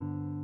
you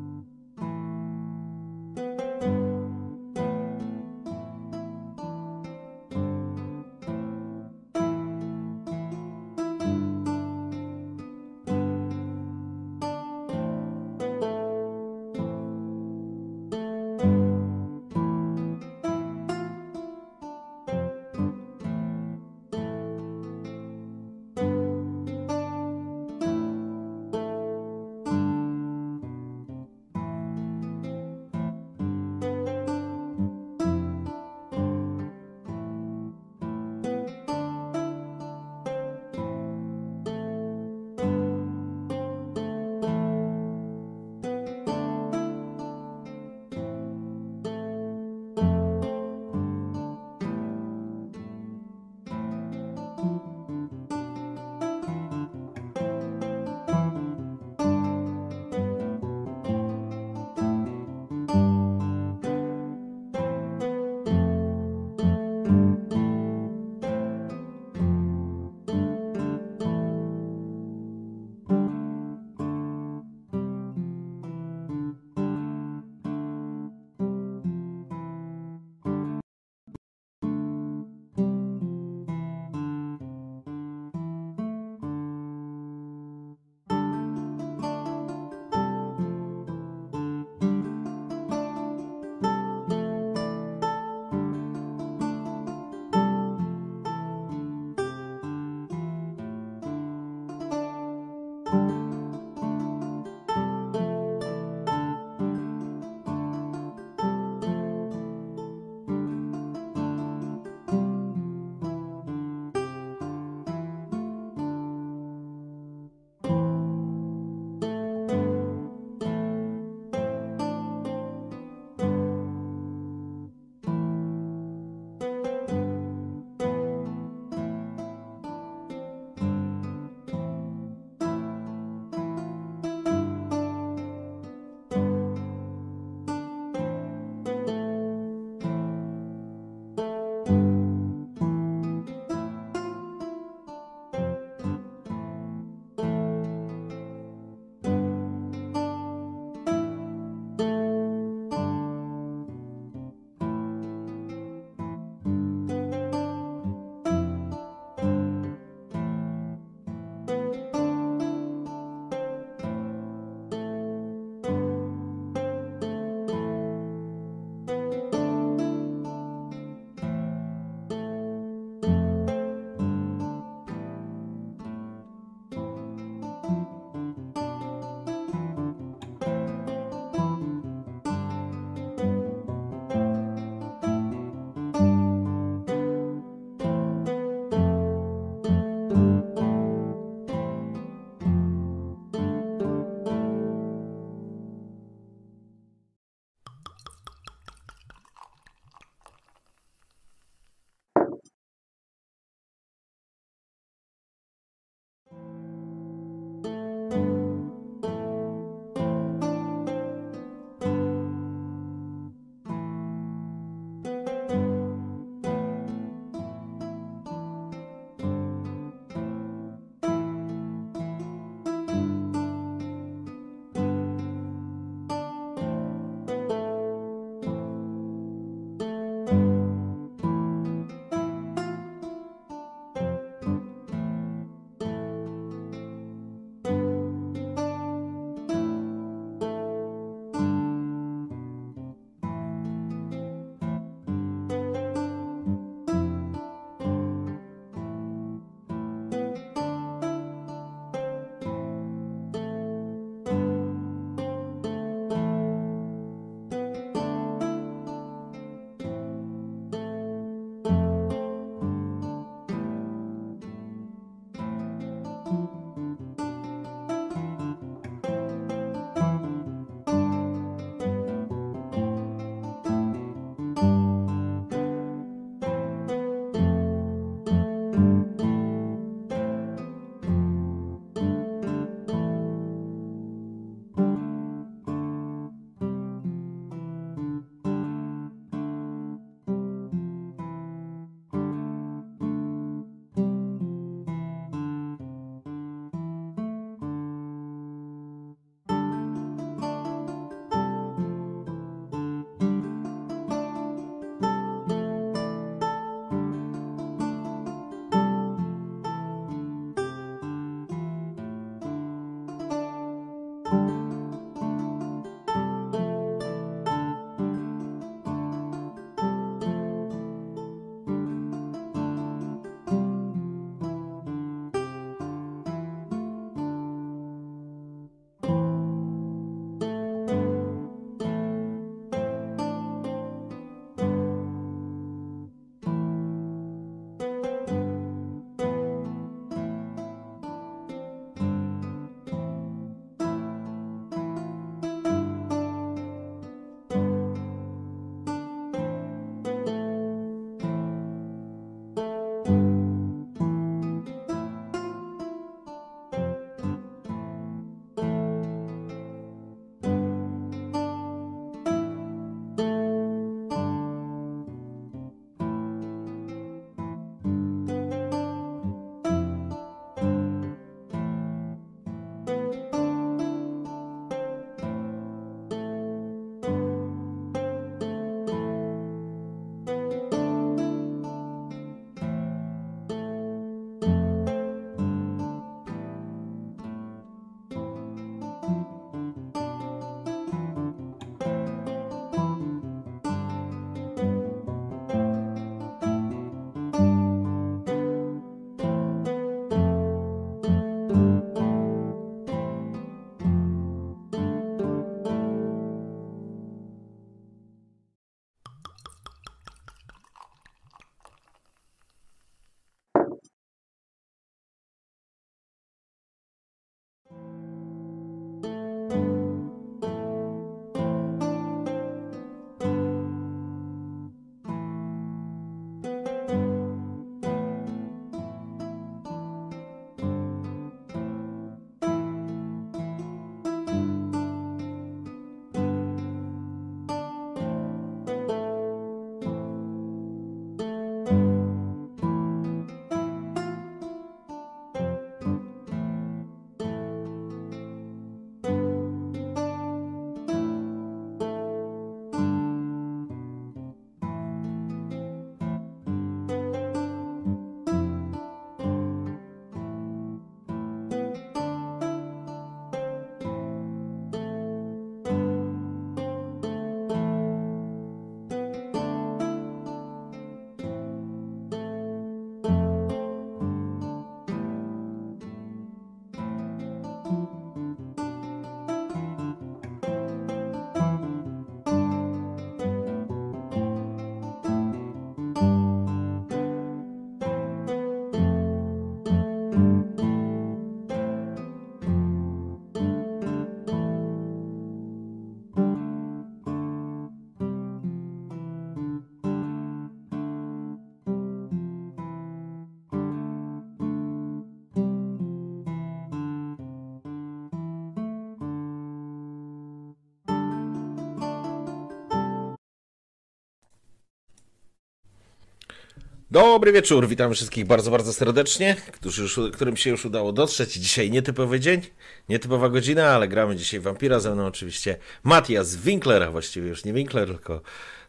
Dobry wieczór, witam wszystkich bardzo, bardzo serdecznie, którzy już, którym się już udało dotrzeć. Dzisiaj nietypowy dzień, nietypowa godzina, ale gramy dzisiaj Wampira. Ze mną oczywiście Matthias Winkler, a właściwie już nie Winkler, tylko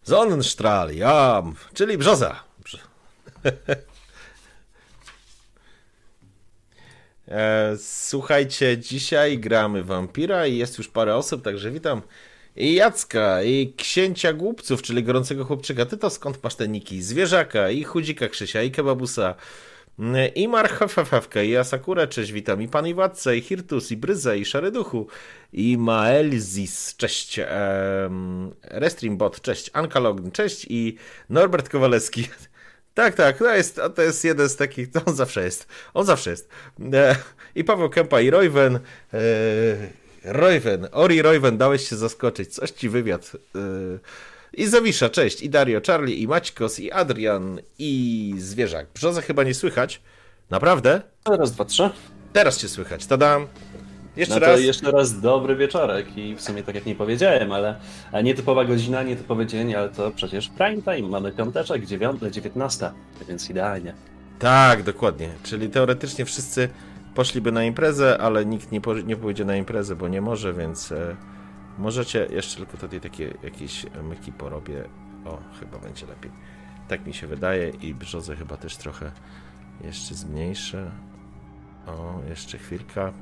Sonnenstrahl, czyli Brzoza. E, słuchajcie, dzisiaj gramy Wampira i jest już parę osób, także witam i Jacka, i księcia głupców, czyli gorącego chłopczyka. Ty to skąd masz te niki? Zwierzaka, i chudzika Krzysia, i kebabusa, i marchewkę, i Asakura, cześć, witam, i pan Iwatce, i Hirtus, i Bryza, i Szaryduchu, i Maelzis, cześć, um, Restreambot, cześć, Ankalogn, cześć, i Norbert Kowalewski. Tak, tak, to jest, to jest jeden z takich, to on zawsze jest, on zawsze jest. E, I Paweł Kępa, i Royven, e, Royven, Ori Royven, dałeś się zaskoczyć, coś ci wywiad. Yy. I Zawisza, cześć, i Dario, Charlie, i Maćkos, i Adrian, i Zwierzak. Brzoza chyba nie słychać. Naprawdę? Raz, dwa, trzy. Teraz cię słychać, tadam. Jeszcze no raz. jeszcze raz dobry wieczorek i w sumie tak jak nie powiedziałem, ale nietypowa godzina, nietypowy dzień, ale to przecież prime time. Mamy piąteczek, dziewiąty, dziewiętnasta, więc idealnie. Tak, dokładnie. Czyli teoretycznie wszyscy poszliby na imprezę, ale nikt nie, po, nie pójdzie na imprezę, bo nie może, więc e, możecie, jeszcze tylko tutaj takie jakieś myki porobię. O, chyba będzie lepiej. Tak mi się wydaje i brzozę chyba też trochę jeszcze zmniejszę. O, jeszcze chwilka.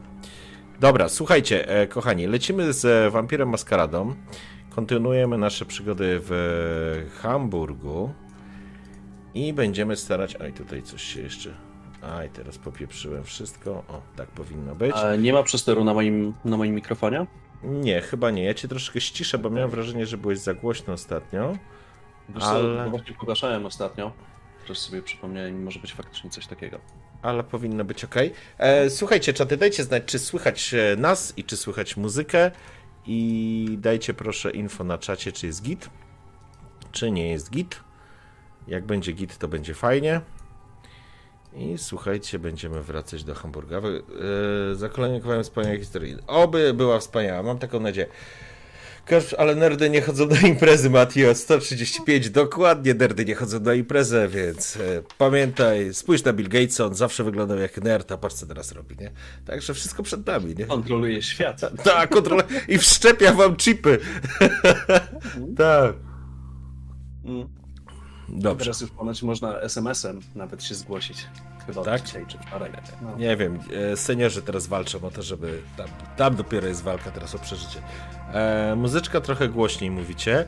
Dobra, słuchajcie, e, kochani, lecimy z Wampirem Maskaradą. Kontynuujemy nasze przygody w Hamburgu i będziemy starać... Oj, tutaj coś się jeszcze Aj, teraz popieprzyłem wszystko. O, tak powinno być. A nie ma przesteru na moim, na moim mikrofonie? Nie, chyba nie. Ja cię troszkę ściszę, bo miałem wrażenie, że byłeś za głośno ostatnio. Wiesz ale... właśnie pogaszałem ostatnio. Teraz sobie przypomniałem, może być faktycznie coś takiego. Ale powinno być ok. E, słuchajcie, czaty, dajcie znać, czy słychać e, nas i czy słychać muzykę. I dajcie proszę info na czacie, czy jest git, czy nie jest git. Jak będzie git, to będzie fajnie. I słuchajcie, będziemy wracać do Hamburga. Yy, za kolejnym kawałem wspaniałej historii. Oby była wspaniała, mam taką nadzieję. Ale nerdy nie chodzą na imprezy, Matio. 135, dokładnie nerdy nie chodzą na imprezę, więc e, pamiętaj, spójrz na Bill Gatesa, on zawsze wyglądał jak nerd, a patrz co teraz robi, nie? Także wszystko przed nami, nie? Kontroluje świat. Tak, kontroluje i wszczepia wam chipy. tak. Mm. Dobrze. Teraz już ponoć można SMS-em nawet się zgłosić. Chyba tak? dzisiaj czy wczoraj. No. Nie wiem, e, seniorzy teraz walczą o to, żeby. Tam, tam dopiero jest walka teraz o przeżycie. E, muzyczka trochę głośniej mówicie.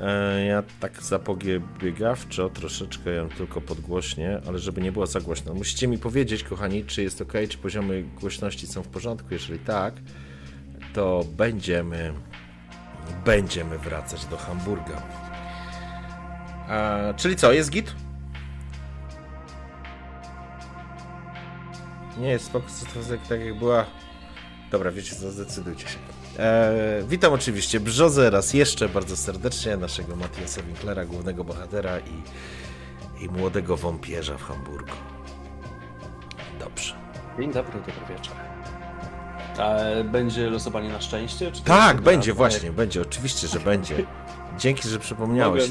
E, ja tak zapobiegawczo troszeczkę ją tylko podgłośnie, ale żeby nie było za głośno. Musicie mi powiedzieć, kochani, czy jest ok, czy poziomy głośności są w porządku. Jeżeli tak, to będziemy. Będziemy wracać do Hamburga. E, czyli co, jest git? Nie jest spoko, tak jak była. Dobra, wiecie co, zdecydujcie się. E, witam oczywiście Brzozę raz jeszcze bardzo serdecznie, naszego Matiasa Winklera, głównego bohatera i, i młodego wąpierza w Hamburgu. Dobrze. Dzień dobry, dobry wieczór. A będzie losowanie na szczęście? tak, będzie, właśnie, będzie, oczywiście, że będzie. Dzięki, że przypomniałeś.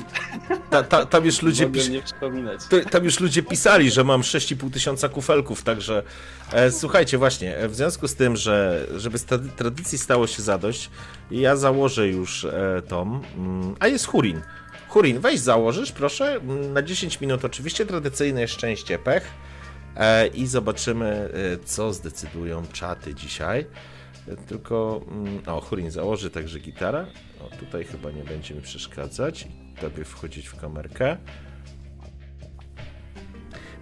Ta, ta, tam już ludzie pis... Tam już ludzie pisali, że mam 6,5 tysiąca kufelków, także e, słuchajcie, właśnie, e, w związku z tym, że żeby z tradycji stało się zadość, ja założę już e, tom, mm, a jest Hurin. Hurin, weź założysz, proszę, mm, na 10 minut oczywiście, tradycyjne szczęście, pech e, i zobaczymy, e, co zdecydują czaty dzisiaj. Tylko, mm, o, Hurin założy także gitara. O, tutaj chyba nie będzie mi przeszkadzać. Tobie wchodzić w kamerkę.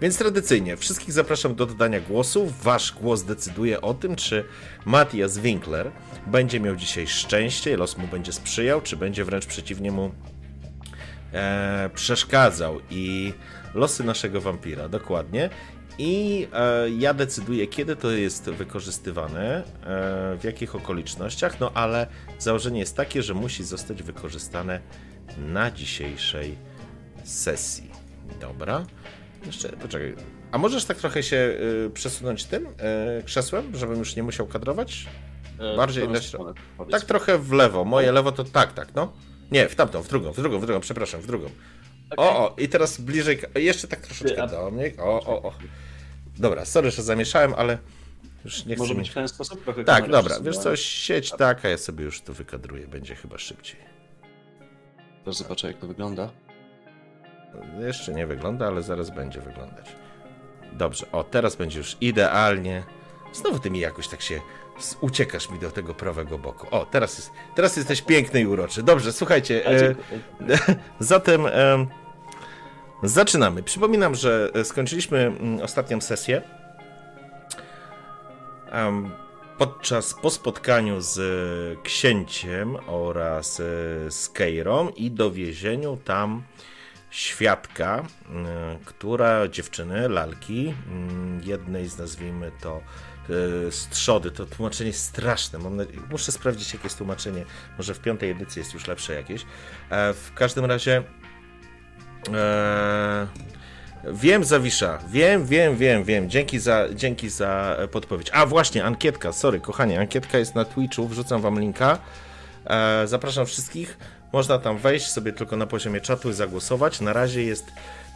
Więc tradycyjnie, wszystkich zapraszam do dodania głosów. Wasz głos decyduje o tym, czy Matthias Winkler będzie miał dzisiaj szczęście, los mu będzie sprzyjał, czy będzie wręcz przeciwnie mu e, przeszkadzał. I losy naszego wampira, dokładnie i e, ja decyduję, kiedy to jest wykorzystywane, e, w jakich okolicznościach, no ale założenie jest takie, że musi zostać wykorzystane na dzisiejszej sesji. Dobra. Jeszcze, poczekaj. A możesz tak trochę się y, przesunąć tym y, krzesłem, żebym już nie musiał kadrować? E, Bardziej na środek. Tak trochę w lewo. Moje lewo to tak, tak, no. Nie, w tamtą, w drugą, w drugą, w drugą, przepraszam, w drugą. Okay. O, o, i teraz bliżej, jeszcze tak troszeczkę do mnie. O, o, o. Dobra, sorry, że zamieszałem, ale już nie chcę... Może być w ten sposób? Trochę tak, dobra, wiesz co, sieć taka, ja sobie już to wykadruję, będzie chyba szybciej. Też zobaczę, jak to wygląda. Jeszcze nie wygląda, ale zaraz będzie wyglądać. Dobrze, o, teraz będzie już idealnie. Znowu ty mi jakoś tak się uciekasz mi do tego prawego boku. O, teraz, jest, teraz jesteś piękny i uroczy. Dobrze, słuchajcie. E, zatem e, zaczynamy. Przypominam, że skończyliśmy mm, ostatnią sesję. Podczas po spotkaniu z księciem oraz z Keirą i dowiezieniu tam świadka, która dziewczyny, lalki, jednej z nazwijmy to E, strzody. To tłumaczenie straszne. muszę sprawdzić, jakie jest tłumaczenie. Może w piątej edycji jest już lepsze jakieś. E, w każdym razie. E, wiem, Zawisza. Wiem, wiem, wiem, wiem. Dzięki za, dzięki za podpowiedź. A właśnie, ankietka. Sorry, kochanie. Ankietka jest na Twitchu. Wrzucam wam linka. zapraszam wszystkich. Można tam wejść sobie tylko na poziomie czatu i zagłosować. Na razie jest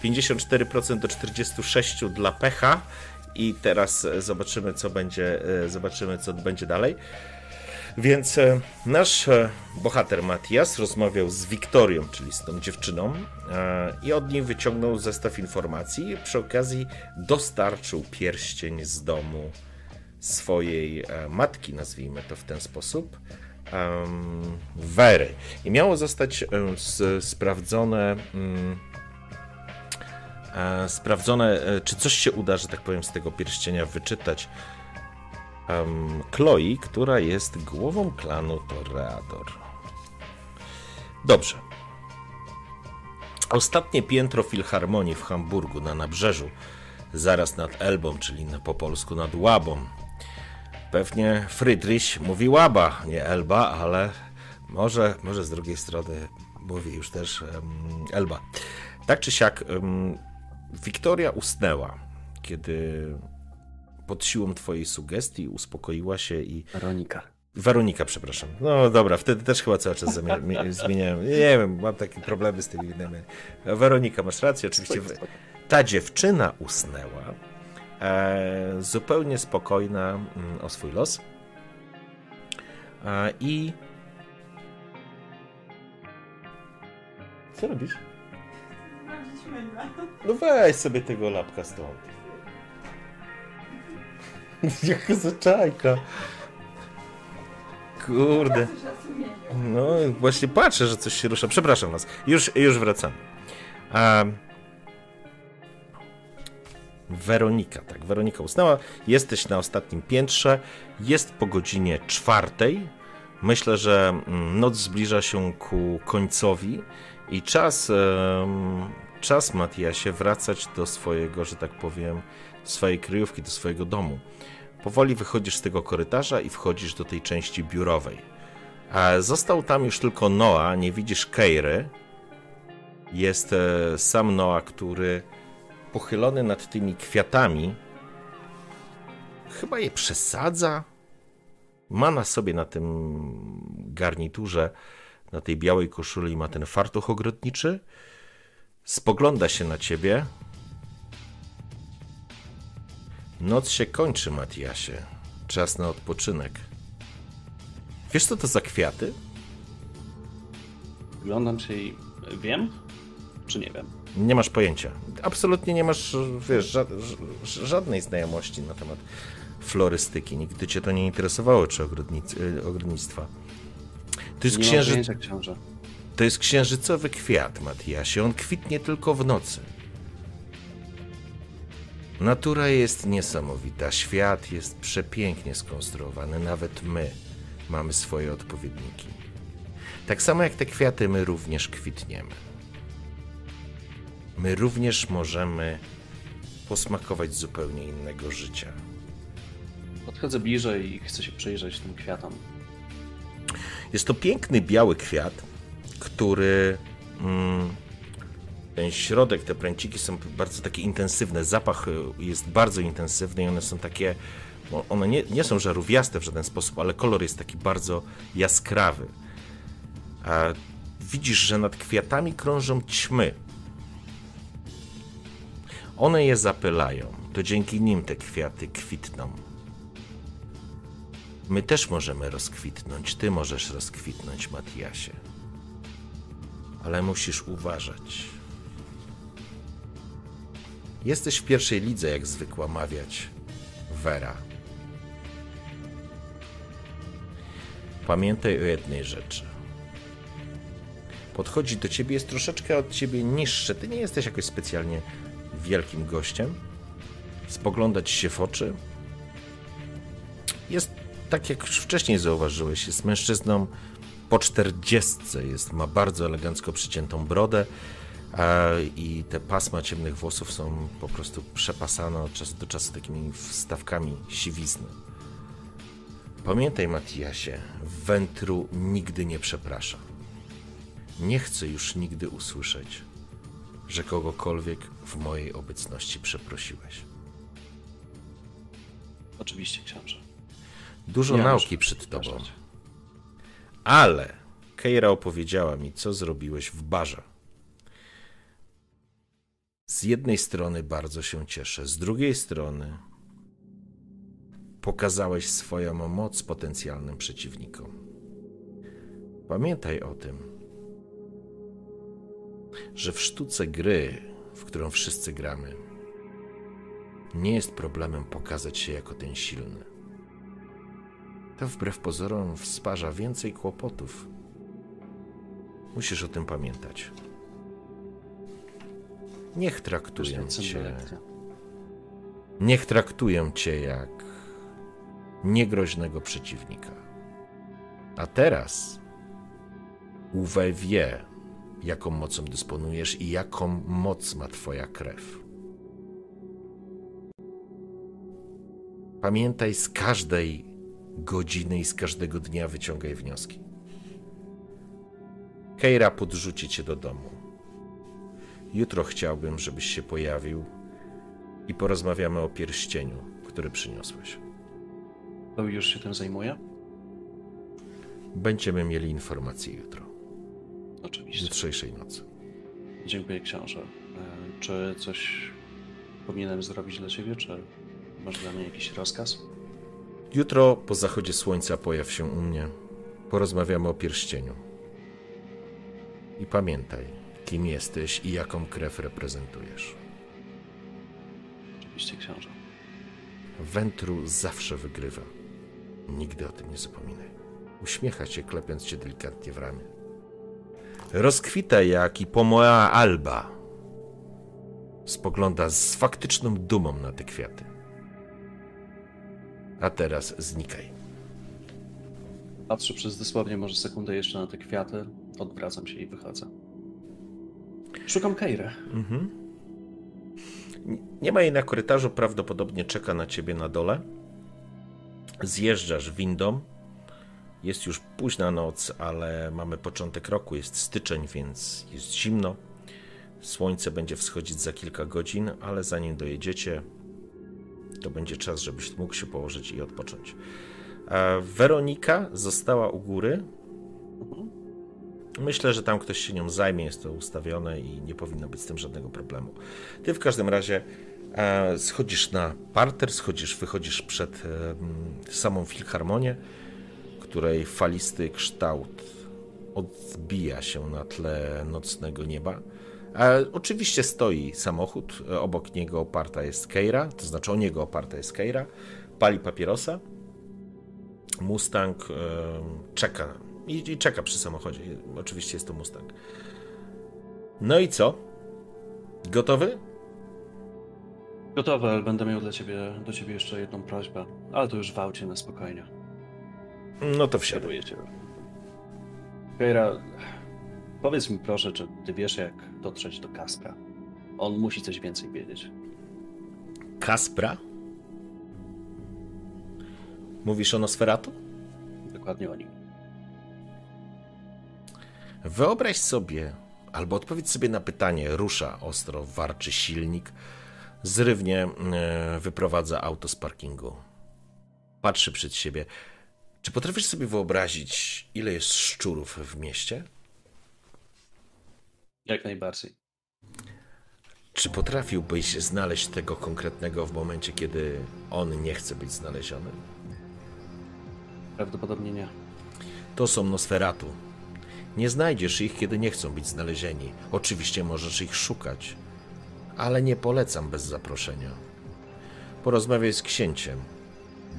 54% do 46% dla pecha i teraz e, zobaczymy, co będzie, e, zobaczymy, co będzie dalej. Więc e, nasz bohater Matias rozmawiał z Wiktorią, czyli z tą dziewczyną, i od niej wyciągnął zestaw informacji. Przy okazji dostarczył pierścień z domu swojej matki, nazwijmy to w ten sposób, Wery. I miało zostać sprawdzone mm, e, sprawdzone, e, czy coś się uda, że tak powiem, z tego pierścienia wyczytać. Um, Chloe, która jest głową klanu Toreador. Dobrze. Ostatnie piętro Filharmonii w Hamburgu na nabrzeżu, zaraz nad Elbą, czyli na, po polsku nad Łabą. Pewnie Friedrich mówi Łaba, nie Elba, ale może, może z drugiej strony mówi już też um, Elba. Tak czy siak, um, Wiktoria usnęła, kiedy pod siłą twojej sugestii uspokoiła się i... Weronika. Weronika, przepraszam. No dobra, wtedy też chyba cały czas zmieniałem. Nie wiem, mam takie problemy z tymi innymi. Weronika, masz rację, oczywiście. Ta dziewczyna usnęła, e, zupełnie spokojna mm, o swój los. E, I. Co robisz? No weź sobie tego lapka stąd. Jaka zaczajka. Kurde. No właśnie patrzę, że coś się rusza. Przepraszam was. Już, już wracam. A... Weronika, tak, Weronika usnęła. Jesteś na ostatnim piętrze. Jest po godzinie czwartej. Myślę, że mm, noc zbliża się ku końcowi i czas czas, Matiasie, wracać do swojego, że tak powiem, swojej kryjówki, do swojego domu. Powoli wychodzisz z tego korytarza i wchodzisz do tej części biurowej. Został tam już tylko Noa, nie widzisz Keiry. Jest e, sam Noa, który pochylony nad tymi kwiatami, chyba je przesadza. Ma na sobie na tym garniturze, na tej białej koszuli, ma ten fartuch ogrodniczy Spogląda się na ciebie. Noc się kończy, Matiasie. Czas na odpoczynek. Wiesz, co to za kwiaty? Wyglądam się i wiem, czy nie wiem? Nie masz pojęcia. Absolutnie nie masz, wiesz, ża żadnej znajomości na temat florystyki. Nigdy cię to nie interesowało, czy ogrodnic y, ogrodnictwa. To jest książę. To jest księżycowy kwiat, Matiasie. On kwitnie tylko w nocy. Natura jest niesamowita, świat jest przepięknie skonstruowany, nawet my mamy swoje odpowiedniki. Tak samo jak te kwiaty, my również kwitniemy. My również możemy posmakować zupełnie innego życia. Podchodzę bliżej i chcę się przyjrzeć tym kwiatom. Jest to piękny biały kwiat, który mm, ten środek, te pręciki są bardzo takie intensywne, zapach y, jest bardzo intensywny i one są takie, one nie, nie są żarówiaste w żaden sposób, ale kolor jest taki bardzo jaskrawy. A widzisz, że nad kwiatami krążą ćmy. One je zapylają, to dzięki nim te kwiaty kwitną. My też możemy rozkwitnąć, ty możesz rozkwitnąć, Matiasie. Ale musisz uważać. Jesteś w pierwszej lidze, jak zwykła mawiać Vera. Pamiętaj o jednej rzeczy. Podchodzi do ciebie, jest troszeczkę od ciebie niższy. Ty nie jesteś jakoś specjalnie wielkim gościem. Spoglądać się w oczy. Jest tak, jak już wcześniej zauważyłeś, jest mężczyzną po czterdziestce. Jest, ma bardzo elegancko przyciętą brodę i te pasma ciemnych włosów są po prostu przepasane od czasu do czasu takimi wstawkami siwizny. Pamiętaj, Matiasie, Wętru nigdy nie przeprasza. Nie chcę już nigdy usłyszeć, że kogokolwiek w mojej obecności przeprosiłeś. Oczywiście, książę. Dużo ja nauki przed tobą. Ale Keira opowiedziała mi, co zrobiłeś w barze. Z jednej strony bardzo się cieszę, z drugiej strony pokazałeś swoją moc potencjalnym przeciwnikom. Pamiętaj o tym, że w sztuce gry, w którą wszyscy gramy, nie jest problemem pokazać się jako ten silny. To wbrew pozorom wsparza więcej kłopotów. Musisz o tym pamiętać. Niech traktują cię. Niech traktują cię jak niegroźnego przeciwnika. A teraz Uwe wie, jaką mocą dysponujesz i jaką moc ma Twoja krew. Pamiętaj, z każdej godziny i z każdego dnia wyciągaj wnioski. Keira podrzuci cię do domu. Jutro chciałbym, żebyś się pojawił i porozmawiamy o pierścieniu, który przyniosłeś. To już się tym zajmuje? Będziemy mieli informacje jutro. Oczywiście. Jutrzejszej nocy. Dziękuję, książę. E, czy coś powinienem zrobić dla ciebie, czy masz dla mnie jakiś rozkaz? Jutro po zachodzie słońca pojaw się u mnie. Porozmawiamy o pierścieniu. I pamiętaj, kim jesteś i jaką krew reprezentujesz. Oczywiście, książę. Wętru zawsze wygrywa. Nigdy o tym nie zapominaj. Uśmiecha się, klepiąc cię delikatnie w ramię. Rozkwita jak i pomoa alba. Spogląda z faktyczną dumą na te kwiaty. A teraz znikaj. Patrzę przez dosłownie może sekundę jeszcze na te kwiaty, odwracam się i wychodzę. Szukam Keirę. Mhm. Nie ma jej na korytarzu, prawdopodobnie czeka na ciebie na dole. Zjeżdżasz windą. Jest już późna noc, ale mamy początek roku, jest styczeń, więc jest zimno. Słońce będzie wschodzić za kilka godzin, ale zanim dojedziecie, to będzie czas, żebyś mógł się położyć i odpocząć. Weronika została u góry. Myślę, że tam ktoś się nią zajmie, jest to ustawione i nie powinno być z tym żadnego problemu. Ty w każdym razie e, schodzisz na parter, schodzisz, wychodzisz przed e, samą filharmonię, której falisty kształt odbija się na tle nocnego nieba. E, oczywiście stoi samochód, e, obok niego oparta jest Keira, to znaczy o niego oparta jest Keira, pali papierosa. Mustang e, czeka i, i czeka przy samochodzie. Oczywiście jest to Mustang. No i co? Gotowy? Gotowy, ale będę miał dla ciebie, do ciebie jeszcze jedną prośbę. Ale to już w aucie na spokojnie. No to wsiaduję cię. Keira, Powiedz mi proszę, czy ty wiesz, jak dotrzeć do Kaspra? On musi coś więcej wiedzieć. Kaspra? Mówisz o Nosferatu? Dokładnie o nim. Wyobraź sobie, albo odpowiedz sobie na pytanie, rusza ostro, warczy silnik, zrywnie e, wyprowadza auto z parkingu. Patrzy przed siebie. Czy potrafisz sobie wyobrazić, ile jest szczurów w mieście? Jak najbardziej. Czy potrafiłbyś znaleźć tego konkretnego w momencie, kiedy on nie chce być znaleziony? Prawdopodobnie nie. To są Nosferatu. Nie znajdziesz ich, kiedy nie chcą być znalezieni. Oczywiście możesz ich szukać, ale nie polecam bez zaproszenia. Porozmawiaj z księciem.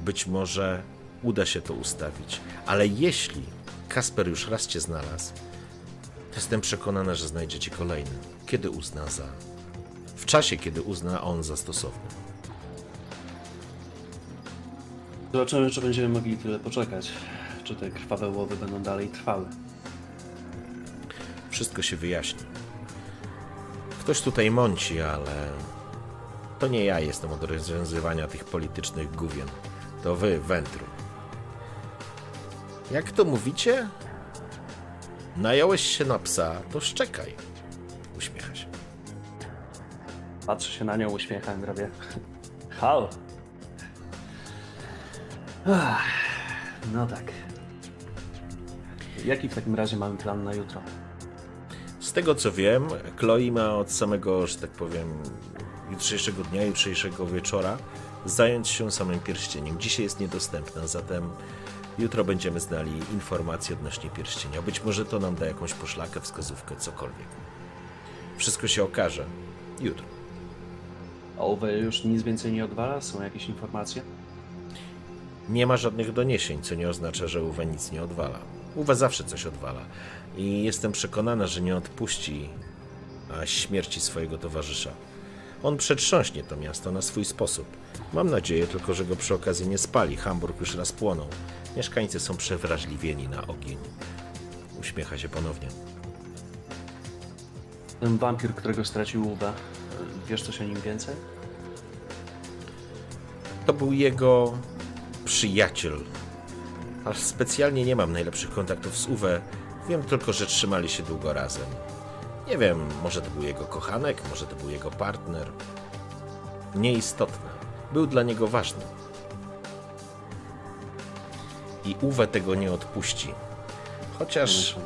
Być może uda się to ustawić, ale jeśli Kasper już raz cię znalazł, jestem przekonana, że znajdzie ci kolejny, kiedy uzna za. w czasie, kiedy uzna on za stosowny. Zobaczymy, czy będziemy mogli tyle poczekać. Czy te krwawe łowy będą dalej trwały. Wszystko się wyjaśni. Ktoś tutaj mąci, ale to nie ja jestem od rozwiązywania tych politycznych gówien. To wy, Wętru. Jak to mówicie? Nająłeś się na psa, to szczekaj. Uśmiecha się. Patrzę się na nią, uśmiecham, robię. Hal. No tak. Jaki w takim razie mamy plan na jutro? Z tego co wiem, Chloe ma od samego, że tak powiem, jutrzejszego dnia, jutrzejszego wieczora zająć się samym pierścieniem. Dzisiaj jest niedostępna, zatem jutro będziemy znali informacje odnośnie pierścienia. Być może to nam da jakąś poszlakę, wskazówkę, cokolwiek. Wszystko się okaże jutro. A Owe już nic więcej nie odwala? Są jakieś informacje? Nie ma żadnych doniesień, co nie oznacza, że Uwe nic nie odwala. Uwe zawsze coś odwala i jestem przekonana, że nie odpuści a śmierci swojego towarzysza. On przetrząśnie to miasto na swój sposób. Mam nadzieję tylko, że go przy okazji nie spali. Hamburg już raz płonął. Mieszkańcy są przewrażliwieni na ogień. Uśmiecha się ponownie. Ten wampir, którego stracił Uwe. Wiesz coś o nim więcej? To był jego przyjaciel. Aż specjalnie nie mam najlepszych kontaktów z Uwe. Wiem tylko, że trzymali się długo razem. Nie wiem, może to był jego kochanek, może to był jego partner. Nieistotne. Był dla niego ważny. I Uwe tego nie odpuści. Chociaż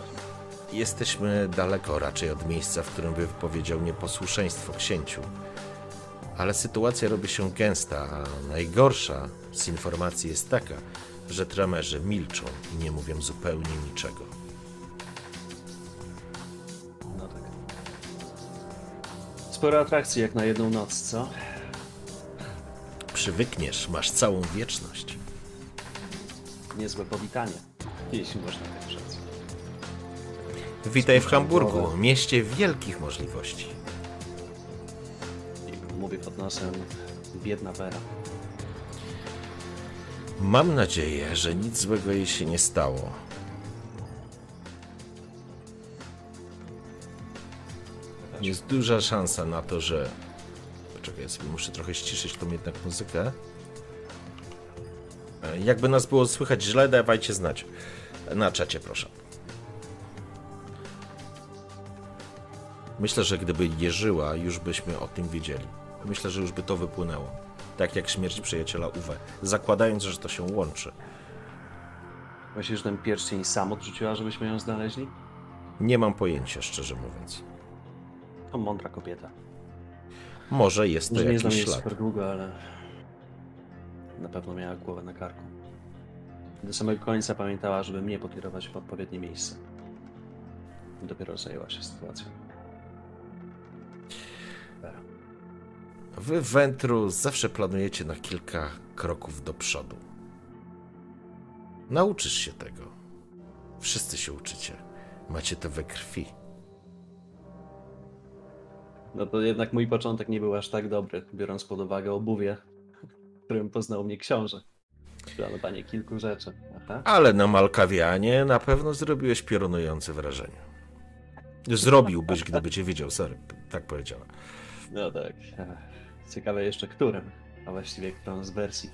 jesteśmy daleko raczej od miejsca, w którym by wypowiedział nieposłuszeństwo księciu. Ale sytuacja robi się gęsta, a najgorsza z informacji jest taka, że tramerzy milczą i nie mówią zupełnie niczego. Sporo atrakcji jak na jedną noc, co? Przywykniesz, masz całą wieczność. Niezłe powitanie, jeśli można tak rzec. Witaj w Hamburgu, mieście wielkich możliwości. Mówię pod nosem, biedna Vera. Mam nadzieję, że nic złego jej się nie stało. Jest duża szansa na to, że. Poczekaj, ja sobie muszę trochę ściszyć tą jednak muzykę. E, Jakby nas było słychać źle, dawajcie znać. Na czacie, proszę. Myślę, że gdyby nie żyła, już byśmy o tym wiedzieli. Myślę, że już by to wypłynęło. Tak jak śmierć przyjaciela Uwe, zakładając, że to się łączy. Myślisz, że ten pierścień sam odrzuciła, żebyśmy ją znaleźli? Nie mam pojęcia, szczerze mówiąc. To mądra kobieta. Może jest to Może nie znam jakiś ślad. super długo, ale na pewno miała głowę na karku. Do samego końca pamiętała, żeby mnie pokierować w odpowiednie miejsce. Dopiero zajęła się sytuacją. Wy, Wętru, zawsze planujecie na kilka kroków do przodu. Nauczysz się tego. Wszyscy się uczycie. Macie to we krwi. No to jednak mój początek nie był aż tak dobry, biorąc pod uwagę obuwie, którym poznał mnie książę. Planowanie kilku rzeczy. Aha. Ale na Malkawianie na pewno zrobiłeś piorunujące wrażenie. Zrobiłbyś, gdyby cię widział, sorry, tak powiedziała. No tak. Ciekawe jeszcze którym, a właściwie którą z wersji.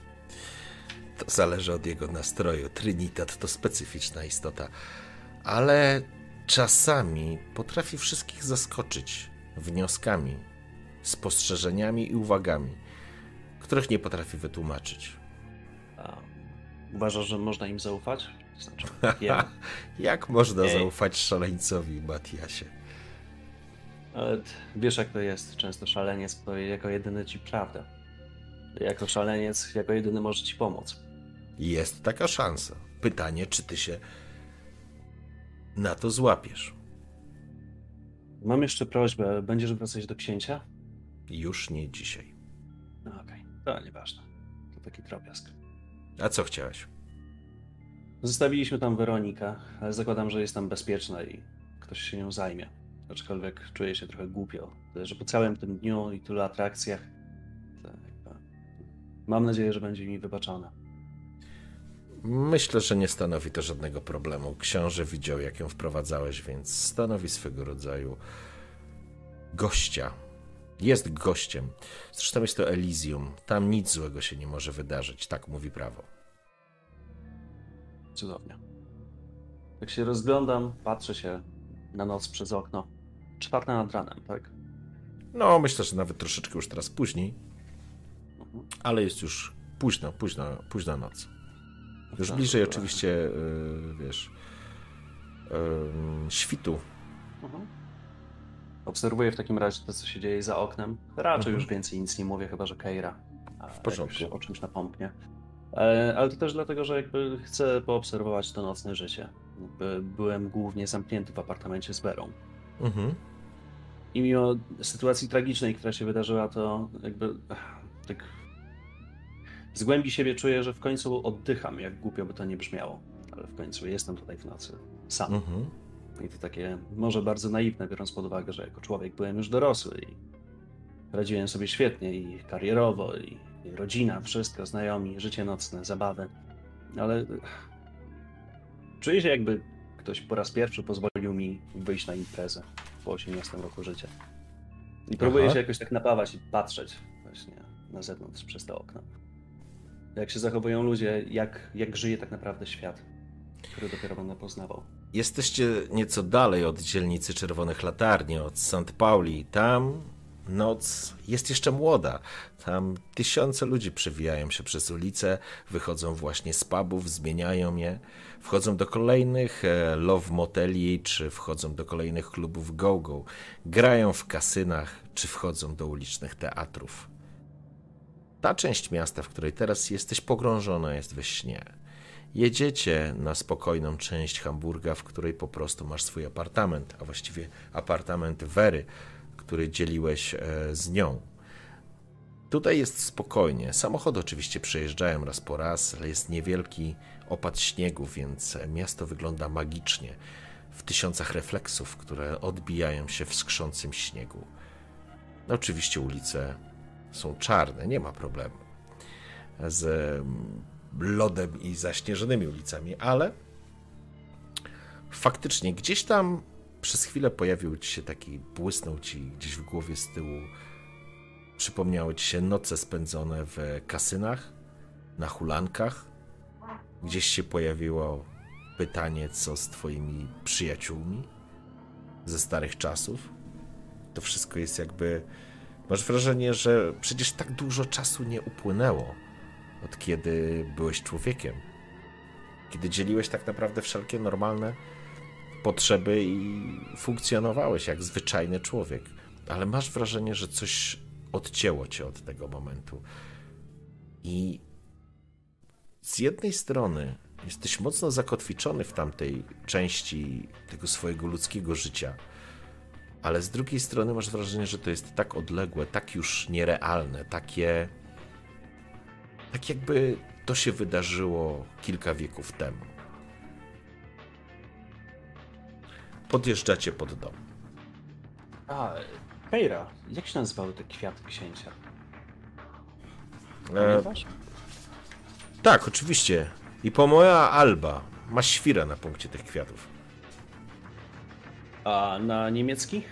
To zależy od jego nastroju. Trinitat to specyficzna istota, ale czasami potrafi wszystkich zaskoczyć wnioskami, spostrzeżeniami i uwagami, których nie potrafi wytłumaczyć. A uważasz, że można im zaufać? To Znaczy, wiem. Jak można Ej. zaufać szaleńcowi, Matiasie? Ale wiesz jak to jest, często szaleniec powie jako jedyny ci prawdę. Jako szaleniec, jako jedyny może ci pomóc. Jest taka szansa. Pytanie, czy ty się na to złapiesz? Mam jeszcze prośbę, będziesz wracać do księcia? Już nie dzisiaj. No okej, to nieważne. To taki drobiazg. A co chciałeś? Zostawiliśmy tam Weronikę, ale zakładam, że jest tam bezpieczna i ktoś się nią zajmie. Aczkolwiek czuję się trochę głupio, że po całym tym dniu i tylu atrakcjach, to jakby... mam nadzieję, że będzie mi wybaczone. Myślę, że nie stanowi to żadnego problemu. Książę widział, jak ją wprowadzałeś, więc stanowi swego rodzaju gościa. Jest gościem. Zresztą jest to Elysium. Tam nic złego się nie może wydarzyć. Tak mówi prawo. Cudownie. Jak się rozglądam, patrzę się na noc przez okno. Czwarta nad ranem, tak? No, myślę, że nawet troszeczkę już teraz później, Mhm. ale jest już późno, późno, późna noc. Już Tak, bliżej dobra. oczywiście, yy, wiesz, yy, świtu. Mhm. Obserwuję w takim razie to, co się dzieje za oknem. Raczej Mhm. już więcej nic nie mówię, chyba że Keira. W porządku. O czymś napomknie. E, Ale to też dlatego, że jakby chcę poobserwować to nocne życie. Byłem głównie zamknięty w apartamencie z Berą. Mhm. I mimo sytuacji tragicznej, która się wydarzyła, to jakby tak z głębi siebie czuję, że w końcu oddycham, jak głupio by to nie brzmiało. Ale w końcu jestem tutaj w nocy. Sam. Mhm. I to takie może bardzo naiwne, biorąc pod uwagę, że jako człowiek byłem już dorosły i radziłem sobie świetnie i karierowo, i, rodzina, wszystko, znajomi, życie nocne, zabawy. Ale czuję się jakby ktoś po raz pierwszy pozwolił mi wyjść na imprezę po 18 roku życia. I próbuję Aha. się jakoś tak napawać i patrzeć właśnie na zewnątrz przez to okno. Jak się zachowują ludzie, jak, jak żyje tak naprawdę świat, który dopiero będę poznawał. Jesteście nieco dalej od dzielnicy Czerwonych Latarni, od St. Pauli. Tam noc jest jeszcze młoda. Tam tysiące ludzi przewijają się przez ulice, wychodzą właśnie z pubów, zmieniają je, wchodzą do kolejnych e, love moteli, czy wchodzą do kolejnych klubów go-go, grają w kasynach, czy wchodzą do ulicznych teatrów. Ta część miasta, w której teraz jesteś pogrążona, jest we śnie. Jedziecie na spokojną część Hamburga, w której po prostu masz swój apartament, a właściwie apartament Wery, który dzieliłeś e, z nią. Tutaj jest spokojnie. Samochody oczywiście przejeżdżają raz po raz, ale jest niewielki opad śniegu, więc miasto wygląda magicznie. W tysiącach refleksów, które odbijają się w skrzącym śniegu. Oczywiście ulice są czarne, nie ma problemu. Z mm, lodem i zaśnieżonymi ulicami, ale faktycznie gdzieś tam przez chwilę pojawił ci się taki, błysnął ci gdzieś w głowie z tyłu, przypomniały ci się noce spędzone w kasynach, na hulankach. Gdzieś się pojawiło pytanie, co z twoimi przyjaciółmi ze starych czasów. To wszystko jest jakby. Masz wrażenie, że przecież tak dużo czasu nie upłynęło od kiedy byłeś człowiekiem. Kiedy dzieliłeś tak naprawdę wszelkie normalne potrzeby i funkcjonowałeś jak zwyczajny człowiek. Ale masz wrażenie, że coś odcięło cię od tego momentu. I z jednej strony jesteś mocno zakotwiczony w tamtej części tego swojego ludzkiego życia, ale z drugiej strony masz wrażenie, że to jest tak odległe, tak już nierealne, takie tak jakby to się wydarzyło kilka wieków temu. Podjeżdżacie pod dom. A, Keira, jak się nazywały te kwiaty księcia? E, Pamiętasz? tak, oczywiście. I pomoja Alba ma świra na punkcie tych kwiatów. A na niemiecki?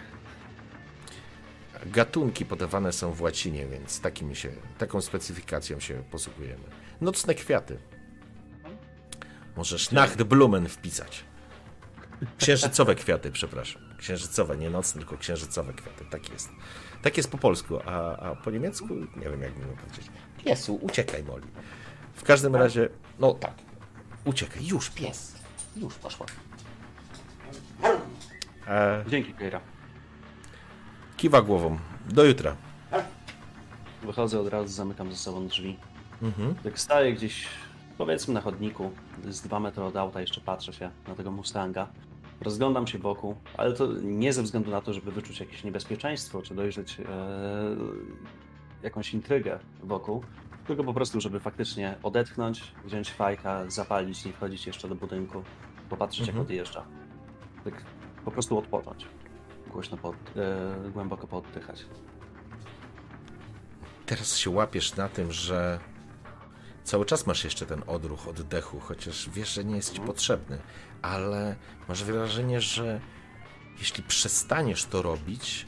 Gatunki podawane są w łacinie, więc takimi się, taką specyfikacją się posługujemy. Nocne kwiaty. Możesz Nachtblumen wpisać. Księżycowe kwiaty, przepraszam. Księżycowe, nie nocne, tylko księżycowe kwiaty. Tak jest. Tak jest po polsku, a, a po niemiecku nie wiem, jak bym powiedzieć. Jesu, uciekaj, Moli. W każdym razie, no tak. Uciekaj, już, pies. Już poszła. E, Dzięki, Keira. Kiwa głową. Do jutra. Wychodzę od razu, zamykam ze sobą drzwi. Mhm. Jak staję gdzieś, powiedzmy na chodniku, z dwa metry od auta, jeszcze patrzę się na tego Mustanga. Rozglądam się wokół, ale to nie ze względu na to, żeby wyczuć jakieś niebezpieczeństwo, czy dojrzeć e, jakąś intrygę wokół, tylko po prostu, żeby faktycznie odetchnąć, wziąć fajka, zapalić, nie wchodzić jeszcze do budynku, popatrzeć Mhm. jak odjeżdża. Tak po prostu odpocząć. Głośno, pod, e, głęboko pooddychać. Teraz się łapiesz na tym, że cały czas masz jeszcze ten odruch oddechu, chociaż wiesz, że nie jest ci potrzebny, ale masz wrażenie, że jeśli przestaniesz to robić,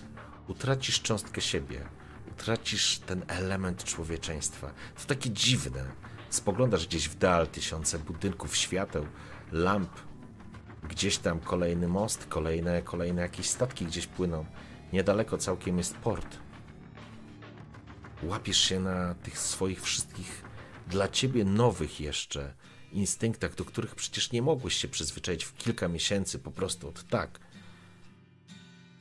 utracisz cząstkę siebie, utracisz ten element człowieczeństwa. To takie dziwne. Spoglądasz gdzieś w dal, tysiące budynków, świateł, lamp, gdzieś tam kolejny most, kolejne, kolejne jakieś statki gdzieś płyną. Niedaleko całkiem jest port łapiesz się na tych swoich wszystkich dla ciebie nowych jeszcze instynktach, do których przecież nie mogłeś się przyzwyczaić w kilka miesięcy po prostu od tak.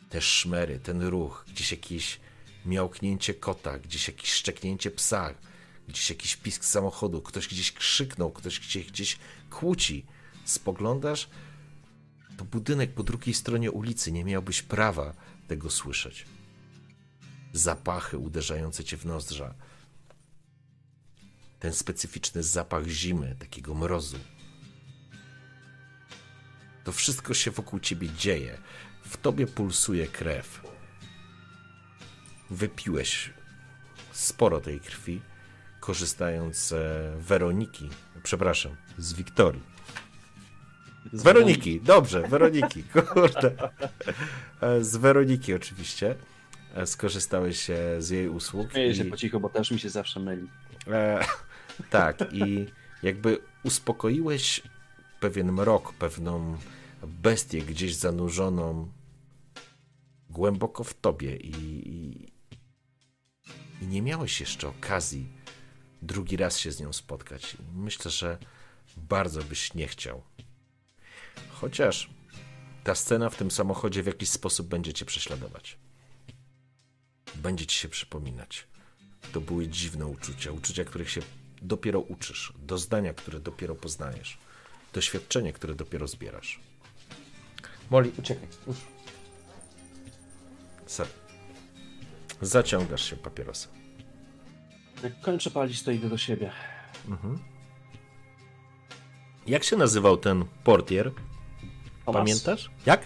Te szmery, ten ruch, gdzieś jakieś miałknięcie kota, gdzieś jakieś szczeknięcie psa, gdzieś jakiś pisk samochodu, ktoś gdzieś krzyknął, ktoś gdzieś, gdzieś kłóci. Spoglądasz, to budynek po drugiej stronie ulicy, nie miałbyś prawa tego słyszeć zapachy uderzające cię w nozdrza. Ten specyficzny zapach zimy, takiego mrozu. To wszystko się wokół ciebie dzieje. W tobie pulsuje krew. Wypiłeś sporo tej krwi, korzystając z Weroniki, przepraszam, z Wiktorii. Z Weroniki, dobrze, Weroniki, kurde. Z Weroniki oczywiście skorzystałeś z jej usług. Śmieję się po cichu, bo też mi się zawsze myli. E, tak, i jakby uspokoiłeś pewien mrok, pewną bestię gdzieś zanurzoną głęboko w tobie i, i, i nie miałeś jeszcze okazji drugi raz się z nią spotkać. Myślę, że bardzo byś nie chciał. Chociaż ta scena w tym samochodzie w jakiś sposób będzie cię prześladować będzie ci się przypominać. To były dziwne uczucia, uczucia, których się dopiero uczysz, doznania, które dopiero poznajesz, doświadczenie, które dopiero zbierasz. Moli, uciekaj. Już. Za... Zaciągasz się papierosa. Jak kończę palić, to idę do siebie. Mhm. Jak się nazywał ten portier? Tomas. Pamiętasz? Jak?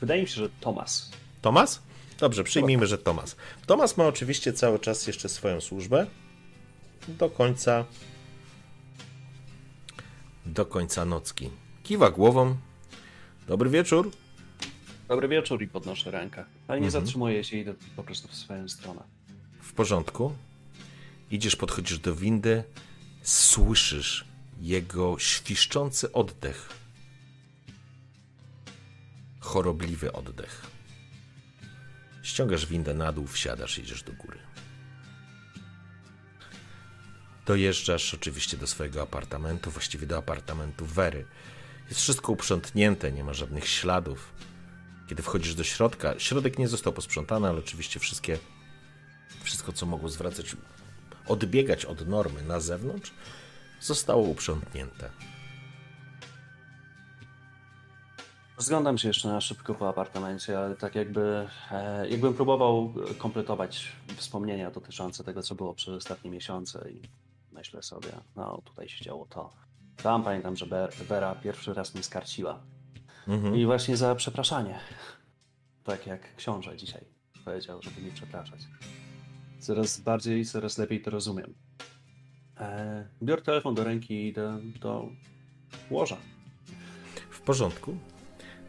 Wydaje mi się, że Tomas. Tomas? Dobrze, przyjmijmy, że Tomas. Tomas ma oczywiście cały czas jeszcze swoją służbę do końca do końca nocki. Kiwa głową. Dobry wieczór. Dobry wieczór i podnoszę rękę. Ale nie Mhm. zatrzymuję się, idę po prostu w swoją stronę. W porządku. Idziesz, podchodzisz do windy, słyszysz jego świszczący oddech. Chorobliwy oddech. Ściągasz windę na dół, wsiadasz, jedziesz do góry. Dojeżdżasz oczywiście do swojego apartamentu, właściwie do apartamentu Wery. Jest wszystko uprzątnięte, nie ma żadnych śladów. Kiedy wchodzisz do środka, środek nie został posprzątany, ale oczywiście wszystkie, wszystko, co mogło zwracać, odbiegać od normy na zewnątrz, zostało uprzątnięte. Rozglądam się jeszcze na szybko po apartamencie, ale tak jakby, e, jakbym próbował kompletować wspomnienia dotyczące tego, co było przez ostatnie miesiące i myślę sobie, no tutaj się działo to. Tam pamiętam, że Ber- Vera pierwszy raz mnie skarciła. Mhm. I właśnie za przepraszanie. Tak jak książę dzisiaj powiedział, żeby nie przepraszać. Coraz bardziej, coraz lepiej to rozumiem. E, biorę telefon do ręki i idę do łoża. W porządku.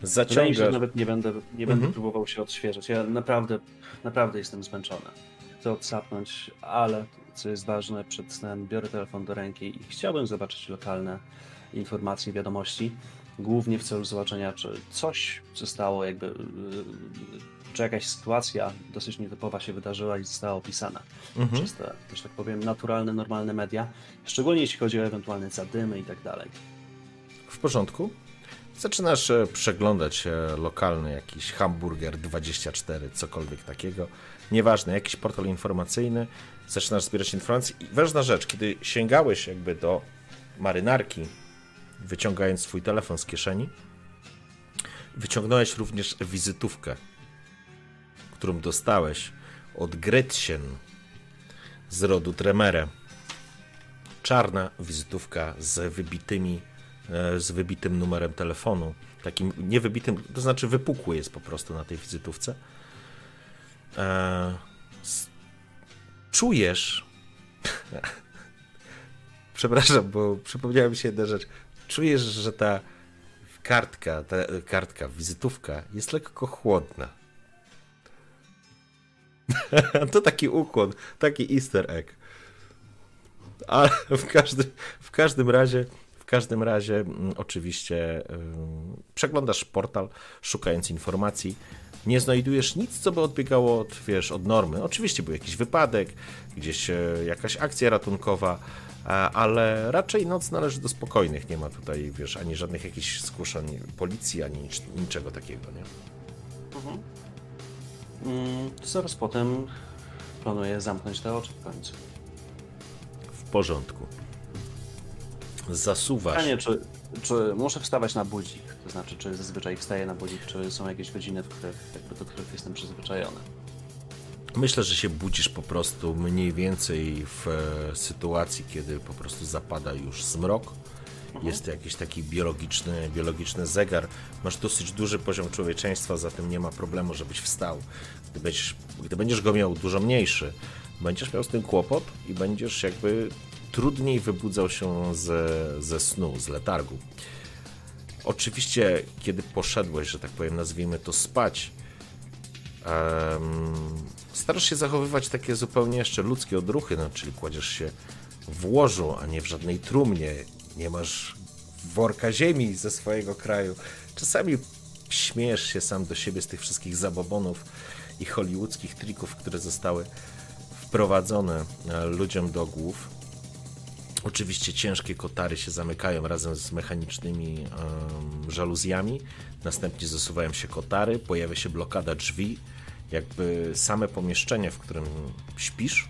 Wydaje Zaciągasz. nawet nie będę, nie będę Mhm. próbował się odświeżyć. Ja naprawdę, naprawdę jestem zmęczony. Chcę odsapnąć, ale co jest ważne, przed snem biorę telefon do ręki i chciałbym zobaczyć lokalne informacje, wiadomości, głównie w celu zobaczenia, czy coś zostało jakby, yy, czy jakaś sytuacja dosyć nietypowa się wydarzyła i została opisana Mhm. przez te, że tak powiem, naturalne, normalne media, szczególnie jeśli chodzi o ewentualne zadymy i tak dalej. W porządku. Zaczynasz e, przeglądać e, lokalny jakiś hamburger 24, cokolwiek takiego. Nieważne, jakiś portal informacyjny. Zaczynasz zbierać informacje. I ważna rzecz, kiedy sięgałeś jakby do marynarki, wyciągając swój telefon z kieszeni, wyciągnąłeś również wizytówkę, którą dostałeś od Gretchen z rodu Tremere. Czarna wizytówka z wybitymi, z wybitym numerem telefonu. Takim niewybitym, to znaczy wypukły jest po prostu na tej wizytówce. E, czujesz. Przepraszam, bo przypomniała mi się jedna rzecz. Czujesz, że ta kartka, ta kartka, wizytówka jest lekko chłodna. to taki ukłon, taki easter egg. Ale w każdym, w każdym razie, każdym razie mm, oczywiście yy, przeglądasz portal, szukając informacji. Nie znajdujesz nic, co by odbiegało od, wiesz, od normy. Oczywiście był jakiś wypadek, gdzieś e, jakaś akcja ratunkowa, ale raczej noc należy do spokojnych. Nie ma tutaj, wiesz, ani żadnych jakichś zgłoszeń policji, ani niczego takiego, nie? Mhm. Mm, zaraz potem planuję zamknąć te oczy w końcu. W porządku. Zasuwasz. Pytanie, czy, czy muszę wstawać na budzik? To znaczy, czy zazwyczaj wstaję na budzik, czy są jakieś godziny, w których, jakby do których jestem przyzwyczajony? Myślę, że się budzisz po prostu mniej więcej w e, sytuacji, kiedy po prostu zapada już zmrok. Mhm. Jest jakiś taki biologiczny, biologiczny zegar. Masz dosyć duży poziom człowieczeństwa, zatem nie ma problemu, żebyś wstał. Gdy będziesz, gdy będziesz go miał dużo mniejszy, będziesz miał z tym kłopot i będziesz jakby trudniej wybudzał się ze, ze snu, z letargu. Oczywiście, kiedy poszedłeś, że tak powiem, nazwijmy to spać, um, starasz się zachowywać takie zupełnie jeszcze ludzkie odruchy, no, czyli kładziesz się w łożu, a nie w żadnej trumnie, nie masz worka ziemi ze swojego kraju. Czasami śmiejesz się sam do siebie z tych wszystkich zabobonów i hollywoodzkich trików, które zostały wprowadzone e, ludziom do głów. Oczywiście ciężkie kotary się zamykają razem z mechanicznymi um, żaluzjami. Następnie zasuwają się kotary, pojawia się blokada drzwi. Jakby same pomieszczenie, w którym śpisz,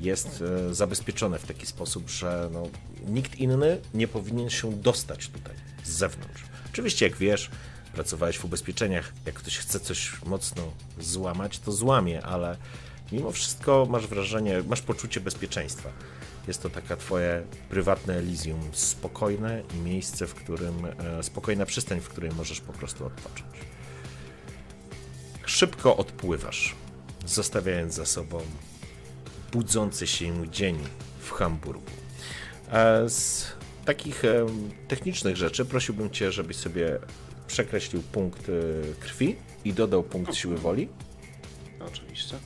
jest e, zabezpieczone w taki sposób, że no, nikt inny nie powinien się dostać tutaj z zewnątrz. Oczywiście, jak wiesz, pracowałeś w ubezpieczeniach, jak ktoś chce coś mocno złamać, to złamie, ale mimo wszystko masz wrażenie, masz poczucie bezpieczeństwa. Jest to taka twoje prywatne Elysium, spokojne i miejsce, w którym, e, spokojna przystań, w której możesz po prostu odpocząć. Szybko odpływasz, zostawiając za sobą budzący się dzień w Hamburgu. E, z takich e, technicznych rzeczy prosiłbym Cię, żebyś sobie przekreślił punkt krwi i dodał punkt siły woli. Oczywiście.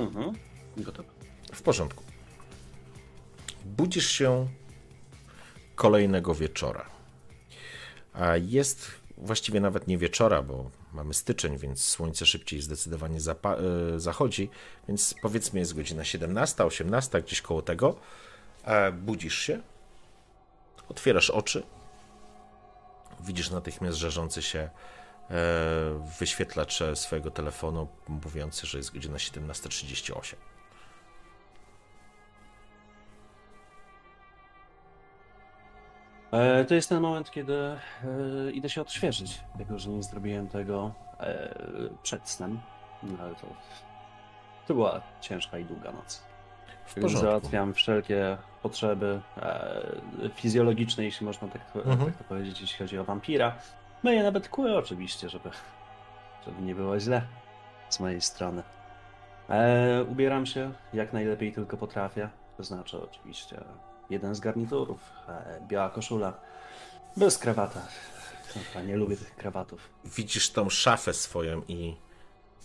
Mhm. Gotowe. W porządku. Budzisz się kolejnego wieczora. A jest właściwie nawet nie wieczora, bo mamy styczeń, więc słońce szybciej zdecydowanie e, zachodzi, więc powiedzmy jest godzina 17, 18, gdzieś koło tego. Budzisz się, otwierasz oczy, widzisz natychmiast żarzący się E, wyświetlacze swojego telefonu mówiący, że jest godzina 17.38. E, to jest ten moment, kiedy e, idę się odświeżyć, jako że nie zrobiłem tego przed snem. No, ale to, to była ciężka i długa noc. Załatwiam wszelkie potrzeby fizjologiczne, jeśli można tak, mhm. tak to powiedzieć, jeśli chodzi o wampira. No nawet kły oczywiście, żeby, żeby nie było źle z mojej strony. E, ubieram się jak najlepiej tylko potrafię. To znaczy oczywiście jeden z garniturów, e, biała koszula, bez krawata. Ja nie lubię tych krawatów. Widzisz tą szafę swoją i,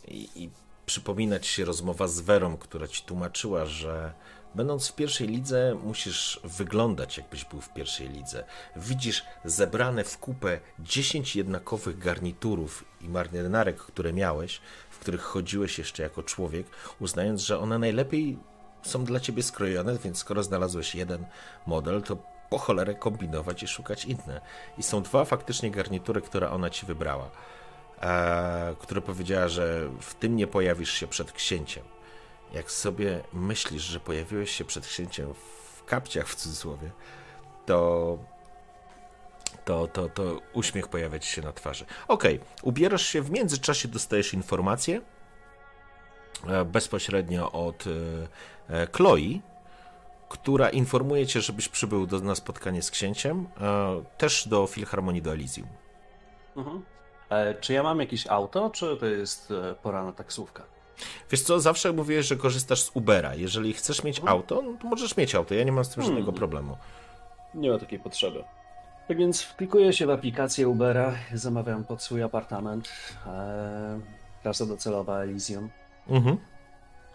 i, i przypominać się rozmowa z Werą, która ci tłumaczyła, że będąc w pierwszej lidze musisz wyglądać jakbyś był w pierwszej lidze. Widzisz zebrane w kupę 10 jednakowych garniturów i marynarek, które miałeś, w których chodziłeś jeszcze jako człowiek, uznając, że one najlepiej są dla ciebie skrojone, więc skoro znalazłeś jeden model, to po cholerę kombinować i szukać inne. I są dwa faktycznie garnitury, które ona ci wybrała, e, które powiedziała, że w tym nie pojawisz się przed księciem. Jak sobie myślisz, że pojawiłeś się przed księciem w kapciach w cudzysłowie, to to, to, to uśmiech pojawia ci się na twarzy. Okej, okay. ubierasz się, w międzyczasie dostajesz informację e, bezpośrednio od e, e, Chloe, która informuje cię, żebyś przybył do, na spotkanie z księciem, też do Filharmonii do Elysium. Mhm. Czy ja mam jakieś auto, czy to jest pora na? Wiesz co, zawsze mówiłeś, że korzystasz z Ubera. Jeżeli chcesz mieć mhm. auto, no to możesz mieć auto. Ja nie mam z tym żadnego hmm. problemu. Nie ma takiej potrzeby. Tak więc wklikuję się w aplikację Ubera, zamawiam pod swój apartament. Eee, docelowa Elysium. Mhm.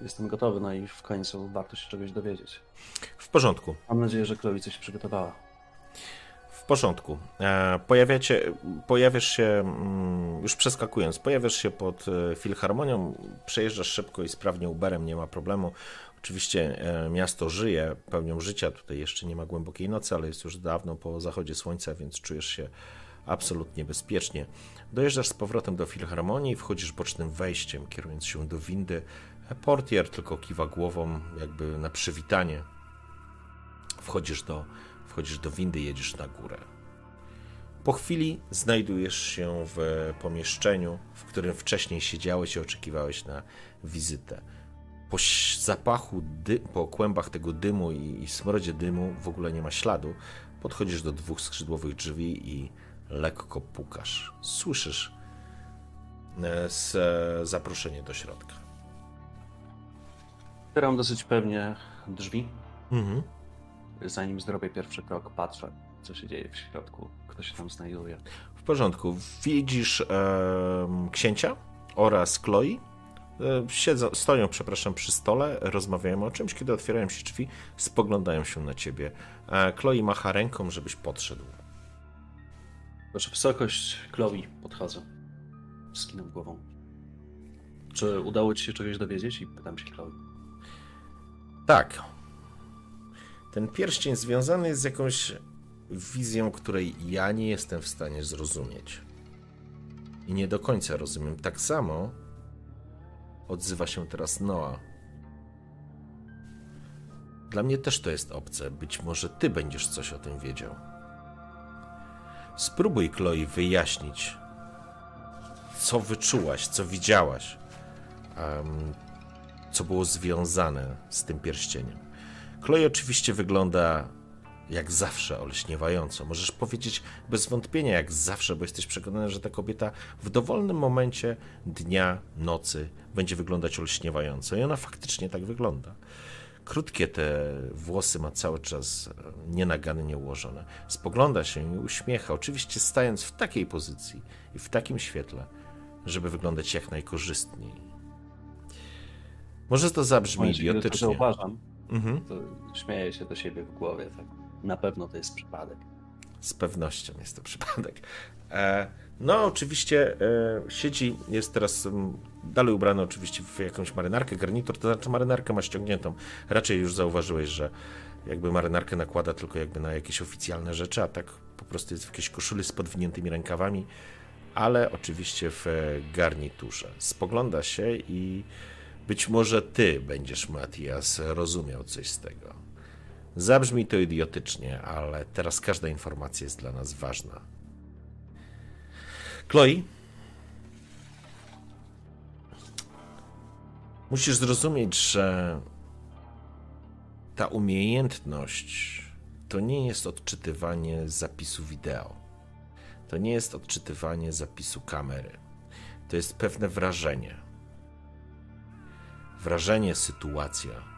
Jestem gotowy, no i w końcu warto się czegoś dowiedzieć. W porządku. Mam nadzieję, że Chloe coś przygotowała. Porządku. E, pojawiacie, pojawiasz się, mm, już przeskakując, pojawiasz się pod e, Filharmonią, przejeżdżasz szybko i sprawnie Uberem, nie ma problemu. Oczywiście e, miasto żyje pełnią życia, tutaj jeszcze nie ma głębokiej nocy, ale jest już dawno po zachodzie słońca, więc czujesz się absolutnie bezpiecznie. Dojeżdżasz z powrotem do Filharmonii, wchodzisz bocznym wejściem, kierując się do windy. Portier tylko kiwa głową, jakby na przywitanie. Wchodzisz do, wchodzisz do windy, jedziesz na górę. Po chwili znajdujesz się w pomieszczeniu, w którym wcześniej siedziałeś i oczekiwałeś na wizytę po zapachu, po kłębach tego dymu i, i smrodzie dymu w ogóle nie ma śladu. Podchodzisz do dwóch skrzydłowych drzwi i lekko pukasz. Słyszysz z, e, zaproszenie do środka. Otwieram dosyć pewnie drzwi. Mhm. Zanim zrobię pierwszy krok, patrzę, co się dzieje w środku, kto się tam znajduje. W porządku. Widzisz e, księcia oraz Chloe E, siedzą, stoją, przepraszam, przy stole, rozmawiają o czymś, kiedy otwierają się drzwi, spoglądają się na ciebie. E, Chloe macha ręką, żebyś podszedł. Proszę, wysokość Chloe, podchodzę. Skinął głową. Czy udało ci się czegoś dowiedzieć? I pytam się Chloe. Tak. Ten pierścień związany jest z jakąś wizją, której ja nie jestem w stanie zrozumieć. I nie do końca rozumiem. Tak samo Odzywa się teraz Noa. Dla mnie też to jest obce. Być może ty będziesz coś o tym wiedział. Spróbuj, Chloe, wyjaśnić, co wyczułaś, co widziałaś, um, co było związane z tym pierścieniem. Chloe oczywiście wygląda jak zawsze olśniewająco. Możesz powiedzieć bez wątpienia jak zawsze, bo jesteś przekonany, że ta kobieta w dowolnym momencie dnia, nocy będzie wyglądać olśniewająco. I ona faktycznie tak wygląda. Krótkie te włosy ma cały czas e, nienagannie ułożone. Spogląda się i uśmiecha, oczywiście stając w takiej pozycji i w takim świetle, żeby wyglądać jak najkorzystniej. Może to zabrzmi idiotycznie. To zauważam, mhm. to śmieję się do siebie w głowie. Tak. Na pewno to jest przypadek. Z pewnością jest to przypadek. E, no, oczywiście e, siedzi, jest teraz dalej ubrany oczywiście w jakąś marynarkę, garnitur, to znaczy marynarkę ma ściągniętą. Raczej już zauważyłeś, że jakby marynarkę nakłada tylko jakby na jakieś oficjalne rzeczy, a tak po prostu jest w jakiejś koszuli z podwiniętymi rękawami, ale oczywiście w garniturze. Spogląda się i być może ty będziesz, Matias, rozumiał coś z tego. Zabrzmi to idiotycznie, ale teraz każda informacja jest dla nas ważna. Chloe, musisz zrozumieć, że ta umiejętność to nie jest odczytywanie zapisu wideo. To nie jest odczytywanie zapisu kamery. To jest pewne wrażenie. Wrażenie, sytuacja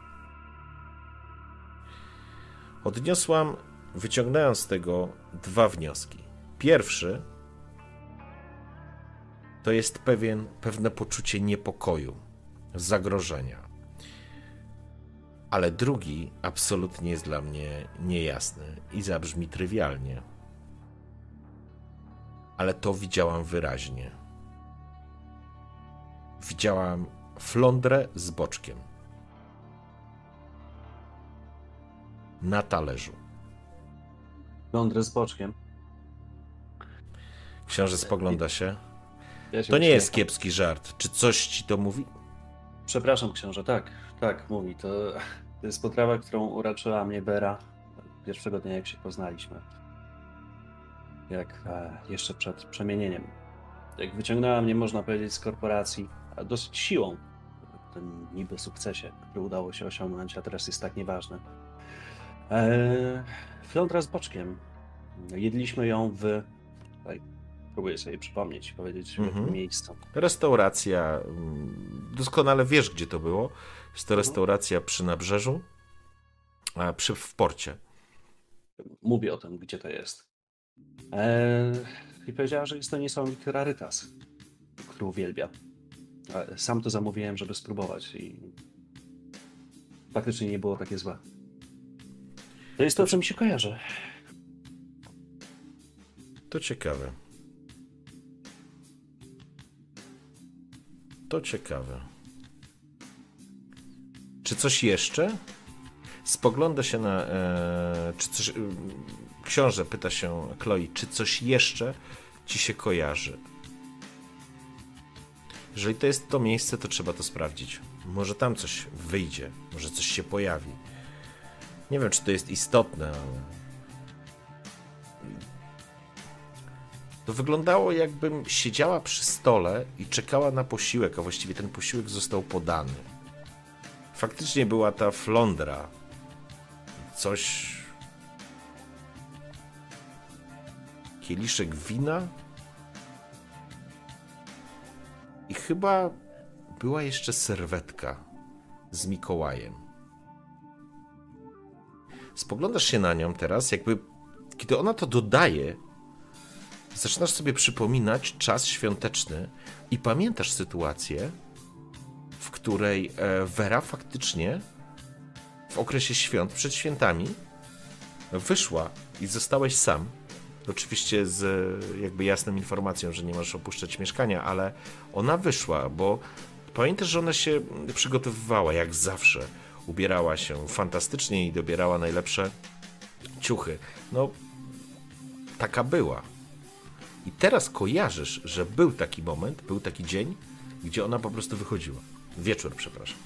Odniosłam, wyciągnąłem z tego dwa wnioski. Pierwszy to jest pewien, pewne poczucie niepokoju, zagrożenia. Ale drugi absolutnie jest dla mnie niejasny i zabrzmi trywialnie. Ale to widziałam wyraźnie. Widziałam flądrę z boczkiem. Na talerzu. Lądrę z boczkiem. Książę spogląda się. Ja się To nie jest kiepski żart. Czy coś ci to mówi? Przepraszam, książę, tak, tak, mówi. To, to jest potrawa, którą uraczyła mnie Bera pierwszego dnia, jak się poznaliśmy. Jak e, jeszcze przed przemienieniem. Jak wyciągnęła mnie, można powiedzieć, z korporacji, dosyć siłą, w tym niby sukcesie, który udało się osiągnąć, a teraz jest tak nieważny. E, flądra z boczkiem. Jedliśmy ją w. Tutaj próbuję sobie przypomnieć, powiedzieć Mhm. jakim miejscu. Restauracja, mm, doskonale wiesz, gdzie to było. Jest to Mhm. restauracja przy nabrzeżu, a przy, w porcie. mówię o tym, gdzie to jest. Eee, I powiedziała, że jest to niesamowity rarytas, który uwielbia. Sam to zamówiłem, żeby spróbować i faktycznie nie było takie złe. To jest to, co mi się kojarzy. To ciekawe. To ciekawe. Czy coś jeszcze? Spogląda się na. E, czy coś, mm, książę pyta się Chloe, czy coś jeszcze ci się kojarzy? Jeżeli to jest to miejsce, to trzeba to sprawdzić. Może tam coś wyjdzie, może coś się pojawi. Nie wiem, czy to jest istotne, ale. To wyglądało, jakbym siedziała przy stole i czekała na posiłek, a właściwie ten posiłek został podany. Faktycznie była ta flądra. Coś. Kieliszek wina. I chyba była jeszcze serwetka z Mikołajem. Spoglądasz się na nią teraz, jakby kiedy ona to dodaje, zaczynasz sobie przypominać czas świąteczny i pamiętasz sytuację, w której e, Vera faktycznie w okresie świąt, przed świętami, wyszła i zostałeś sam. Oczywiście z jakby jasną informacją, że nie możesz opuszczać mieszkania, ale ona wyszła, bo pamiętasz, że ona się przygotowywała jak zawsze. Ubierała się fantastycznie i dobierała najlepsze ciuchy. No, taka była. I teraz kojarzysz, że był taki moment, był taki dzień, gdzie ona po prostu wychodziła. Wieczór, przepraszam.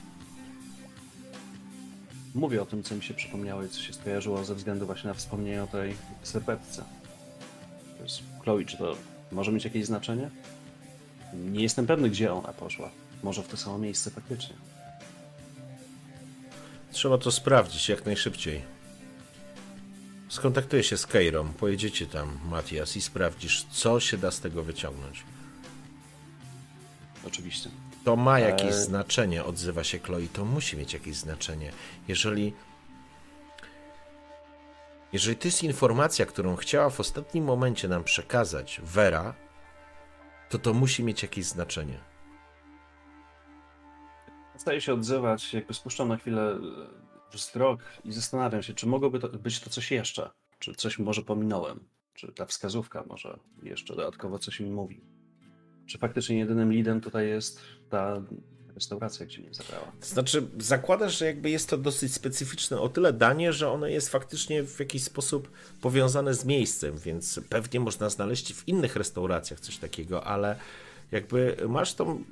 Mówię o tym, co mi się przypomniało i co się skojarzyło ze względu właśnie na wspomnienie o tej serwetce. Chloe, czy to może mieć jakieś znaczenie? Nie jestem pewny, gdzie ona poszła. Może w to samo miejsce faktycznie. Trzeba to sprawdzić jak najszybciej. Skontaktuję się z Keirą, pojedziecie tam, Matias, i sprawdzisz, co się da z tego wyciągnąć. Oczywiście. To ma jakieś Eee. znaczenie, odzywa się Chloe. To musi mieć jakieś znaczenie. Jeżeli. Jeżeli to jest informacja, którą chciała w ostatnim momencie nam przekazać Vera, to to musi mieć jakieś znaczenie. Staję się odzywać, jakby spuszczam na chwilę e, wzrok i zastanawiam się, czy mogłoby to być to coś jeszcze. Czy coś może pominąłem. Czy ta wskazówka może jeszcze dodatkowo coś mi mówi. Czy faktycznie jedynym leadem tutaj jest ta restauracja, gdzie mnie zabrała. Znaczy, zakładasz, że jakby jest to dosyć specyficzne o tyle danie, że ono jest faktycznie w jakiś sposób powiązane z miejscem, więc pewnie można znaleźć w innych restauracjach coś takiego, ale jakby masz tą.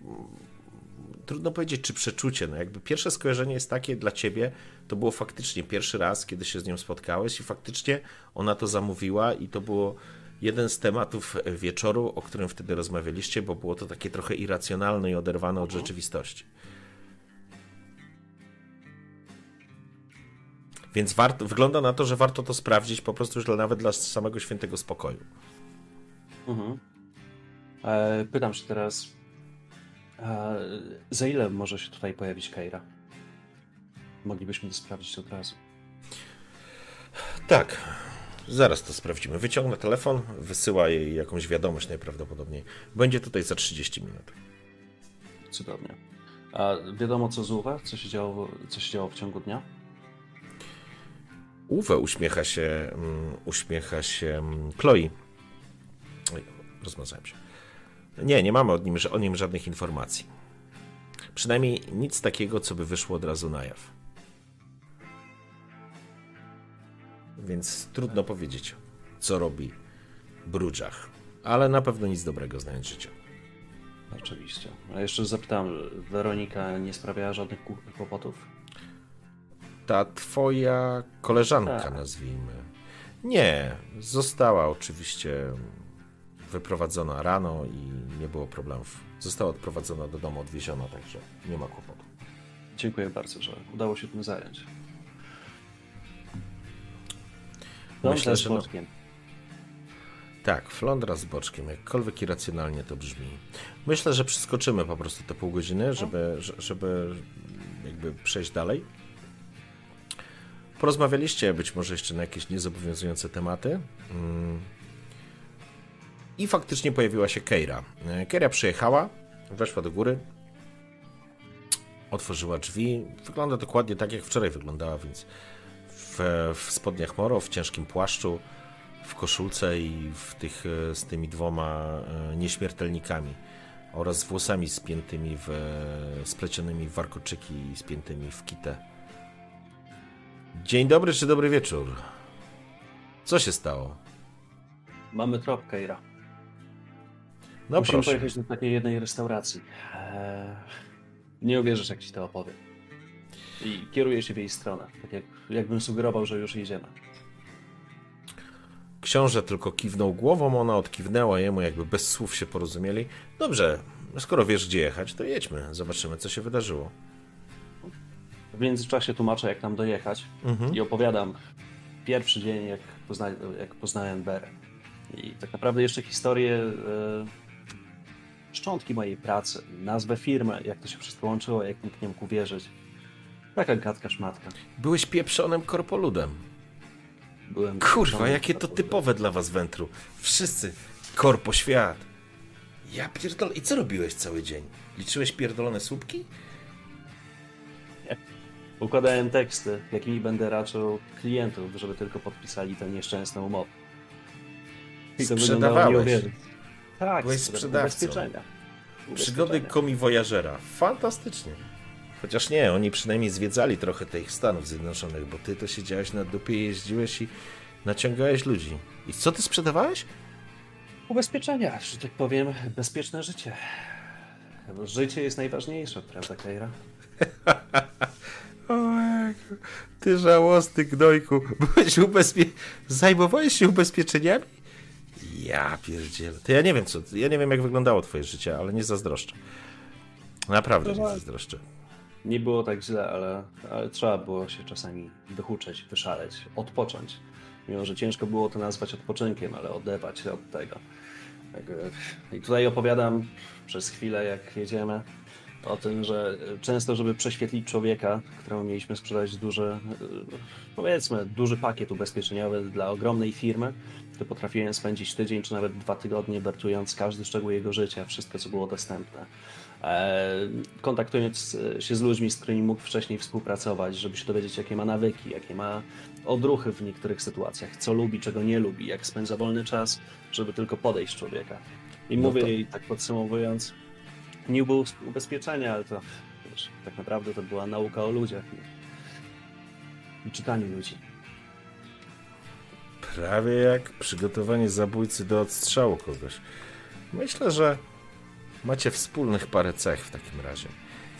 Trudno powiedzieć, czy przeczucie. No jakby pierwsze skojarzenie jest takie dla ciebie, to było faktycznie pierwszy raz, kiedy się z nią spotkałeś, i faktycznie ona to zamówiła, i to było jeden z tematów wieczoru, o którym wtedy rozmawialiście, bo było to takie trochę irracjonalne i oderwane od rzeczywistości. Więc warto, wygląda na to, że warto to sprawdzić po prostu już dla, nawet dla samego świętego spokoju. Mhm. E, pytam się teraz, e, za ile może się tutaj pojawić Keira? Moglibyśmy to sprawdzić od razu. Tak, zaraz to sprawdzimy. Wyciągnę telefon, wysyła jej jakąś wiadomość najprawdopodobniej. Będzie tutaj za 30 minut. Cudownie. A wiadomo co z Uwe? Co się działo, co się działo w ciągu dnia? Uwe uśmiecha się, mm, uśmiecha się mm, Chloe. Oj, rozmazałem się. Nie, nie mamy o nim, o nim żadnych informacji. Przynajmniej nic takiego, co by wyszło od razu na jaw. Więc trudno powiedzieć, co robi Brudżach. Ale na pewno nic dobrego znając życie. Oczywiście. A jeszcze zapytam, Weronika nie sprawiała żadnych kłopotów? Ta twoja koleżanka, Tak. nazwijmy. Nie, została oczywiście wyprowadzona rano i nie było problemów. Została odprowadzona do domu, odwieziona, także nie ma kłopotu. Dziękuję bardzo, że udało się tym zająć. Myślę, że z no- boczkiem. Tak, flądra z boczkiem, jakkolwiek irracjonalnie to brzmi. Myślę, że przeskoczymy po prostu te pół godziny, żeby, że- żeby jakby przejść dalej. Porozmawialiście być może jeszcze na jakieś niezobowiązujące tematy. Mm. I faktycznie pojawiła się Keira. Keira przyjechała, weszła do góry, otworzyła drzwi. Wygląda dokładnie tak, jak wczoraj wyglądała, więc w, w spodniach moro, w ciężkim płaszczu, w koszulce i w tych, e, z tymi dwoma e, nieśmiertelnikami oraz z włosami spiętymi w, splecionymi w warkoczyki i spiętymi w kitę. Dzień dobry czy dobry wieczór? Co się stało? Mamy trop, Keira. No Musimy proszę. pojechać do takiej jednej restauracji. Eee, nie uwierzysz, jak ci to opowiem. I kieruję się w jej stronę, tak jak, jakbym sugerował, że już jedziemy. Książę tylko kiwnął głową, ona odkiwnęła jemu, jakby bez słów się porozumieli. Dobrze, skoro wiesz gdzie jechać, to jedźmy, zobaczymy co się wydarzyło. W międzyczasie tłumaczę, jak tam dojechać Mhm. i opowiadam pierwszy dzień, jak, pozna, jak poznałem Berę. I tak naprawdę jeszcze historię, e, szczątki mojej pracy, nazwę firmy, jak to się wszystko łączyło, jak mógł nie mógł uwierzyć. Taka gadka szmatka. Byłeś pieprzonym korpoludem. Byłem Kurwa, jakie to typowe dla was wętru. Wszyscy. Korpo świat. Ja pierdolę. I co robiłeś cały dzień? Liczyłeś pierdolone słupki? Układałem teksty, jakimi będę raczył klientów, żeby tylko podpisali tę nieszczęsną umowę. I to Sprzedawałeś. Tak, Byłeś sprzedawcą. ubezpieczenia. Przygody Ubezpieczenia. komiwojażera. Fantastycznie. Chociaż nie, oni przynajmniej zwiedzali trochę tych Stanów Zjednoczonych, bo ty to siedziałeś na dupie, jeździłeś i naciągałeś ludzi. I co ty sprzedawałeś? Ubezpieczenia, że tak powiem, bezpieczne życie. Bo życie jest najważniejsze, prawda? Ojku, ty żałosny gnojku. Byłeś ubezpie... Zajmowałeś się ubezpieczeniami? Ja pierdzielę. To ja nie wiem, co... Ja nie wiem, jak wyglądało twoje życie, ale nie zazdroszczę. Naprawdę nie zazdroszczę. Nie było tak źle, ale, ale trzeba było się czasami wyhuczeć, wyszaleć, odpocząć. Mimo, że ciężko było to nazwać odpoczynkiem, ale odewać się od tego. I tutaj opowiadam przez chwilę, jak jedziemy, o tym, że często, żeby prześwietlić człowieka, któremu mieliśmy sprzedać duży, powiedzmy, duży pakiet ubezpieczeniowy dla ogromnej firmy, to potrafiłem spędzić tydzień czy nawet dwa tygodnie wertując każdy szczegół jego życia, wszystko, co było dostępne. E, kontaktując e, się z ludźmi, z którymi mógł wcześniej współpracować, żeby się dowiedzieć, jakie ma nawyki, jakie ma odruchy w niektórych sytuacjach, co lubi, czego nie lubi, jak spędza wolny czas, żeby tylko podejść człowieka. I No mówię to- jej tak podsumowując, nie było ubezpieczenia, ale to wiesz, tak naprawdę to była nauka o ludziach i, i czytaniu ludzi. Prawie jak przygotowanie zabójcy do odstrzału kogoś. Myślę, że macie wspólnych parę cech w takim razie.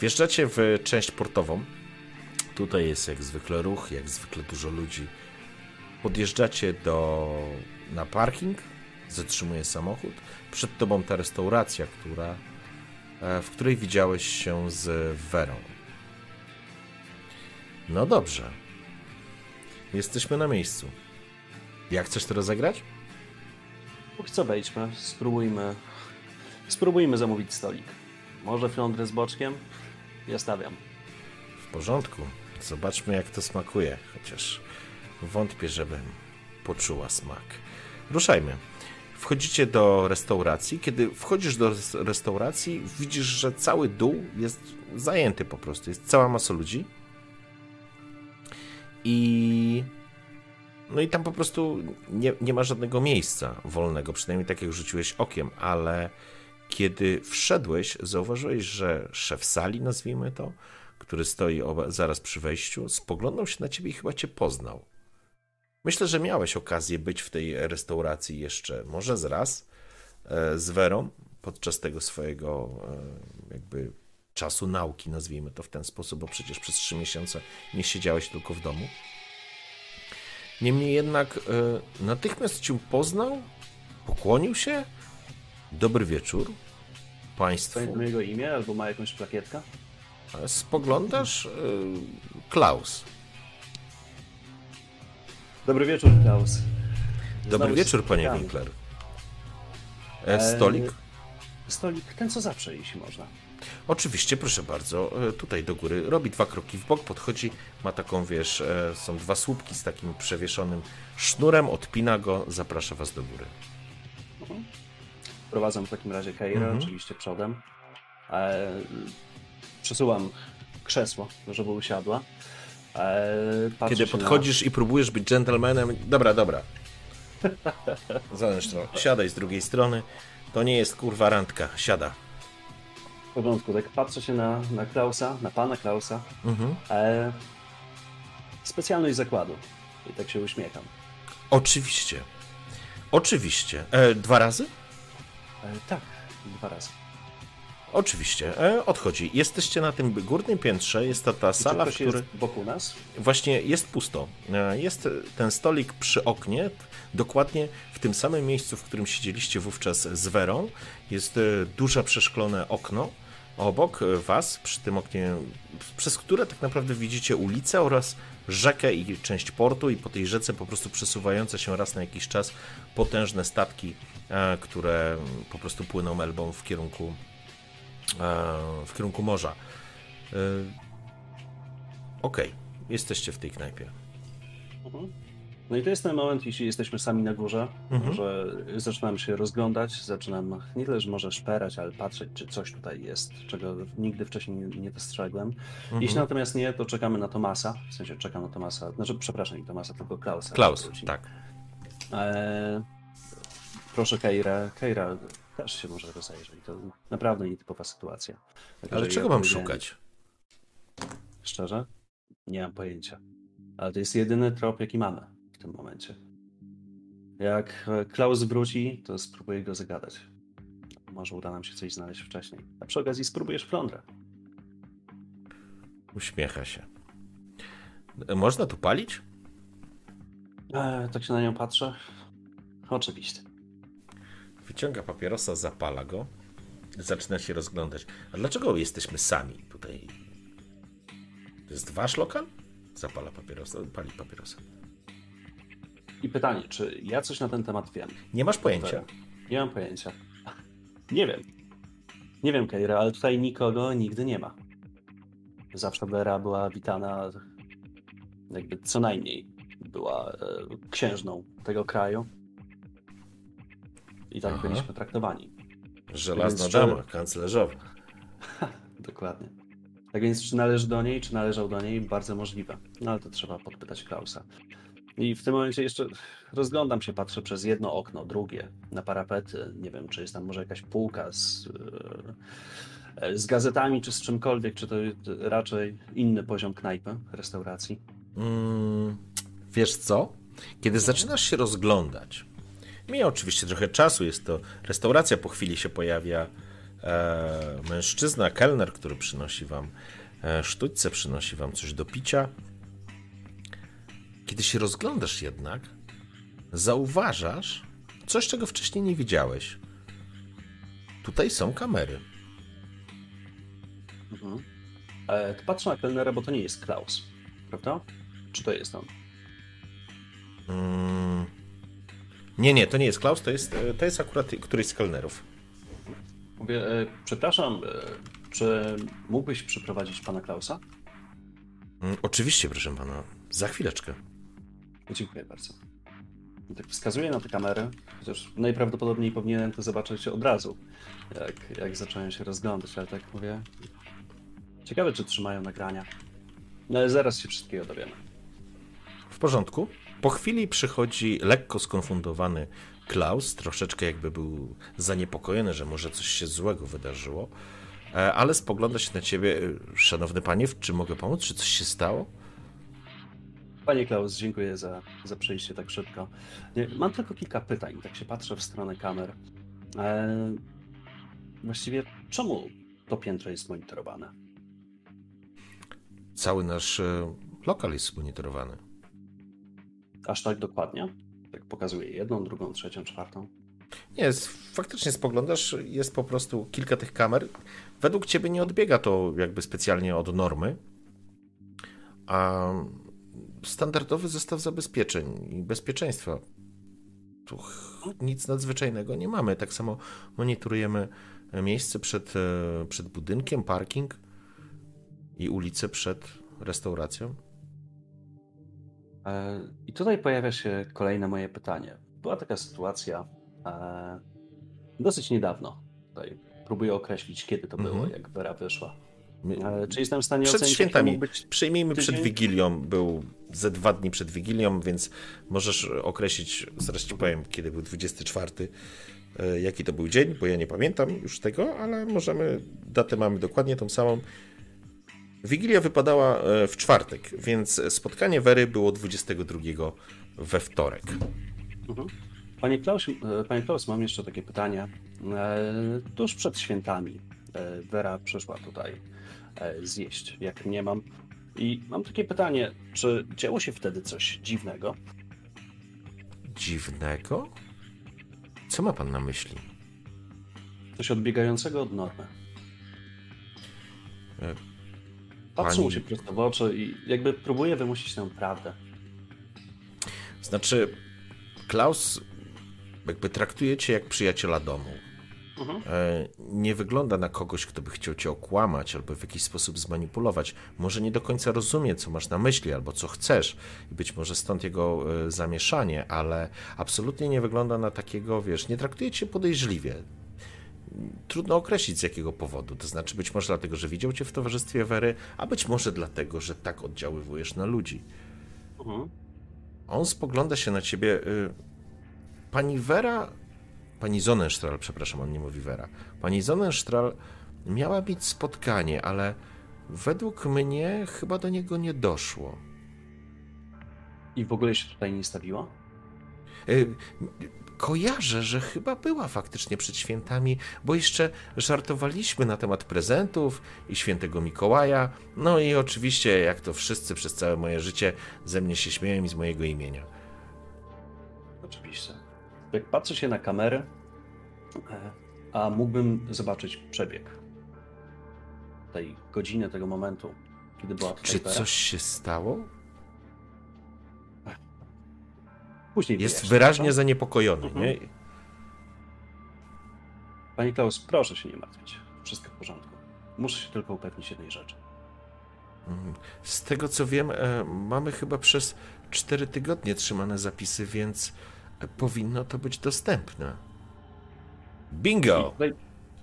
Wjeżdżacie w część portową. Tutaj jest jak zwykle ruch, jak zwykle dużo ludzi. Podjeżdżacie do, na parking, zatrzymuje samochód. Przed tobą ta restauracja, która, e, w której widziałeś się z Werą. No dobrze. Jesteśmy na miejscu. Jak chcesz to rozegrać? Póki co wejdźmy, spróbujmy, spróbujmy zamówić stolik. Może flądrę z boczkiem? Ja stawiam. W porządku. Zobaczmy, jak to smakuje, chociaż wątpię, żebym poczuła smak. Ruszajmy. wchodzicie do restauracji. Kiedy wchodzisz do res- restauracji, widzisz, że cały dół jest zajęty po prostu. Jest cała masa ludzi. I. No i tam po prostu nie, nie ma żadnego miejsca wolnego, przynajmniej tak jak rzuciłeś okiem, ale kiedy wszedłeś, zauważyłeś, że szef sali, nazwijmy to, który stoi zaraz przy wejściu, spoglądał się na ciebie i chyba cię poznał. Myślę, że miałeś okazję być w tej restauracji jeszcze, może z raz, e, z Werą, podczas tego swojego e, jakby czasu nauki, nazwijmy to w ten sposób, bo przecież przez trzy miesiące nie siedziałeś tylko w domu. Niemniej jednak e, natychmiast cię poznał, pokłonił się. Dobry wieczór Państwu. Pamiętam jego imię albo ma jakąś plakietkę? Spoglądasz? E, Klaus. Dobry wieczór, Klaus. Dobry Znowu wieczór, się panie. Winkler. E, Stolik? Stolik, ten co zawsze, jeśli można. Oczywiście, proszę bardzo, e, tutaj do góry. Robi dwa kroki w bok, podchodzi, ma taką, wiesz, e, są dwa słupki z takim przewieszonym sznurem, odpina go, zaprasza was do góry. Prowadzę w takim razie Keirę, Mhm. oczywiście przodem. E, przesuwam krzesło, żeby usiadła. E, Kiedy podchodzisz i próbujesz być gentlemanem, dobra, dobra. Zależ trochę. Siadaj z drugiej strony. To nie jest kurwa randka. Siada. Na, w porządku, tak patrzę się na, na Klausa, na pana Klausa. Mhm. E, specjalność zakładu. I tak się uśmiecham. Oczywiście. Oczywiście. E, dwa razy? E, tak, dwa razy. Oczywiście. E, odchodzi. Jesteście na tym górnym piętrze. Jest to ta Czy sala, w której... wokół nas? Właśnie jest pusto. E, Jest ten stolik przy oknie, dokładnie w tym samym miejscu, w którym siedzieliście wówczas z Werą. Jest duże przeszklone okno obok was, przy tym oknie, przez które tak naprawdę widzicie ulicę oraz rzekę i część portu i po tej rzece po prostu przesuwające się raz na jakiś czas potężne statki, e, które po prostu płyną elbą w kierunku e, w kierunku morza. E, Okej, jesteście w tej knajpie. Mhm. No i to jest ten moment, jeśli jesteśmy sami na górze, Mhm. że zaczynam się rozglądać, zaczynam nie tyle, że może szperać, ale patrzeć, czy coś tutaj jest, czego nigdy wcześniej nie, nie dostrzegłem. Mhm. Jeśli natomiast nie, to czekamy na Tomasa, w sensie czekam na Tomasa, znaczy przepraszam, nie Tomasa, tylko Klausa. Klaus, tak. Eee, proszę Keira, Keira też się może rozejrzeć, to naprawdę nietypowa sytuacja. Także Ale ja czego mam powiedziałem- szukać? Szczerze? Nie mam pojęcia. Ale to jest jedyny trop, jaki mamy w tym momencie. Jak e, Klaus wróci, to spróbuję go zagadać. Może uda nam się coś znaleźć wcześniej. A przy okazji spróbujesz flądrę. Uśmiecha się. E, Można tu palić? E, tak się na nią patrzę. Oczywiście. Wyciąga papierosa, zapala go. Zaczyna się rozglądać. A dlaczego jesteśmy sami tutaj? To jest wasz lokal? Zapala papierosa, pali papierosa. I pytanie, czy ja coś na ten temat wiem? Nie masz pojęcia. Nie mam pojęcia. Nie wiem. Nie wiem, Keira, ale tutaj nikogo nigdy nie ma. Zawsze Vera była witana, jakby co najmniej była e, księżną tego kraju. I tak Aha. byliśmy traktowani. Żelazna dama, czy- kanclerzowa. Dokładnie. Tak więc, czy należy do niej, czy należał do niej? Bardzo możliwe. No ale to trzeba podpytać Klausa. I w tym momencie jeszcze rozglądam się, patrzę przez jedno okno, drugie, na parapety. Nie wiem, czy jest tam może jakaś półka z, e, z gazetami, czy z czymkolwiek, czy to raczej inny poziom knajpy, restauracji. Mm, wiesz co? Kiedy zaczynasz się rozglądać, mija oczywiście trochę czasu, jest to restauracja, po chwili się pojawia e, mężczyzna, kelner, który przynosi wam e, sztućce, przynosi wam coś do picia. Kiedy się rozglądasz jednak, zauważasz coś, czego wcześniej nie widziałeś. Tutaj są kamery. Mhm. E, to patrzę na kelnera, bo to nie jest Klaus, prawda? Czy to jest on? Mm. Nie, nie, to nie jest Klaus, to jest, e, to jest akurat któryś z kelnerów. Mówię, e, przepraszam, e, czy mógłbyś przyprowadzić pana Klausa? Mm, Oczywiście, proszę pana, za chwileczkę. Dziękuję bardzo. I tak wskazuję na tę kamerę, chociaż najprawdopodobniej powinienem to zobaczyć od razu, jak, jak zacząłem się rozglądać, ale tak mówię. Ciekawe, czy trzymają nagrania. No ale zaraz się wszystkiego dowiemy. W porządku. Po chwili przychodzi lekko skonfundowany Klaus, troszeczkę jakby był zaniepokojony, że może coś się złego wydarzyło, e, ale spogląda się na ciebie. e, Szanowny panie, czy mogę pomóc? Czy coś się stało? Panie Klaus, dziękuję za, za przyjście tak szybko. Mam tylko kilka pytań, tak się patrzę w stronę kamer. E, właściwie czemu to piętro jest monitorowane? Cały nasz e, lokal jest monitorowany. Aż tak dokładnie? Tak pokazuje jedną, drugą, trzecią, czwartą. Nie, faktycznie spoglądasz, jest po prostu kilka tych kamer. Według ciebie nie odbiega to jakby specjalnie od normy, a standardowy zestaw zabezpieczeń i bezpieczeństwa. Tu nic nadzwyczajnego nie mamy. Tak samo monitorujemy miejsce przed, e, przed budynkiem, parking i ulicę przed restauracją. E, I tutaj pojawia się kolejne moje pytanie. Była taka sytuacja e, dosyć niedawno. Tutaj próbuję określić, kiedy to było, Mhm. jak Vera wyszła. Czy jestem w stanie Przed ocenić, jaki świętami. być Przyjmijmy przed tydzień? Wigilią, był ze dwa dni przed Wigilią, więc możesz określić, zaraz ci powiem, kiedy był 24, e, jaki to był dzień, bo ja nie pamiętam już tego, ale możemy, datę mamy dokładnie tą samą. Wigilia wypadała e, w czwartek, więc spotkanie Wery było 22 we wtorek. Mhm. Panie Klaus, e, Panie Klaus, mam jeszcze takie pytanie. Tuż przed świętami Vera przyszła tutaj zjeść, jak nie mam. I mam takie pytanie, czy działo się wtedy coś dziwnego? Dziwnego? Co ma pan na myśli? Coś odbiegającego od normy? E, pani- mu się prosto w oczy i jakby próbuję wymusić tę prawdę. Znaczy, Klaus jakby traktuje cię jak przyjaciela domu. Mhm. E, nie wygląda na kogoś, kto by chciał cię okłamać albo w jakiś sposób zmanipulować. Może nie do końca rozumie, co masz na myśli albo co chcesz, i być może stąd jego e, zamieszanie, ale absolutnie nie wygląda na takiego, wiesz, nie traktuje cię podejrzliwie. Trudno określić z jakiego powodu. To znaczy, być może dlatego, że widział cię w towarzystwie Wery, a być może dlatego, że tak oddziaływujesz na ludzi. Mhm. On spogląda się na ciebie. y, Pani Wera. Pani Sonnenstrahl, przepraszam, on nie mówi Wera. Pani Sonnenstrahl miała mieć spotkanie, ale według mnie chyba do niego nie doszło. I w ogóle się tutaj nie stawiła? Y, Kojarzę, że chyba była faktycznie przed świętami, bo jeszcze żartowaliśmy na temat prezentów i świętego Mikołaja. No i oczywiście, jak to wszyscy przez całe moje życie, ze mnie się śmieją i z mojego imienia. Jak patrzę się na kamerę, e, a mógłbym zobaczyć przebieg tej godziny, tego momentu, kiedy była Czy coś się stało? Później Jest wyjaśnię, wyraźnie zaniepokojony, Mhm. nie? Pani Klaus, proszę się nie martwić. Wszystko w porządku. Muszę się tylko upewnić jednej rzeczy. Mhm. Z tego co wiem, e, mamy chyba przez 4 tygodnie trzymane zapisy, więc powinno to być dostępne. I Bingo! tutaj,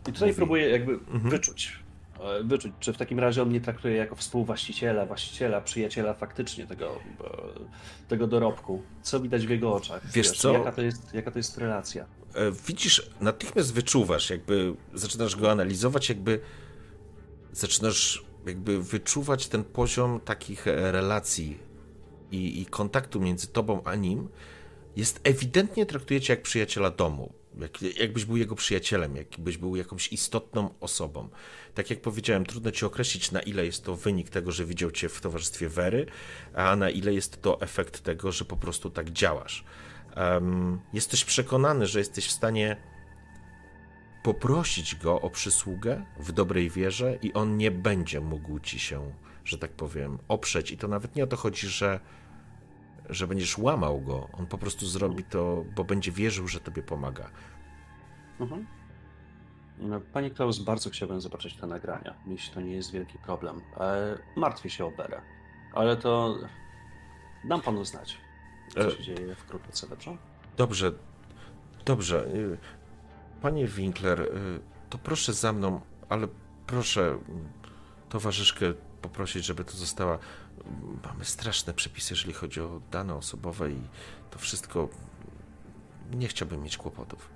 i tutaj próbuję jakby Mhm. wyczuć, e, wyczuć, czy w takim razie on mnie traktuje jako współwłaściciela, właściciela, przyjaciela faktycznie tego, e, tego dorobku. Co widać w jego oczach? Wiesz co? Jaka to jest, jaka to jest relacja? E, Widzisz, natychmiast wyczuwasz, jakby zaczynasz go analizować, jakby zaczynasz jakby wyczuwać ten poziom takich relacji i, i kontaktu między tobą a nim. Jest ewidentnie traktuje cię jak przyjaciela domu. Jak, jakbyś był jego przyjacielem, jakbyś był jakąś istotną osobą. Tak jak powiedziałem, trudno ci określić, na ile jest to wynik tego, że widział cię w towarzystwie Wery, a na ile jest to efekt tego, że po prostu tak działasz. Em, jesteś przekonany, że jesteś w stanie poprosić go o przysługę w dobrej wierze i on nie będzie mógł ci się, że tak powiem, oprzeć. I to nawet nie o to chodzi, że, że będziesz łamał go. On po prostu zrobi to, bo będzie wierzył, że tobie pomaga. Mhm. No, Panie Klaus, bardzo chciałbym zobaczyć te nagrania, jeśli to nie jest wielki problem. E, martwię się o Berę, ale to dam panu znać, co E, się dzieje wkrótce, dobrze? Dobrze, dobrze. Y, panie Winkler, to proszę za mną, ale proszę towarzyszkę poprosić, żeby to została. Mamy straszne przepisy, jeżeli chodzi o dane osobowe i to wszystko. Nie chciałbym mieć kłopotów.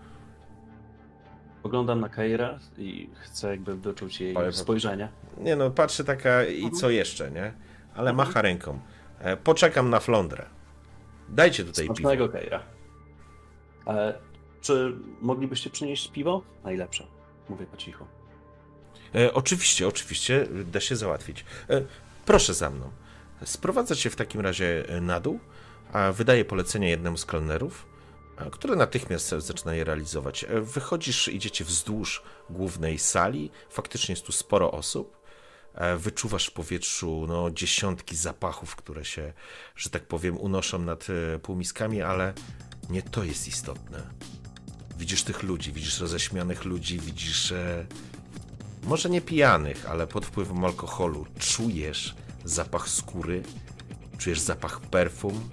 Poglądam na Kaira i chcę jakby wyczuć jej Ale- spojrzenie. Nie no, patrzy taka i co jeszcze, nie? Ale macha ręką. E, Poczekam na flądrę. Dajcie tutaj piwo. Smacznego Kaira. E, czy moglibyście przynieść piwo? Najlepsze. Mówię po cichu. E, oczywiście, oczywiście, da się załatwić. E, proszę za mną. Sprowadza się w takim razie e, na dół, a wydaje polecenie jednemu z kelnerów, e, który natychmiast zaczyna je realizować. E, wychodzisz, idziecie wzdłuż głównej sali, faktycznie jest tu sporo osób. Wyczuwasz w powietrzu no, dziesiątki zapachów, które się, że tak powiem, unoszą nad półmiskami, ale nie to jest istotne. Widzisz tych ludzi, widzisz roześmianych ludzi, widzisz może nie pijanych, ale pod wpływem alkoholu czujesz zapach skóry, czujesz zapach perfum.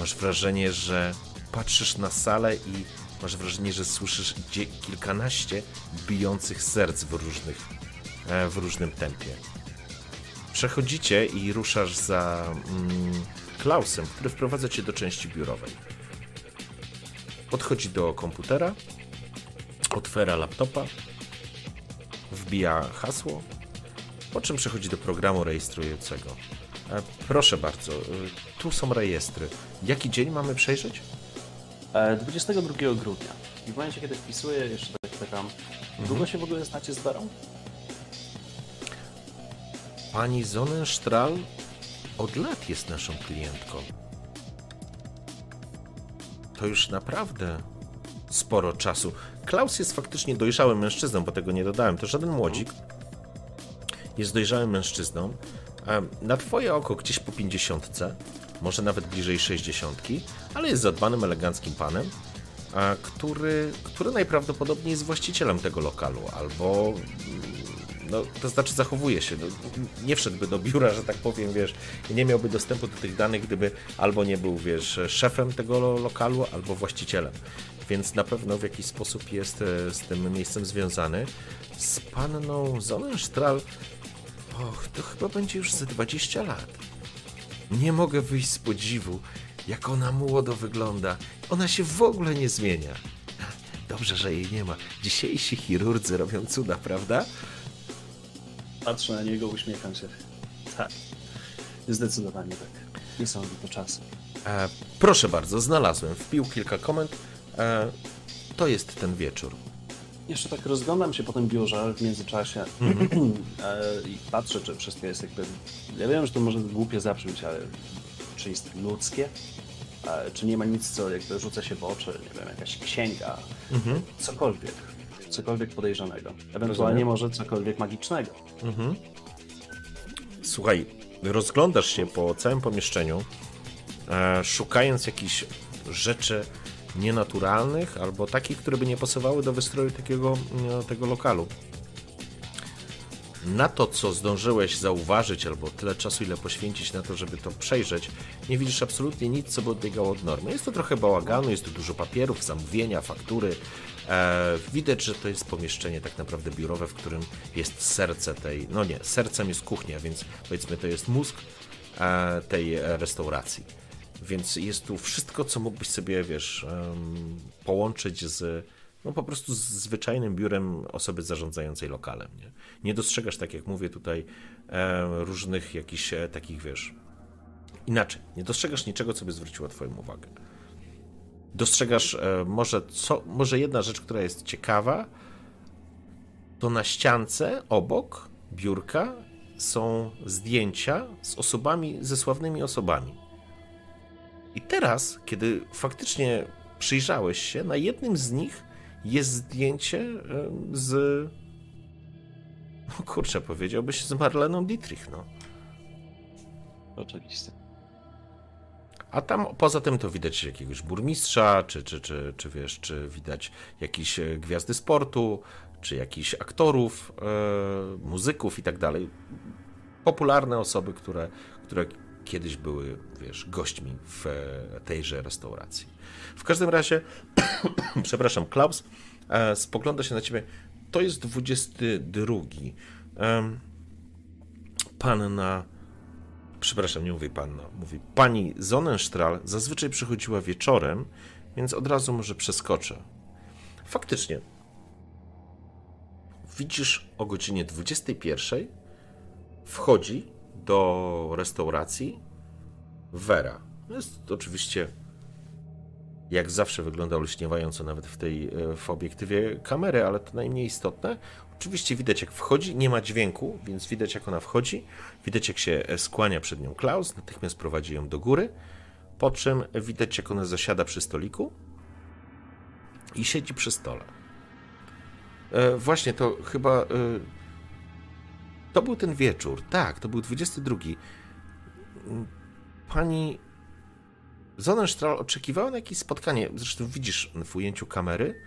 Masz wrażenie, że patrzysz na salę i masz wrażenie, że słyszysz dzie- kilkanaście bijących serc w, różnych, e, w różnym tempie. Przechodzicie i ruszasz za mm, Klausem, który wprowadza cię do części biurowej. Podchodzi do komputera, otwiera laptopa, wbija hasło, po czym przechodzi do programu rejestrującego. E, Proszę bardzo, e, tu są rejestry. Jaki dzień mamy przejrzeć? E, 22 grudnia. I w momencie, kiedy wpisuję, jeszcze tak pytam, długo się w ogóle znacie z Berą? Pani Sonnenstrahl od lat jest naszą klientką. To już naprawdę sporo czasu. Klaus jest faktycznie dojrzałym mężczyzną, bo tego nie dodałem. To żaden młodzik. Jest dojrzałym mężczyzną. Na twoje oko gdzieś po pięćdziesiątce, może nawet bliżej sześćdziesiątki, ale jest zadbanym, eleganckim panem, który, który najprawdopodobniej jest właścicielem tego lokalu, albo no, to znaczy zachowuje się. No, nie wszedłby do biura, że tak powiem, wiesz, nie miałby dostępu do tych danych, gdyby albo nie był, wiesz, szefem tego lo- lokalu, albo właścicielem. Więc na pewno w jakiś sposób jest e, z tym miejscem związany. Z panną Sonnenstrahl, och, to chyba będzie już ze 20 lat. Nie mogę wyjść z podziwu, jak ona młodo wygląda. Ona się w ogóle nie zmienia. Dobrze, że jej nie ma. Dzisiejsi chirurdzy robią cuda, prawda? Patrzę na niego, uśmiecham się. Tak. Zdecydowanie tak. Nie są to czasy. E, proszę bardzo, znalazłem. Wpił kilka komend. E, to jest ten wieczór. Jeszcze tak rozglądam się po tym biurze w międzyczasie e, i patrzę, czy wszystko jest jakby... Ja wiem, że to może głupie zabrzmieć, ale czy jest ludzkie? E, czy nie ma nic, co jakby rzuca się w oczy? Nie wiem, jakaś księga? Cokolwiek. Cokolwiek podejrzanego. Ewentualnie Rozumiem. może cokolwiek magicznego. Słuchaj, rozglądasz się po całym pomieszczeniu, e, szukając jakichś rzeczy nienaturalnych albo takich, które by nie pasowały do wystroju takiego, e, tego lokalu. Na to, co zdążyłeś zauważyć, albo tyle czasu, ile poświęcić na to, żeby to przejrzeć, nie widzisz absolutnie nic, co by odbiegało od normy. Jest to trochę bałaganu, jest tu dużo papierów, zamówienia, faktury. E, widać, że to jest pomieszczenie tak naprawdę biurowe, w którym jest serce tej, no nie, sercem jest kuchnia, więc powiedzmy to jest mózg e, tej restauracji. Więc jest tu wszystko, co mógłbyś sobie, wiesz, połączyć z, no po prostu z zwyczajnym biurem osoby zarządzającej lokalem. Nie, nie dostrzegasz, tak jak mówię tutaj, różnych jakichś e, takich, wiesz, inaczej, nie dostrzegasz niczego, co by zwróciło twoją uwagę. Dostrzegasz e, może, co, może jedna rzecz, która jest ciekawa, to na ściance obok biurka są zdjęcia z osobami, ze sławnymi osobami. I teraz, kiedy faktycznie przyjrzałeś się, na jednym z nich jest zdjęcie z. No kurczę, powiedziałbyś z Marleną Dietrich, no. Oczywiście. A tam poza tym to widać jakiegoś burmistrza, czy, czy, czy, czy wiesz, czy widać jakieś e, gwiazdy sportu, czy jakichś aktorów, e, muzyków i tak dalej. Popularne osoby, które, które kiedyś były, wiesz, gośćmi w e, tejże restauracji. W każdym razie, przepraszam, Klaus e, spogląda się na ciebie. To jest 22. Um, panna, przepraszam, nie mówi panna, mówi pani Sonnenstrahl zazwyczaj przychodziła wieczorem, więc od razu może przeskoczę. Faktycznie, widzisz o godzinie 21 wchodzi do restauracji Vera. Jest oczywiście jak zawsze wygląda olśniewająco nawet w tej e, w obiektywie kamery, ale to najmniej istotne. Oczywiście widać jak wchodzi, nie ma dźwięku, więc widać jak ona wchodzi. Widać jak się e, skłania przed nią Klaus, natychmiast prowadzi ją do góry. Po czym widać jak ona zasiada przy stoliku i siedzi przy stole. E, właśnie to chyba. E, to był ten wieczór. Tak, to był 22. Pani Sonnenstrahl oczekiwała na jakieś spotkanie. Zresztą widzisz w ujęciu kamery,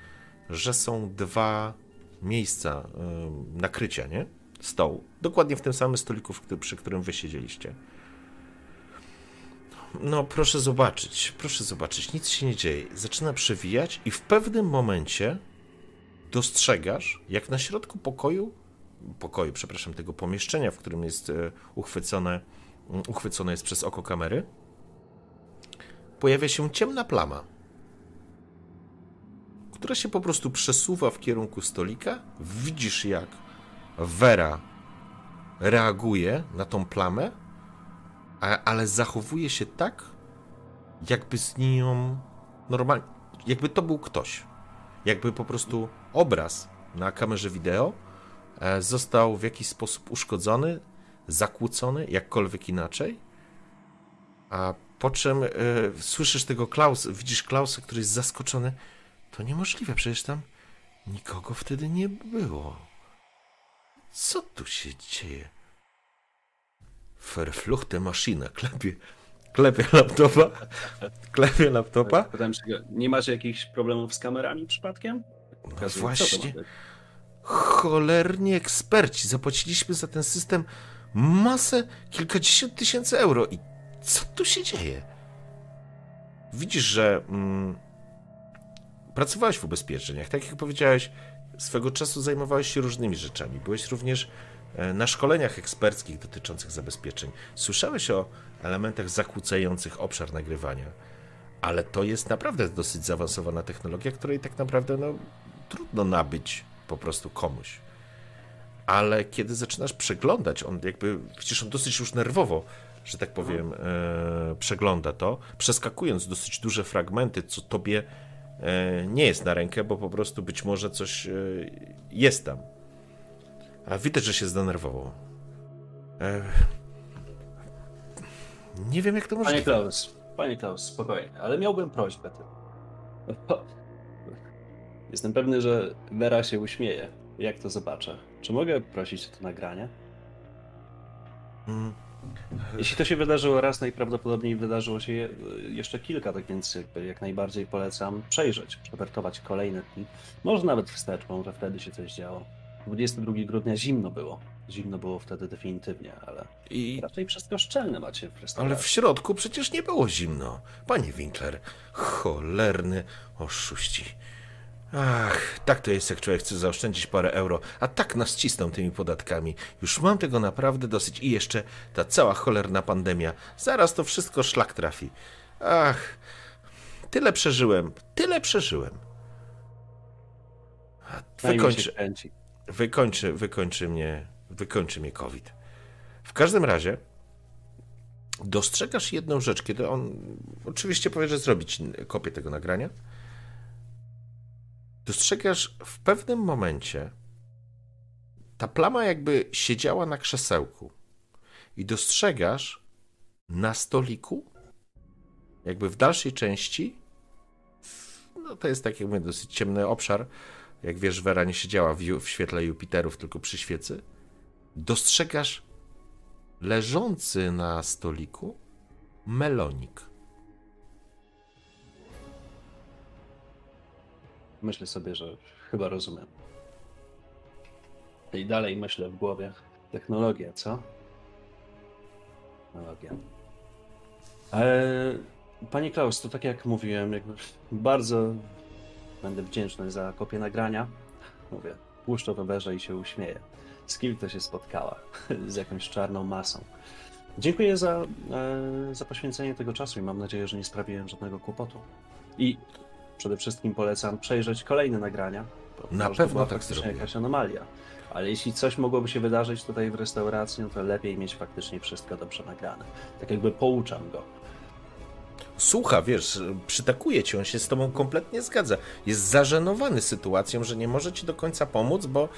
że są dwa miejsca y, nakrycia, nie? Stołu. Dokładnie w tym samym stoliku, przy którym wy siedzieliście. No, proszę zobaczyć, proszę zobaczyć, nic się nie dzieje. Zaczyna przewijać i w pewnym momencie dostrzegasz, jak na środku pokoju, pokoju, przepraszam, tego pomieszczenia, w którym jest e, uchwycone, uchwycone jest przez oko kamery, pojawia się ciemna plama, która się po prostu przesuwa w kierunku stolika. Widzisz, jak Vera reaguje na tą plamę, ale zachowuje się tak, jakby z nią normalnie, jakby to był ktoś. Jakby po prostu obraz na kamerze wideo został w jakiś sposób uszkodzony, zakłócony, jakkolwiek inaczej. A po czym y, słyszysz tego Klausa, widzisz Klausa, który jest zaskoczony. To niemożliwe, przecież tam nikogo wtedy nie było. Co tu się dzieje? Verfluchte Maschine, klepie, klepie laptopa, klepie laptopa. Pytałem się, nie macie jakichś problemów z kamerami przypadkiem? No właśnie, cholerni eksperci, zapłaciliśmy za ten system masę, kilkadziesiąt tysięcy euro i co tu się dzieje? Widzisz, że mm, pracowałeś w ubezpieczeniach. Tak jak powiedziałeś, swego czasu zajmowałeś się różnymi rzeczami. Byłeś również e, na szkoleniach eksperckich dotyczących zabezpieczeń. Słyszałeś o elementach zakłócających obszar nagrywania, ale to jest naprawdę dosyć zaawansowana technologia, której tak naprawdę no, trudno nabyć po prostu komuś. Ale kiedy zaczynasz przeglądać, on jakby, widzisz, on dosyć już nerwowo że tak powiem, e, przegląda to, przeskakując dosyć duże fragmenty, co tobie e, nie jest na rękę, bo po prostu być może coś e, jest tam. A widać, że się zdenerwował. E, nie wiem, jak to może. Panie Klaus, panie Klaus, spokojnie, ale miałbym prośbę. Jestem pewny, że Vera się uśmieje, jak to zobaczę. Czy mogę prosić o to nagranie? Mm. Jeśli to się wydarzyło raz, najprawdopodobniej wydarzyło się jeszcze kilka, tak więc jak najbardziej polecam przejrzeć, przewertować kolejne dni. Może nawet wstecz, może wtedy się coś działo. 22 grudnia zimno było. Zimno było wtedy definitywnie, ale I... raczej wszystko szczelne macie w restauracji. Ale w środku przecież nie było zimno. Panie Winkler, cholerny oszuści. Ach, tak to jest, jak człowiek chce zaoszczędzić parę euro, a tak nas cisną tymi podatkami. Już mam tego naprawdę dosyć i jeszcze ta cała cholerna pandemia. Zaraz to wszystko szlak trafi. Ach, tyle przeżyłem, tyle przeżyłem. Wykończy, wykończy, wykończy mnie, wykończy mnie COVID. W każdym razie dostrzegasz jedną rzecz, kiedy on oczywiście powie, że zrobić kopię tego nagrania dostrzegasz w pewnym momencie, ta plama jakby siedziała na krzesełku i dostrzegasz na stoliku, jakby w dalszej części, no to jest taki mówię, dosyć ciemny obszar, jak wiesz, Wera nie siedziała w, w świetle Jupiterów, tylko przy świecy, dostrzegasz leżący na stoliku melonik. Myślę sobie, że chyba rozumiem. I dalej myślę w głowie. Technologia, co? Technologia. E, Panie Klaus, to tak jak mówiłem, bardzo będę wdzięczny za kopię nagrania. Mówię, puszczę weberze i się uśmieję. Z kim to się spotkała? Z jakąś czarną masą. Dziękuję za, e, za poświęcenie tego czasu i mam nadzieję, że nie sprawiłem żadnego kłopotu. I przede wszystkim polecam przejrzeć kolejne nagrania. bo Na pewno była tak faktycznie zrobię. jakaś anomalia. Ale jeśli coś mogłoby się wydarzyć tutaj w restauracji, no to lepiej mieć faktycznie wszystko dobrze nagrane. Tak jakby pouczam go. Słucha, wiesz, przytakuje cię, on się z tobą kompletnie zgadza. Jest zażenowany sytuacją, że nie może ci do końca pomóc, bo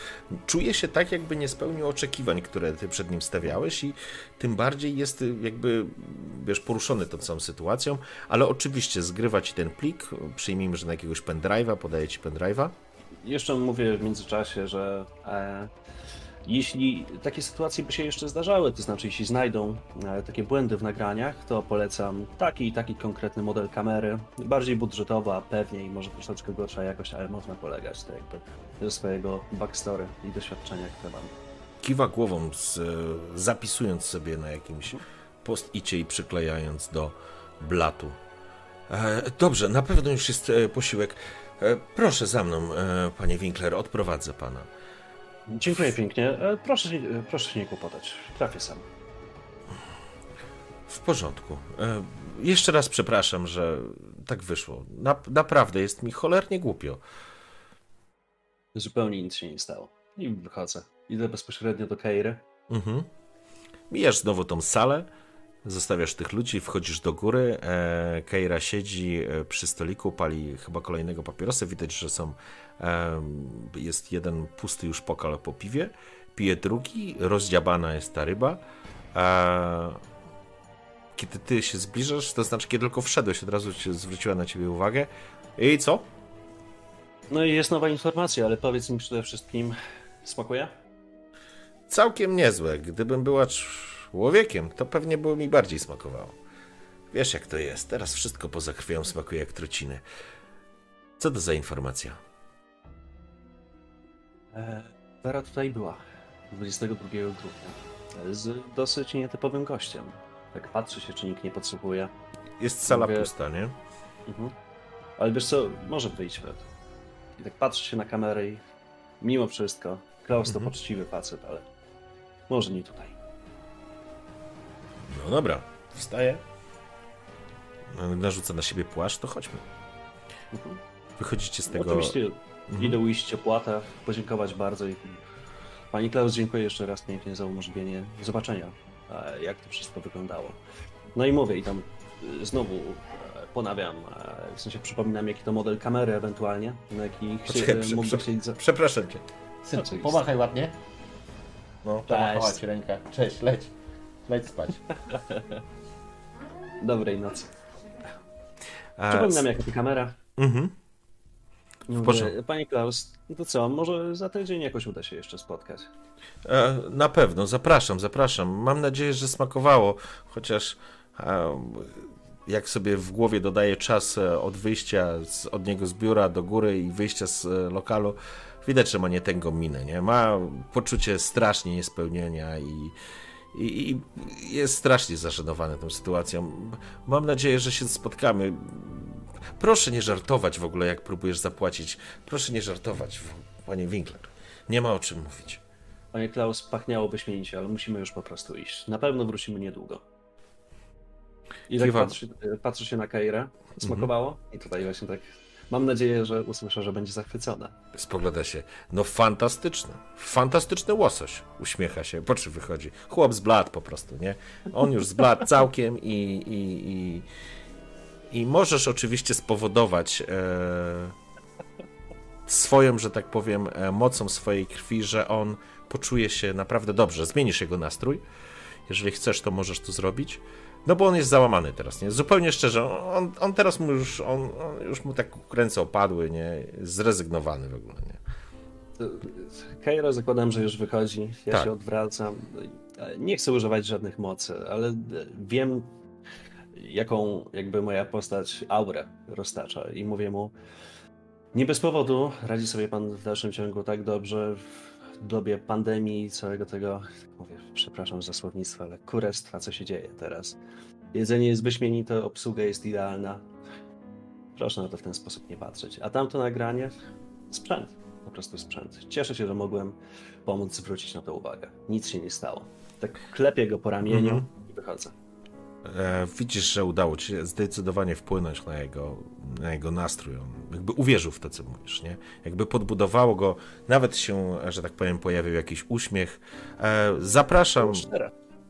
czuje się tak, jakby nie spełnił oczekiwań, które ty przed nim stawiałeś i tym bardziej jest y, jakby, wiesz, poruszony tą całą sytuacją, ale oczywiście zgrywa ci ten plik, przyjmijmy, że na jakiegoś pendrive'a, podaje ci pendrive'a. Jeszcze mówię w międzyczasie, że e, jeśli takie sytuacje by się jeszcze zdarzały, to znaczy jeśli znajdą e, takie błędy w nagraniach, to polecam taki i taki konkretny model kamery. Bardziej budżetowa, pewniej, może troszeczkę gorsza jakość, ale można polegać to jakby ze swojego backstory i doświadczenia, które mam. Kiwa głową, z, zapisując sobie na jakimś post-icie i przyklejając do blatu. E, dobrze, na pewno już jest e, posiłek. E, proszę za mną, e, panie Winkler, odprowadzę pana. Dziękuję pięknie. E, proszę, się- e, proszę się nie kłopotać. Trafię sam. W porządku. E, jeszcze raz przepraszam, że tak wyszło. Na, naprawdę jest mi cholernie głupio. Zupełnie nic się nie stało. I wychodzę. Idę bezpośrednio do Keiry. Mhm. Mijasz znowu tą salę, zostawiasz tych ludzi, wchodzisz do góry. E, Keira siedzi e, przy stoliku, pali chyba kolejnego papierosa. Widać, że są. Jest jeden pusty już pokal po piwie. Pije drugi, rozdziabana jest ta ryba. E, kiedy ty się zbliżasz, to znaczy, kiedy tylko wszedłeś, od razu zwróciła na ciebie uwagę. I co? No i jest nowa informacja, ale powiedz mi przede wszystkim, smakuje? Całkiem niezłe. Gdybym była człowiekiem, to pewnie by mi bardziej smakowało. Wiesz jak to jest. Teraz wszystko poza krwią smakuje jak truciny. Co to za informacja? E, Vera tutaj była 22 grudnia z dosyć nietypowym gościem. Tak patrzy się, czy nikt nie podsłuchuje. Jest sala Mówię- pusta, nie? Mhm. Ale wiesz co, może wyjdźmy. I tak patrzy się na kamerę i mimo wszystko, Klaus to Mhm. poczciwy facet, ale może nie tutaj. No dobra, wstaje. Narzuca na siebie płaszcz, to chodźmy. Mhm. Wychodzicie z tego. Oczywiście Mhm. idę ujść opłatę, podziękować bardzo i Pani Klaus, dziękuję jeszcze raz pięknie za umożliwienie zobaczenia, jak to wszystko wyglądało. No i mówię, i tam e, znowu e, ponawiam, w sensie przypominam, jaki to model kamery ewentualnie, na jaki chcie, Poczekaj, prze, mógłby prze, za... przepraszam cię. Oczywiście. pomachaj ładnie. No. Pomachała ci rękę. Cześć, leć. Leć spać. Dobrej nocy. Przypominam, jaka to kamera. Mhm. Mówię, porządku. Pani Klaus, no to co, może za tydzień jakoś uda się jeszcze spotkać. E, Na pewno, zapraszam, zapraszam. Mam nadzieję, że smakowało, chociaż e, jak sobie w głowie dodaję czas e, od wyjścia z, od niego z biura do góry i wyjścia z lokalu, widać, że ma nie tęgą minę, nie? Ma poczucie strasznie niespełnienia i, i, i jest strasznie zażenowany tą sytuacją. Mam nadzieję, że się spotkamy. Proszę nie żartować w ogóle, jak próbujesz zapłacić. Proszę nie żartować, panie Winkler. Nie ma o czym mówić. Panie Klaus, pachniało wyśmienicie, ale musimy już po prostu iść. Na pewno wrócimy niedługo. I tak patrzy, patrzy się na Kairę. Smakowało? I tutaj właśnie tak. Mam nadzieję, że usłyszę, że będzie zachwycona. Spogląda się. No fantastyczny. Fantastyczny łosoś. Uśmiecha się. Po czym wychodzi? Chłop z blat po prostu, nie? On już z blat całkiem i, i, i, i możesz oczywiście spowodować e, swoją, że tak powiem, e, mocą swojej krwi, że on poczuje się naprawdę dobrze. Zmienisz jego nastrój. Jeżeli chcesz, to możesz to zrobić. No bo on jest załamany teraz, nie? Zupełnie szczerze, on, on teraz mu już, on, on już mu tak ręce opadły, nie? Zrezygnowany w ogóle, nie? Kaira zakładam, że już wychodzi. Ja Tak. się odwracam. Nie chcę używać żadnych mocy, ale wiem, jaką jakby moja postać aurę roztacza. I mówię mu, nie bez powodu radzi sobie pan w dalszym ciągu tak dobrze w dobie pandemii całego tego, mówię, przepraszam za słownictwo, ale kurestwa, co się dzieje teraz. Jedzenie jest wyśmienite, obsługa jest idealna. Proszę na to w ten sposób nie patrzeć. A tamto nagranie? Sprzęt. Po prostu sprzęt. Cieszę się, że mogłem pomóc zwrócić na to uwagę. Nic się nie stało. Tak klepię go po ramieniu Mhm. i wychodzę. E, widzisz, że udało ci się zdecydowanie wpłynąć na jego, na jego nastrój. On jakby uwierzył w to, co mówisz, nie? Jakby podbudowało go, nawet się, że tak powiem, pojawił jakiś uśmiech. E, zapraszam,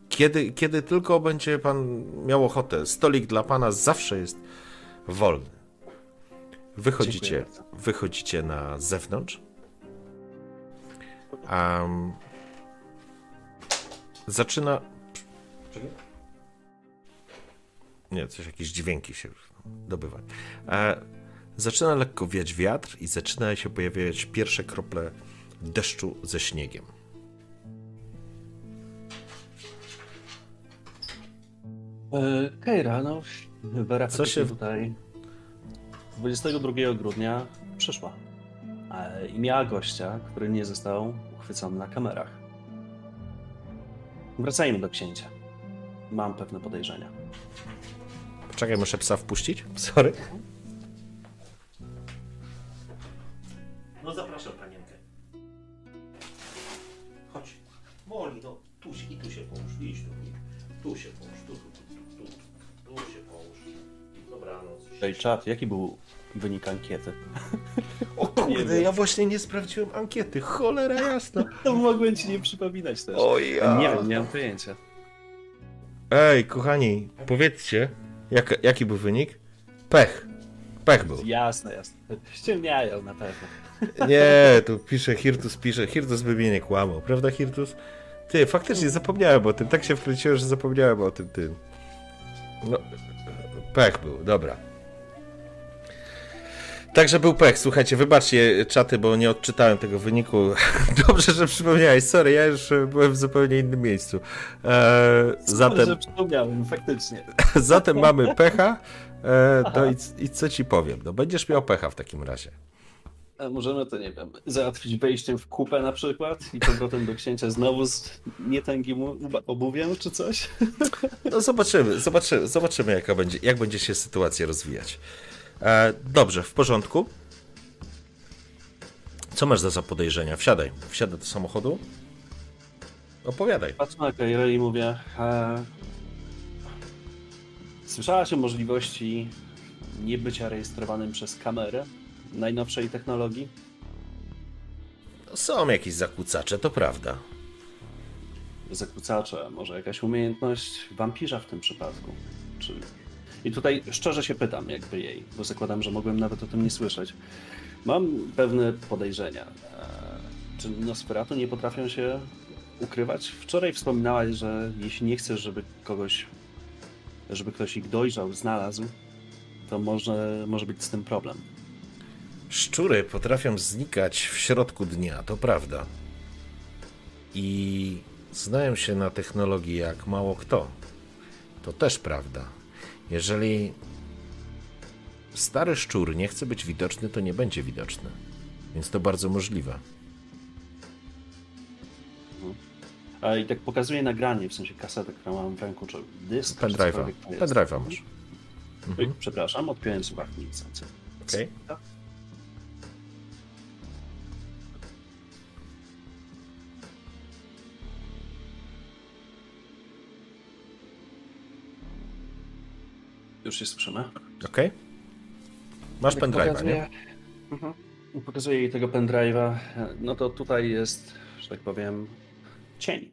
kiedy, kiedy tylko będzie pan miał ochotę. Stolik dla pana zawsze jest wolny. Wychodzicie, wychodzicie na zewnątrz. Um, zaczyna. Nie, coś, jakieś dźwięki się dobywa. E, zaczyna lekko wiać wiatr i zaczyna się pojawiać pierwsze krople deszczu ze śniegiem. E, Kejra, no, Co się tutaj 22 grudnia przyszła e, i miała gościa, który nie został uchwycony na kamerach. Wracajmy do księcia. Mam pewne podejrzenia. Czekaj, muszę psa wpuścić? Sorry. No zapraszam panienkę. Chodź. Moli, no tu się, i tu się połóż, idź tu. Tu się połóż, tu, tu, tu, tu, tu, tu się połóż. Dobranoc. Ej, czat, jaki był wynik ankiety? O kurde, ja właśnie nie sprawdziłem ankiety, cholera jasna. To mogłem ci nie przypominać też. Oj, Nie wiem, nie mam pojęcia. Ej, kochani, powiedzcie, jak, jaki był wynik? Pech. Pech był. Jasne, jasne. Ściemniają na pewno. Nie, tu pisze, Hirtus pisze, Hirtus by mnie nie kłamał, prawda Hirtus? Ty, faktycznie zapomniałem o tym, tak się wkręciłem, że zapomniałem o tym, tym. No, pech był, dobra. Także był pech, słuchajcie, wybaczcie czaty, bo nie odczytałem tego wyniku. Dobrze, że przypomniałeś, sorry, ja już e, byłem w zupełnie innym miejscu. Eee, zatem, Że przypomniałem, faktycznie. zatem mamy pecha, eee, no i, i co ci powiem, no będziesz miał pecha w takim razie. A możemy to, nie wiem, załatwić wejściem w kupę na przykład i powrotem do księcia znowu z nietęgim obuwiem czy coś? No zobaczymy, zobaczymy, zobaczymy jaka będzie, jak będzie się sytuacja rozwijać. E, dobrze, w porządku. Co masz za, za podejrzenia? Wsiadaj. Wsiadaj do samochodu. Opowiadaj. Patrzę na Kairę i mówię, e... słyszałaś o możliwości niebycia rejestrowanym przez kamerę najnowszej technologii? No, są jakieś zakłócacze, to prawda. zakłócacze, może jakaś umiejętność wampirza w tym przypadku. Czy... I tutaj szczerze się pytam, jakby jej, bo zakładam, że mogłem nawet o tym nie słyszeć. Mam pewne podejrzenia. Eee, Czy Nosferatu nie potrafią się ukrywać? Wczoraj wspominałaś, że jeśli nie chcesz, żeby kogoś, żeby ktoś ich dojrzał, znalazł, to może, może być z tym problem. Szczury potrafią znikać w środku dnia, to prawda. I znają się na technologii jak mało kto. To też prawda. Jeżeli stary szczur nie chce być widoczny, to nie będzie widoczny. Więc to bardzo możliwe. A i tak pokazuję nagranie, w sensie kasetę, którą mam w ręku, czy dysk, Pendrive'a. Pendrive'a masz. Oj, Przepraszam, odpiąłem słuchawki. Okej. Już się słyszymy. Okej. Masz Tak pendrive'a, nie? pokazuję- Mhm. Pokazuję jej tego pendrive'a. No to tutaj jest, że tak powiem, cień.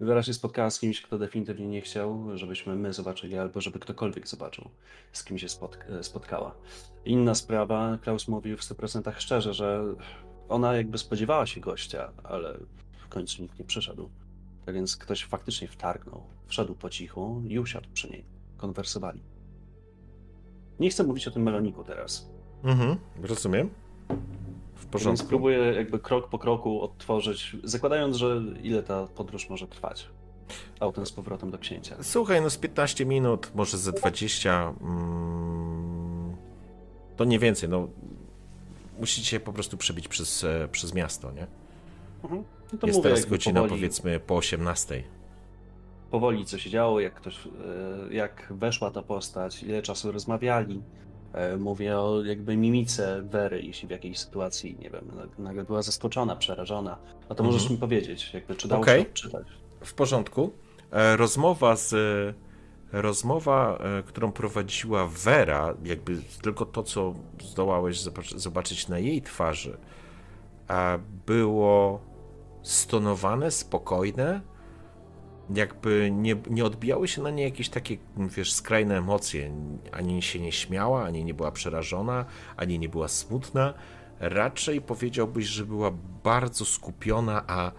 Wera się spotkała z kimś, kto definitywnie nie chciał, żebyśmy my zobaczyli, albo żeby ktokolwiek zobaczył, z kim się spotk- spotkała. Inna sprawa, Klaus mówił w 100% szczerze, że ona jakby spodziewała się gościa, ale w końcu nikt nie przyszedł. Tak więc ktoś faktycznie wtargnął, wszedł po cichu i usiadł przy niej. Konwersowali. Nie chcę mówić o tym meloniku teraz. Mhm, rozumiem. W Więc porządku. próbuję jakby krok po kroku odtworzyć, zakładając, że ile ta podróż może trwać. Autem z powrotem do księcia. Słuchaj, no z 15 minut, może ze 20. Mm, to nie więcej, no. Musicie się po prostu przebić przez, e, przez miasto, nie? Mhm. No to Jest mówię, teraz godzina powoli, powiedzmy po 18. powoli co się działo, jak ktoś, e, jak weszła ta postać, ile czasu rozmawiali. E, Mówię o jakby mimice Wery, jeśli w jakiejś sytuacji, nie wiem, nagle była zaskoczona, przerażona. No to możesz Mhm. mi powiedzieć, jakby czy dało Okej. się odczytać. W porządku. E, Rozmowa z. Rozmowa, którą prowadziła Vera, jakby tylko to, co zdołałeś zobacz- zobaczyć na jej twarzy, a było stonowane, spokojne, jakby nie, nie odbijały się na niej jakieś takie, wiesz, skrajne emocje. Ani się nie śmiała, ani nie była przerażona, ani nie była smutna. Raczej powiedziałbyś, że była bardzo skupiona, a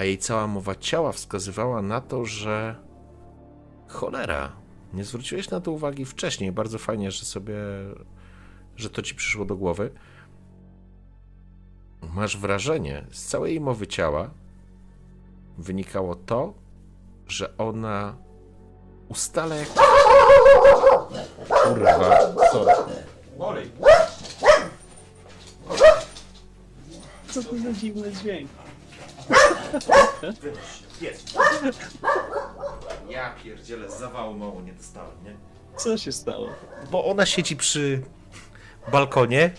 a jej cała mowa ciała wskazywała na to, że cholera, nie zwróciłeś na to uwagi wcześniej. Bardzo fajnie, że sobie, że to ci przyszło do głowy. Masz wrażenie, z całej jej mowy ciała wynikało to, że ona ustala jak... Kurwa, sorry. Co to za dziwny dźwięk? Ja pierdzielę, zawału mało nie dostałem, nie? Co się stało? bo ona siedzi przy balkonie,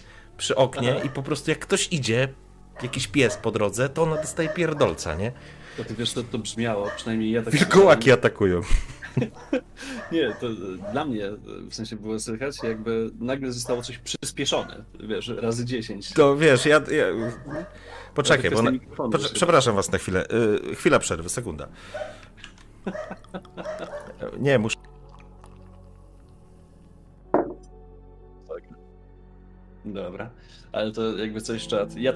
przy oknie i po prostu jak ktoś idzie, jakiś pies po drodze, to ona dostaje pierdolca, nie? To ty wiesz, to, to brzmiało, przynajmniej ja tak... Wilkołaki atakują. Nie, to dla mnie w sensie było słychać, jakby nagle zostało coś przyspieszone, wiesz, razy 10. To wiesz, ja... ja... Poczekaj, bo... Na... Przepraszam was na chwilę. Y, chwila przerwy, sekunda. Nie, muszę... Dobra, ale to jakby coś czat. Ja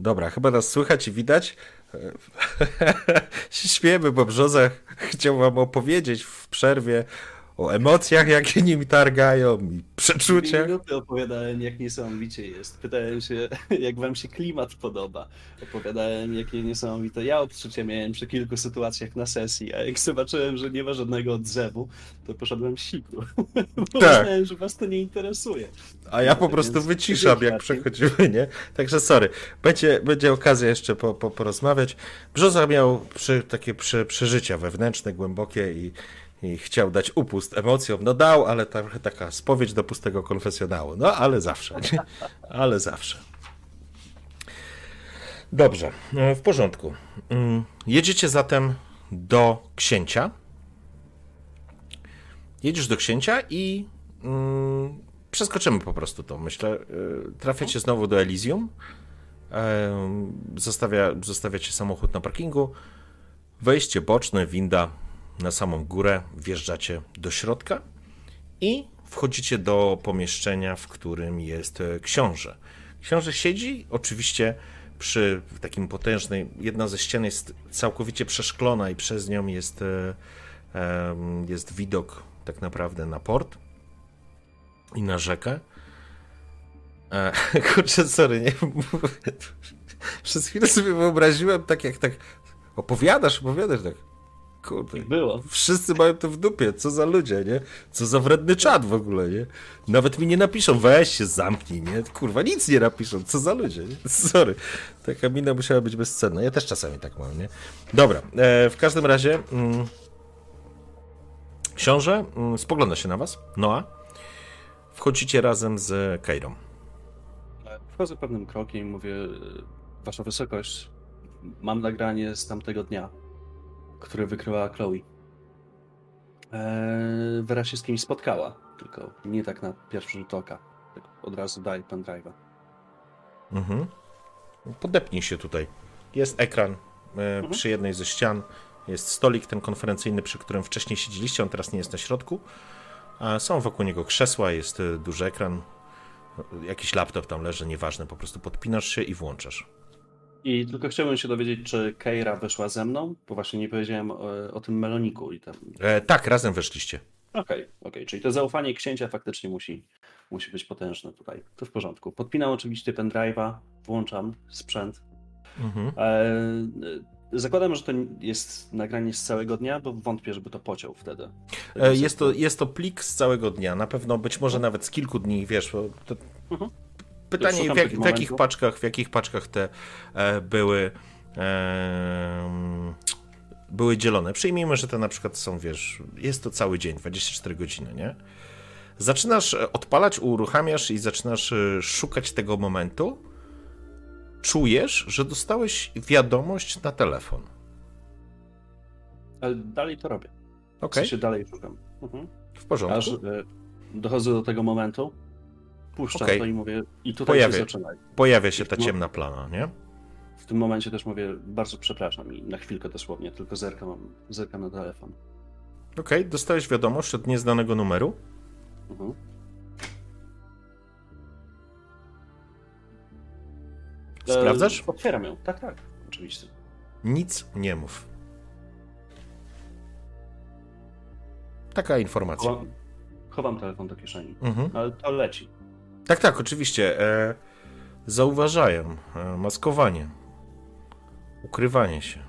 Dobra, chyba nas słychać i widać. śmiemy, bo Brzoza chciał wam opowiedzieć w przerwie o emocjach, jakie nimi targają i przeczuciach. minuty opowiadałem, jak niesamowicie jest. Pytałem się, jak wam się klimat podoba. Opowiadałem, jakie niesamowite ja odczucia miałem przy kilku sytuacjach na sesji, a jak zobaczyłem, że nie ma żadnego odzewu, to poszedłem siku. Bo Tak. uznałem, że was to nie interesuje. A ja po prostu więc wyciszam, jak przechodzimy, nie? Także sorry. Będzie, będzie okazja jeszcze po, po, porozmawiać. Brzoza miał przy, takie przy, przeżycia wewnętrzne, głębokie i, i chciał dać upust emocjom. No dał, ale trochę taka spowiedź do pustego konfesjonału. No, ale zawsze? Ale zawsze. Dobrze, e, w porządku. Mm, Jedziecie zatem do księcia. Jedziesz do księcia i mm, przeskoczymy po prostu to. Myślę, y, trafiacie znowu do Elysium. Em, Zostawia, zostawiacie samochód na parkingu. Wejście boczne, winda na samą górę. Wjeżdżacie do środka i wchodzicie do pomieszczenia, w którym jest e, książę. Książę siedzi, oczywiście przy takim potężnej, jedna ze ścian jest całkowicie przeszklona i przez nią jest, e, jest widok tak naprawdę na port i na rzekę. E, kurczę, sorry, nie Przez chwilę sobie wyobraziłem tak jak tak opowiadasz, opowiadasz tak. Kurde, było. Wszyscy mają to w dupie, co za ludzie, nie? Co za wredny czat w ogóle, nie? Nawet mi nie napiszą, weź się zamknij, nie? Kurwa, nic nie napiszą, co za ludzie, nie? Sorry. Taka mina musiała być bezcenna. Ja też czasami tak mam, nie? Dobra, e, w każdym razie mm, książę mm, spogląda się na was, Noa. Wchodzicie razem z Kairą. Wchodzę pewnym krokiem i mówię, Wasza Wysokość, mam nagranie z tamtego dnia, które wykryła Chloe. Eee, się z kimś spotkała, tylko nie tak na pierwszy rzut oka. Tak od razu daj pendrive'a. Mhm. Podepnij się tutaj. Jest ekran e, przy jednej ze ścian. Jest stolik ten konferencyjny, przy którym wcześniej siedzieliście. On teraz nie jest na środku. A są wokół niego krzesła, jest e, duży ekran. Jakiś laptop tam leży, nieważne. Po prostu podpinasz się i włączasz. I tylko chciałbym się dowiedzieć, czy Keira wyszła ze mną, bo właśnie nie powiedziałem o, o tym meloniku i tam. E, tak, razem weszliście. Okej, okej, czyli to zaufanie księcia faktycznie musi, musi być potężne tutaj. To w porządku. Podpinam oczywiście pendrive'a, włączam sprzęt. Mhm. Eee, zakładam, że to jest nagranie z całego dnia, bo wątpię, żeby to pociął wtedy. E, jest, to, jest to plik z całego dnia. Na pewno być może nawet z kilku dni, wiesz. bo To... Mhm. Pytanie, w, jak, w jakich paczkach, w jakich paczkach te e, były. em, były dzielone. Przyjmijmy, że te na przykład są, wiesz, jest to cały dzień, 24 godziny, nie? Zaczynasz e, odpalać, uruchamiasz i zaczynasz e, szukać tego momentu. Czujesz, że dostałeś wiadomość na telefon. Ale dalej to robię. W Okej, sensie dalej szukam. Mhm. w porządku. Aż e, dochodzę do tego momentu, puszczam Okej. to i mówię, i tutaj Pojawia- się zaczyna. Pojawia się ta ciemna plama, nie? W tym momencie też mówię, bardzo przepraszam i na chwilkę dosłownie, tylko zerkam, zerkam na telefon. Okej, dostałeś wiadomość od nieznanego numeru. Mhm. Sprawdzasz? E, Otwieram ją, tak, tak, oczywiście. Nic nie mów. Taka informacja. Chowam, chowam telefon do kieszeni, Mhm. ale to leci. Tak, tak, oczywiście. E, zauważają. E, maskowanie. Ukrywanie się.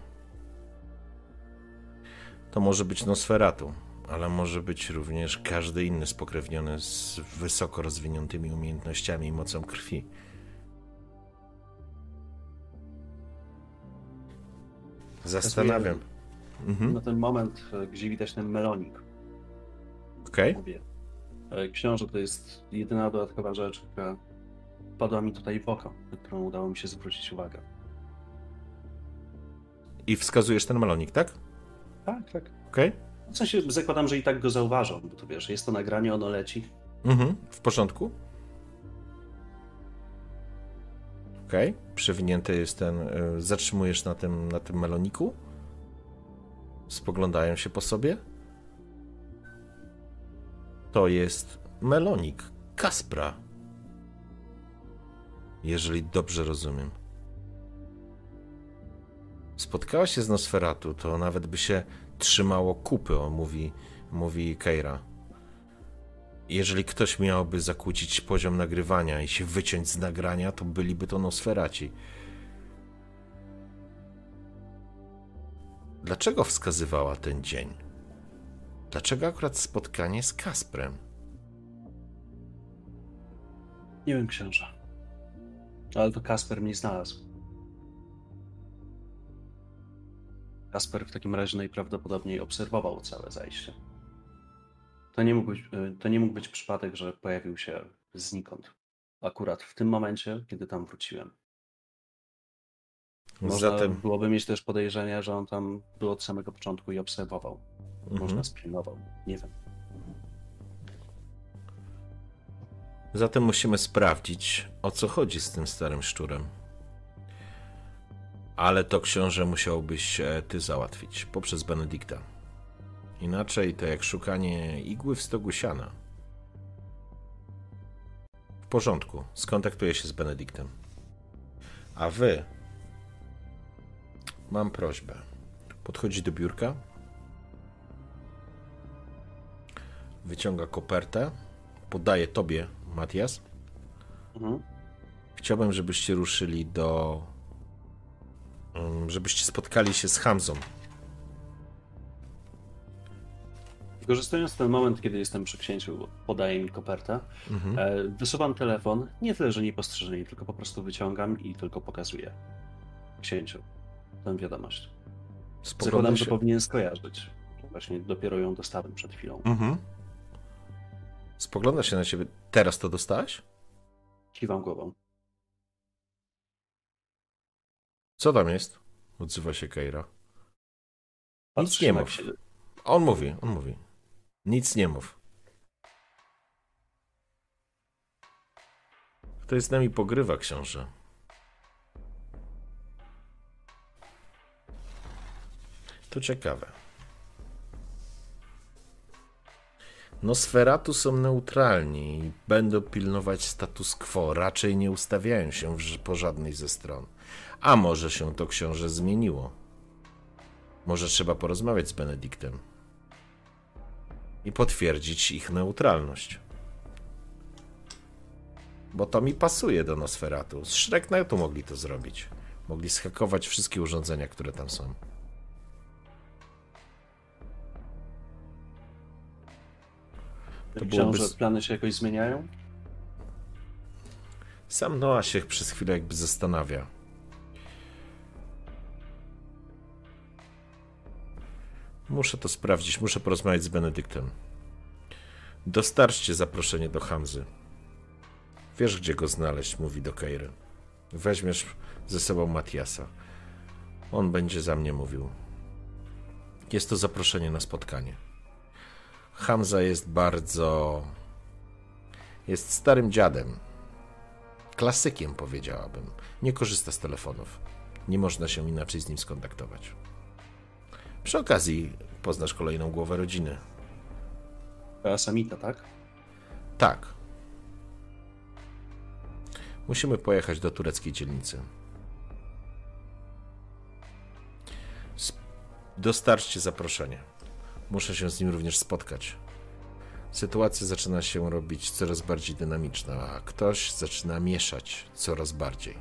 To może być Nosferatu, ale może być również każdy inny spokrewniony z wysoko rozwiniętymi umiejętnościami i mocą krwi. Zastanawiam. Mhm. Na ten moment, e, gdzie widać ten melonik, Okej. e, książę to jest jedyna dodatkowa rzecz, która padła mi tutaj w oko, na którą udało mi się zwrócić uwagę. I wskazujesz ten melonik, tak? Tak, tak. Okej. W sensie zakładam, że i tak go zauważą, bo to wiesz, jest to nagranie, ono leci. Mhm, w porządku. Okej, przewinięty jest ten. y, Zatrzymujesz na tym, na tym meloniku. Spoglądają się po sobie. To jest melonik Kaspra. Jeżeli dobrze rozumiem. spotkała się z Nosferatu, to nawet by się trzymało kupy, on mówi, mówi Keira. Jeżeli ktoś miałby zakłócić poziom nagrywania i się wyciąć z nagrania, to byliby to Nosferaci. Dlaczego wskazywała ten dzień? Dlaczego akurat spotkanie z Kasprem? Nie wiem, księża. Ale to Kasper mnie znalazł. Kasper w takim razie najprawdopodobniej obserwował całe zajście. To nie mógł być, y, to nie mógł być przypadek, że pojawił się znikąd. Akurat w tym momencie, kiedy tam wróciłem. Można Zatem byłoby mieć też podejrzenie, że on tam był od samego początku i obserwował. Można Mhm. spilnował. Nie wiem. Zatem musimy sprawdzić, o co chodzi z tym starym szczurem. Ale to książę musiałbyś e, ty załatwić poprzez Benedykta. Inaczej to jak szukanie igły w stogu siana. W porządku, skontaktuję się z Benedyktem. A wy. Mam prośbę. Podchodzi do biurka. Wyciąga kopertę. Podaje tobie, Matias. Mhm. Chciałbym, żebyście ruszyli do. mm, żebyście spotkali się z Hamzą. Wykorzystując ten moment, kiedy jestem przy księciu, podaje mi kopertę. Mhm. E, wysuwam telefon, nie tyle, że niepostrzeżenie, tylko po prostu wyciągam i tylko pokazuję księciu tę wiadomość. Spogląda Zakładam, że się. powinien skojarzyć. Właśnie dopiero ją dostałem przed chwilą. Mhm. Spogląda się na ciebie. Teraz to dostałeś? Kiwam głową. Co tam jest? Odzywa się Keira. Patrzę nie na mów. księ- On mówi, on mówi. Nic nie mów. Ktoś z nami pogrywa, książę. To ciekawe. Nosferatu są neutralni i będą pilnować status quo. Raczej nie ustawiają się po żadnej ze stron. A może się to książę zmieniło? Może trzeba porozmawiać z Benedyktem i potwierdzić ich neutralność. Bo to mi pasuje do Nosferatu. Z Shreknetu mogli to zrobić. Mogli schakować wszystkie urządzenia, które tam są. To byłoby... Książę, plany się jakoś zmieniają? Sam Noah się przez chwilę jakby zastanawia. Muszę to sprawdzić, muszę porozmawiać z Benedyktem. Dostarczcie zaproszenie do Hamzy. Wiesz, gdzie go znaleźć, mówi do Keiry. Weźmiesz ze sobą Matiasa. On będzie za mnie mówił. Jest to zaproszenie na spotkanie. Hamza jest bardzo. Jest starym dziadem. Klasykiem, powiedziałabym. Nie korzysta z telefonów. Nie można się inaczej z nim skontaktować. Przy okazji poznasz kolejną głowę rodziny. Samita, tak? Tak. Musimy pojechać do tureckiej dzielnicy. Dostarczcie zaproszenie. Muszę się z nim również spotkać. Sytuacja zaczyna się robić coraz bardziej dynamiczna, a ktoś zaczyna mieszać coraz bardziej.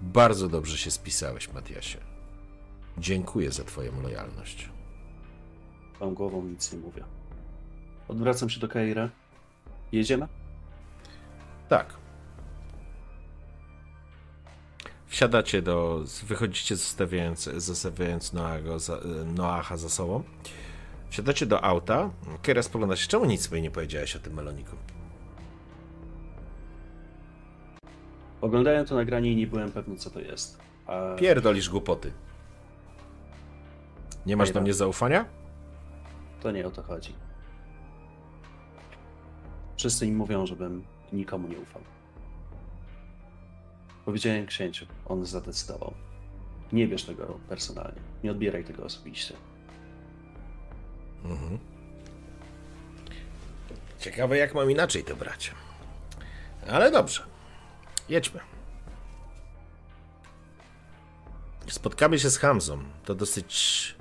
Bardzo dobrze się spisałeś, Matiasie. Dziękuję za Twoją lojalność. Mam głową, nic nie mówię. Odwracam się do Kaira. Jedziemy? Tak. Wsiadacie do. Wychodzicie zostawiając, zostawiając Noago za, Noacha za sobą. Wsiadacie do auta. Kiera spogląda się. Czemu nic mi nie powiedziałeś o tym meloniku? Oglądałem to nagranie i nie byłem pewny, co to jest. A Pierdolisz głupoty. Nie masz do mnie zaufania? to nie o to chodzi. Wszyscy im mówią, żebym nikomu nie ufał. Powiedziałem księciu, on zadecydował. Nie bierz tego personalnie. Nie odbieraj tego osobiście. Mhm. Ciekawe, jak mam inaczej to brać. Ale dobrze. Jedźmy. Spotkamy się z Hamzą. To dosyć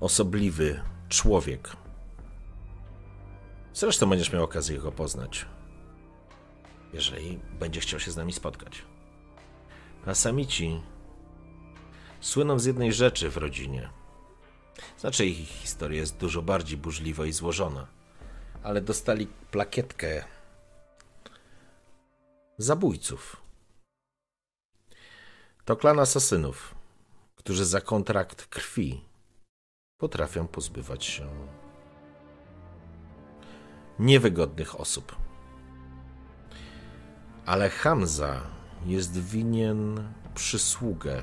osobliwy człowiek. Zresztą będziesz miał okazję go poznać, jeżeli będzie chciał się z nami spotkać. A samici słyną z jednej rzeczy w rodzinie. Znaczy, ich historia jest dużo bardziej burzliwa i złożona, ale dostali plakietkę zabójców. To klan asasynów, którzy za kontrakt krwi potrafią pozbywać się niewygodnych osób. Ale Hamza jest winien przysługę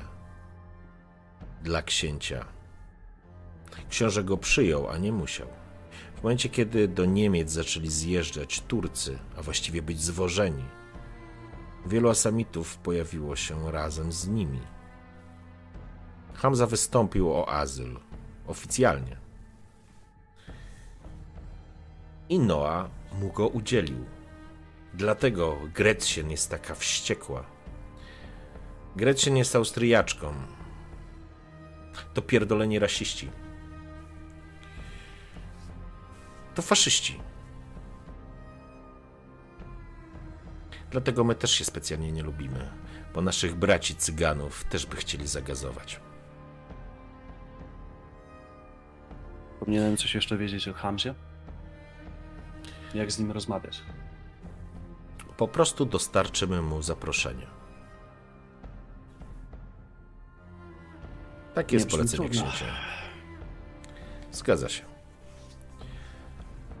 dla księcia. Książę go przyjął, a nie musiał. W momencie, kiedy do Niemiec zaczęli zjeżdżać Turcy, a właściwie być zwożeni, wielu asamitów pojawiło się razem z nimi. Hamza wystąpił o azyl oficjalnie. I Noa mu go udzielił. Dlatego Gretchen jest taka wściekła. Gretchen jest Austriaczką. To pierdoleni rasiści. To faszyści. Dlatego my też się specjalnie nie lubimy, bo naszych braci cyganów też by chcieli zagazować. Powinienem coś jeszcze wiedzieć o Hamzie? Jak z nim rozmawiać? Po prostu dostarczymy mu zaproszenie. Tak jest polecenie księcia. Zgadza się.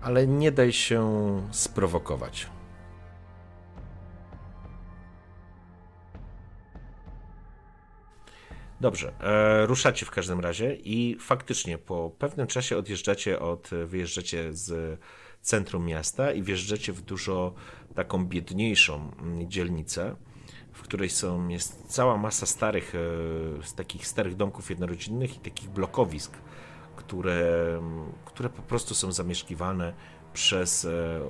Ale nie daj się sprowokować. Dobrze, e, ruszacie w każdym razie i faktycznie po pewnym czasie odjeżdżacie od, wyjeżdżacie z centrum miasta i wjeżdżacie w dużo taką biedniejszą mm, dzielnicę, w której są, jest cała masa starych, e, takich starych domków jednorodzinnych i takich blokowisk, które, które po prostu są zamieszkiwane przez, e,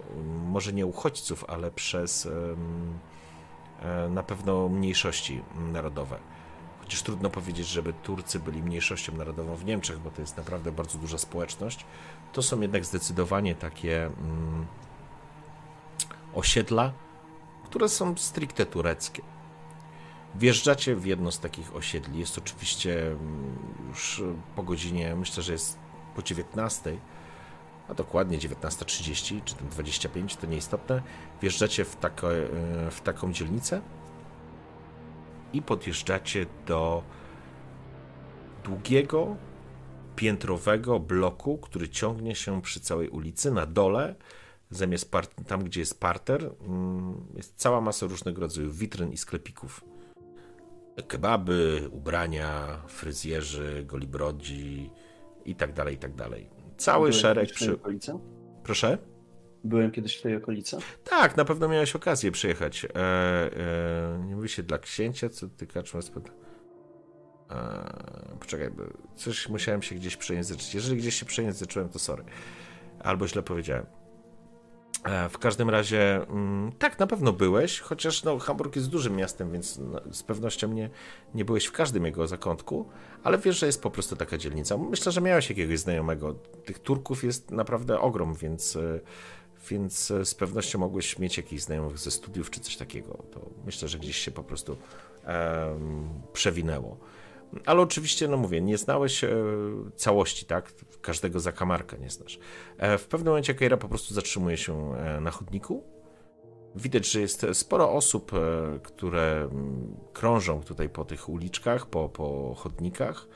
może nie uchodźców, ale przez e, na pewno mniejszości narodowe. Chociaż trudno powiedzieć, żeby Turcy byli mniejszością narodową w Niemczech, bo to jest naprawdę bardzo duża społeczność. To są jednak zdecydowanie takie mm, osiedla, które są stricte tureckie. Wjeżdżacie w jedno z takich osiedli. Jest oczywiście mm, już po godzinie, myślę, że jest po 19, a dokładnie 19.30 czy tam 25, to nieistotne. Wjeżdżacie w, tako, w taką dzielnicę i podjeżdżacie do długiego, piętrowego bloku, który ciągnie się przy całej ulicy. Na dole, zamiast tam, gdzie jest parter, mm, jest cała masa różnego rodzaju witryn i sklepików. Kebaby, ubrania, fryzjerzy, golibrodzi i tak dalej, i tak dalej. Cały Byłem szereg przy... okolicy? Proszę? Byłem kiedyś w tej okolicy? Tak, na pewno miałeś okazję przyjechać. E, e, nie mówi się dla księcia, co ty kaczma spod... E, poczekaj, coś musiałem się gdzieś przejęzyczyć. Jeżeli gdzieś się przejęzyczyłem, to sorry. Albo źle powiedziałem. E, w każdym razie, mm, tak, na pewno byłeś, chociaż no, Hamburg jest dużym miastem, więc no, z pewnością nie, nie byłeś w każdym jego zakątku, ale wiesz, że jest po prostu taka dzielnica. Myślę, że miałeś jakiegoś znajomego. Tych Turków jest naprawdę ogrom, więc, e, więc e, z pewnością mogłeś mieć jakichś znajomych ze studiów czy coś takiego. To myślę, że gdzieś się po prostu em, przewinęło. Ale oczywiście, no mówię, nie znałeś e, całości, tak? Każdego zakamarka nie znasz. E, w pewnym momencie Keira po prostu zatrzymuje się e, na chodniku. Widać, że jest sporo osób, które mm, krążą tutaj po tych uliczkach, po, po chodnikach,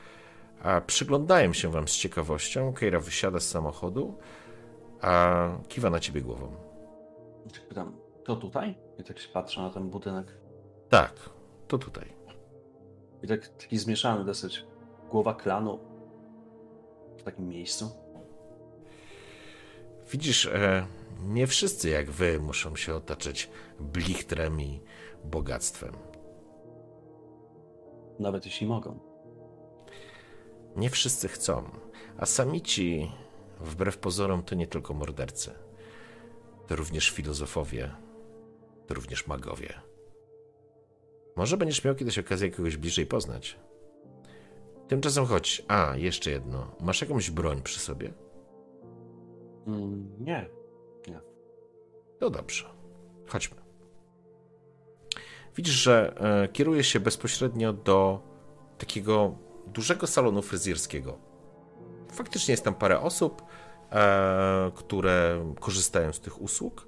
a przyglądają się wam z ciekawością. Keira wysiada z samochodu, a kiwa na ciebie głową. Pytam, to tutaj? I tak się patrzę na ten budynek. Tak, to tutaj. I tak taki zmieszany dosyć. Głowa klanu w takim miejscu. Widzisz, e, nie wszyscy jak wy muszą się otaczać blichtrem i bogactwem. Nawet jeśli mogą. Nie wszyscy chcą, a samici, wbrew pozorom, to nie tylko mordercy. To również filozofowie, to również magowie. Może będziesz miał kiedyś okazję kogoś bliżej poznać. Tymczasem chodź. A, jeszcze jedno. Masz jakąś broń przy sobie? Mm, nie. No dobrze. Chodźmy. Widzisz, że e, kieruje się bezpośrednio do takiego dużego salonu fryzjerskiego. Faktycznie jest tam parę osób, e, które korzystają z tych usług.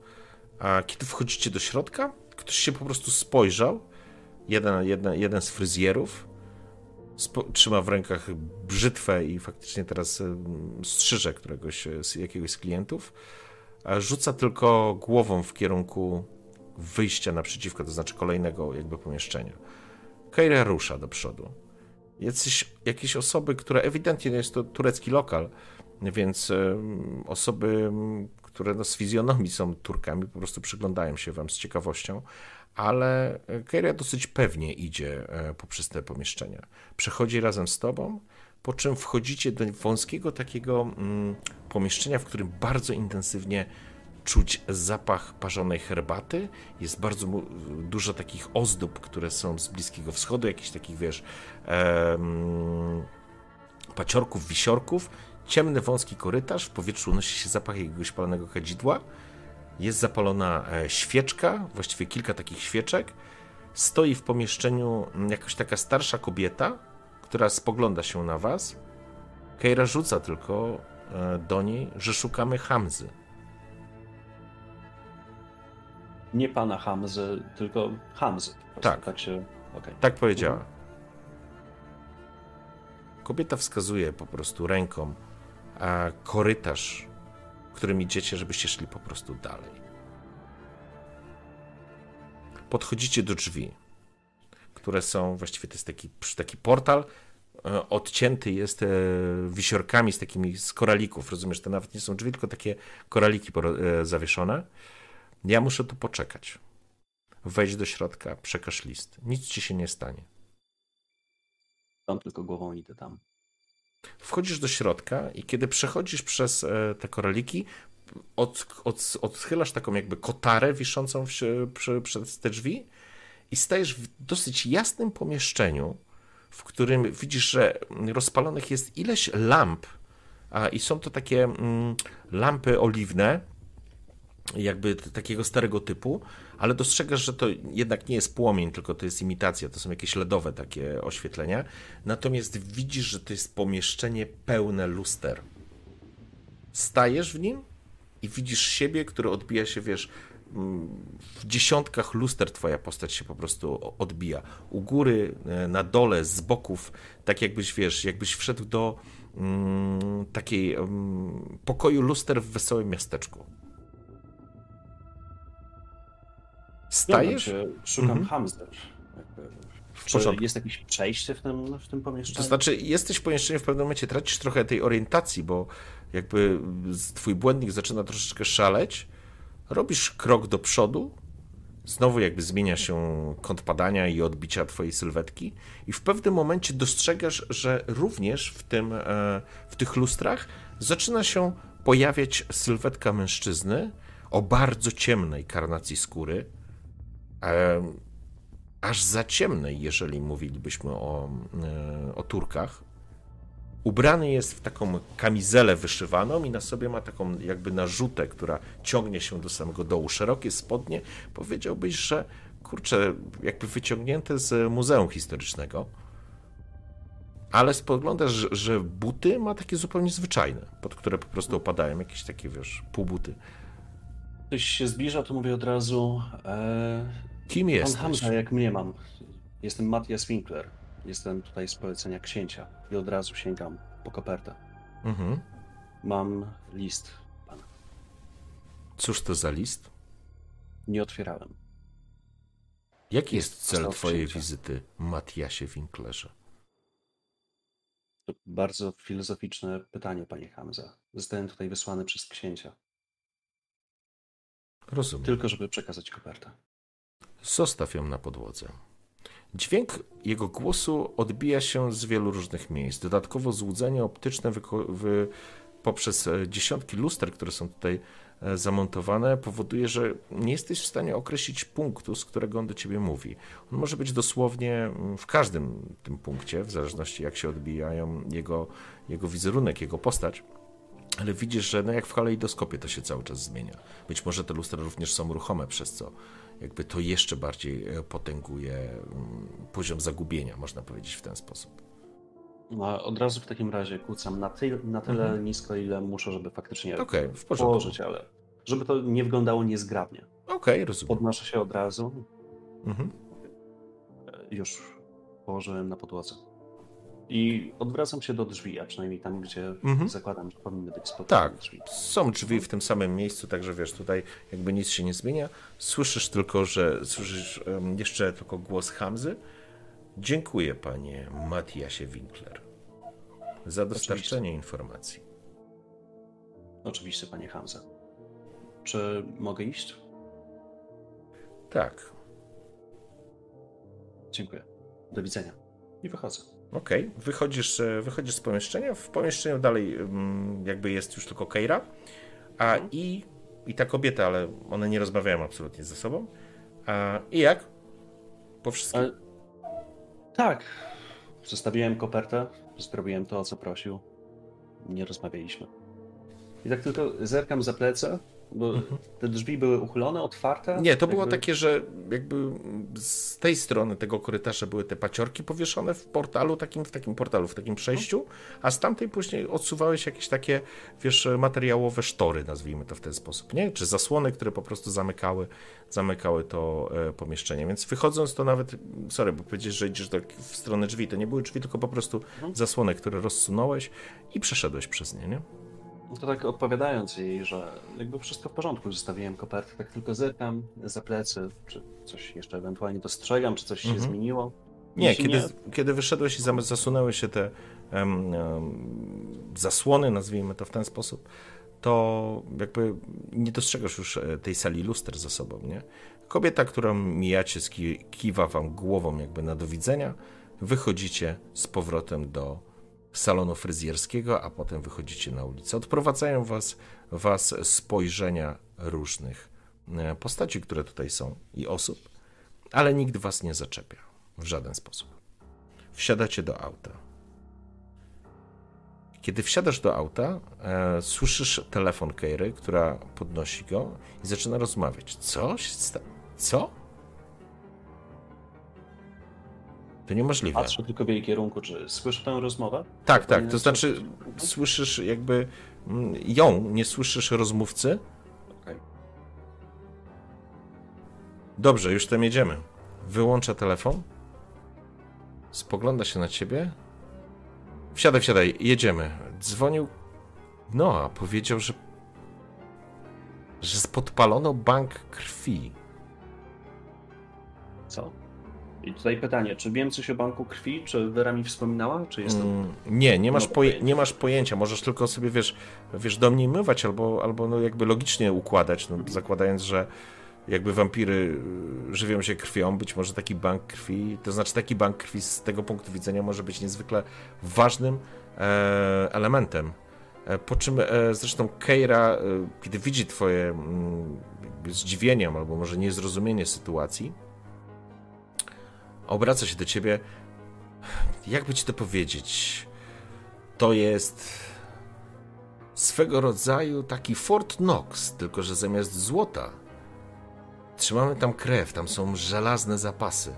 A kiedy wchodzicie do środka, ktoś się po prostu spojrzał. Jeden, jeden, jeden z fryzjerów trzyma w rękach brzytwę i faktycznie teraz e, strzyże któregoś z jakiegoś z klientów. A rzuca tylko głową w kierunku wyjścia naprzeciwko, to znaczy kolejnego jakby pomieszczenia. Keira rusza do przodu. Jacyś, jakieś osoby, które ewidentnie jest to turecki lokal, więc osoby, które no, z fizjonomii są Turkami, po prostu przyglądają się wam z ciekawością, ale Keira dosyć pewnie idzie e, poprzez te pomieszczenia. Przechodzi razem z tobą, po czym wchodzicie do wąskiego takiego mm, pomieszczenia, w którym bardzo intensywnie czuć zapach parzonej herbaty. Jest bardzo dużo takich ozdób, które są z Bliskiego Wschodu, jakichś takich, wiesz, em, paciorków, wisiorków. Ciemny, wąski korytarz, w powietrzu unosi się zapach jakiegoś palonego kadzidła. Jest zapalona e, świeczka, właściwie kilka takich świeczek. Stoi w pomieszczeniu jakaś taka starsza kobieta, która spogląda się na was. Keira rzuca tylko e, do niej, że szukamy Hamzy. Nie pana Hamzy, tylko Hamzy. Tak. Tak się. Okay. Tak powiedziała. Kobieta wskazuje po prostu ręką a korytarz, którym idziecie, żebyście szli po prostu dalej. Podchodzicie do drzwi, które są, właściwie to jest taki, taki portal, e, odcięty jest e, wisiorkami z takimi z koralików, rozumiesz, to nawet nie są drzwi, tylko takie koraliki e, zawieszone. Ja muszę tu poczekać. Wejdź do środka, przekaż list. Nic ci się nie stanie. Tam tylko głową idę tam. Wchodzisz do środka i kiedy przechodzisz przez e, te koraliki, od, od, odchylasz taką jakby kotarę wiszącą w, przy, przez te drzwi i stajesz w dosyć jasnym pomieszczeniu, w którym widzisz, że rozpalonych jest ileś lamp, a, i są to takie mm, lampy oliwne, jakby takiego starego typu, ale dostrzegasz, że to jednak nie jest płomień, tylko to jest imitacja, to są jakieś LEDowe takie oświetlenia. Natomiast widzisz, że to jest pomieszczenie pełne luster. Stajesz w nim i widzisz siebie, który odbija się, wiesz, w dziesiątkach luster twoja postać się po prostu odbija. U góry, e, na dole, z boków, tak jakbyś, wiesz, jakbyś wszedł do mm, takiej mm, pokoju luster w wesołym miasteczku. Stajesz? Się, szukam mhm. hamster. Czy jest jakieś przejście w tym, w tym pomieszczeniu? To znaczy, jesteś w pomieszczeniu w pewnym momencie, tracisz trochę tej orientacji, bo jakby twój błędnik zaczyna troszeczkę szaleć, robisz krok do przodu, znowu jakby zmienia się kąt padania i odbicia twojej sylwetki i w pewnym momencie dostrzegasz, że również w, tym, e, w tych lustrach zaczyna się pojawiać sylwetka mężczyzny o bardzo ciemnej karnacji skóry, aż za ciemnej, jeżeli mówilibyśmy o, e, o Turkach. Ubrany jest w taką kamizelę wyszywaną i na sobie ma taką jakby narzutę, która ciągnie się do samego dołu. Szerokie spodnie, powiedziałbyś, że kurczę, jakby wyciągnięte z Muzeum Historycznego. Ale spoglądasz, że, że buty ma takie zupełnie zwyczajne, pod które po prostu opadają jakieś takie, wiesz, półbuty ktoś się zbliża, to mówię od razu. E, Kim jest? Pan Hamza, jak mnie mam. Jestem Matthias Winkler. Jestem tutaj z polecenia księcia i od razu sięgam po kopertę. Mhm. Mam list pana. Cóż to za list? Nie otwierałem. Jaki jest, jest cel twojej księcia. wizyty, Matthiasie Winklerze? To bardzo filozoficzne pytanie, panie Hamza. Zostałem tutaj wysłany przez księcia. Rozumiem. Tylko, żeby przekazać kopertę. Zostaw ją na podłodze. Dźwięk jego głosu odbija się z wielu różnych miejsc. Dodatkowo złudzenie optyczne wy... poprzez e, dziesiątki luster, które są tutaj e, zamontowane, powoduje, że nie jesteś w stanie określić punktu, z którego on do ciebie mówi. On może być dosłownie mm, w każdym tym punkcie, w zależności jak się odbijają jego, jego wizerunek, jego postać. Ale widzisz, że no jak w kalejdoskopie to się cały czas zmienia. Być może te lustra również są ruchome, przez co jakby to jeszcze bardziej e, potęguje mm, poziom zagubienia, można powiedzieć w ten sposób. No, od razu w takim razie kłócam na, ty, na tyle Mhm. nisko, ile muszę, żeby faktycznie Okej, w porządku. położyć, ale żeby to nie wyglądało niezgrabnie. Okej, rozumiem. Podnoszę się od razu, Mhm. e, już położyłem na podłodze. I odwracam się do drzwi, a przynajmniej tam, gdzie Mhm. zakładam, że powinny być spokojne Tak, drzwi. są drzwi w tym samym miejscu, także wiesz, tutaj jakby nic się nie zmienia. Słyszysz tylko, że słyszysz em, jeszcze tylko głos Hamzy. Dziękuję panie Matiasie Winkler za dostarczenie informacji. Oczywiście, panie Hamza. Czy mogę iść? Tak, Dziękuję. Do widzenia. I wychodzę. Okej. Wychodzisz, e, wychodzisz z pomieszczenia. W pomieszczeniu dalej mm, jakby jest już tylko Keira, a i, i ta kobieta, ale one nie rozmawiają absolutnie ze sobą. A, I jak? Po wszystkim. Ale... Tak. Zostawiłem kopertę, zrobiłem to, o co prosił. Nie rozmawialiśmy. I tak tylko zerkam za plecy, bo te drzwi były uchylone, otwarte. Mhm. Nie, to było jakby- takie, że jakby z tej strony tego korytarza były te paciorki powieszone w portalu, takim, w takim portalu, w takim przejściu, a z tamtej później odsuwałeś jakieś takie, wiesz, materiałowe sztory, nazwijmy to w ten sposób, nie? Czy zasłony, które po prostu zamykały, zamykały to e, pomieszczenie. Więc wychodząc to nawet, sorry, bo powiedzieć, że idziesz do, w stronę drzwi, to nie były drzwi, tylko po prostu zasłony, które rozsunąłeś i przeszedłeś przez nie, nie? No To tak odpowiadając jej, że jakby wszystko w porządku, zostawiłem kopertę, tak tylko zerkam za plecy, czy coś jeszcze ewentualnie dostrzegam, czy coś się Mhm. zmieniło. Nie, Jeśli kiedy, kiedy wyszedłeś i zasunęły się te em, em, zasłony, nazwijmy to w ten sposób, to jakby nie dostrzegasz już e, tej sali luster za sobą, nie? Kobieta, którą mijacie, kiwa wam głową jakby na do widzenia, wychodzicie z powrotem do salonu fryzjerskiego, a potem wychodzicie na ulicę. Odprowadzają was, was spojrzenia różnych e, postaci, które tutaj są i osób, ale nikt was nie zaczepia w żaden sposób. Wsiadacie do auta. Kiedy wsiadasz do auta, e, słyszysz telefon Keiry, która podnosi go i zaczyna rozmawiać. Co? się sta- Co? To niemożliwe. Patrzę tylko w jej kierunku, czy słyszę tę rozmowę? Tak, tak. To znaczy. Mhm. słyszysz jakby mm, ją, nie słyszysz rozmówcy. Okej. Dobrze, już tam jedziemy. Wyłącza telefon. Spogląda się na ciebie. Wsiadaj, wsiadaj, jedziemy. Dzwonił. No, a powiedział, że. że podpalono bank krwi. Co? I tutaj pytanie, czy wiem coś o banku krwi? Czy Wera mi wspominała? Czy jest to... Mm, Nie, nie masz, poje, pojęcia. nie masz pojęcia. Możesz tylko sobie, wiesz, wiesz domniemywać albo, albo no jakby logicznie układać, no, zakładając, że jakby wampiry y, żywią się krwią, być może taki bank krwi, to znaczy taki bank krwi z tego punktu widzenia może być niezwykle ważnym e, elementem. E, po czym e, zresztą Keira, kiedy widzi twoje mm, zdziwienie albo może niezrozumienie sytuacji, obraca się do ciebie jakby ci to powiedzieć, to jest swego rodzaju taki Fort Knox, tylko że zamiast złota trzymamy tam krew, tam są żelazne zapasy.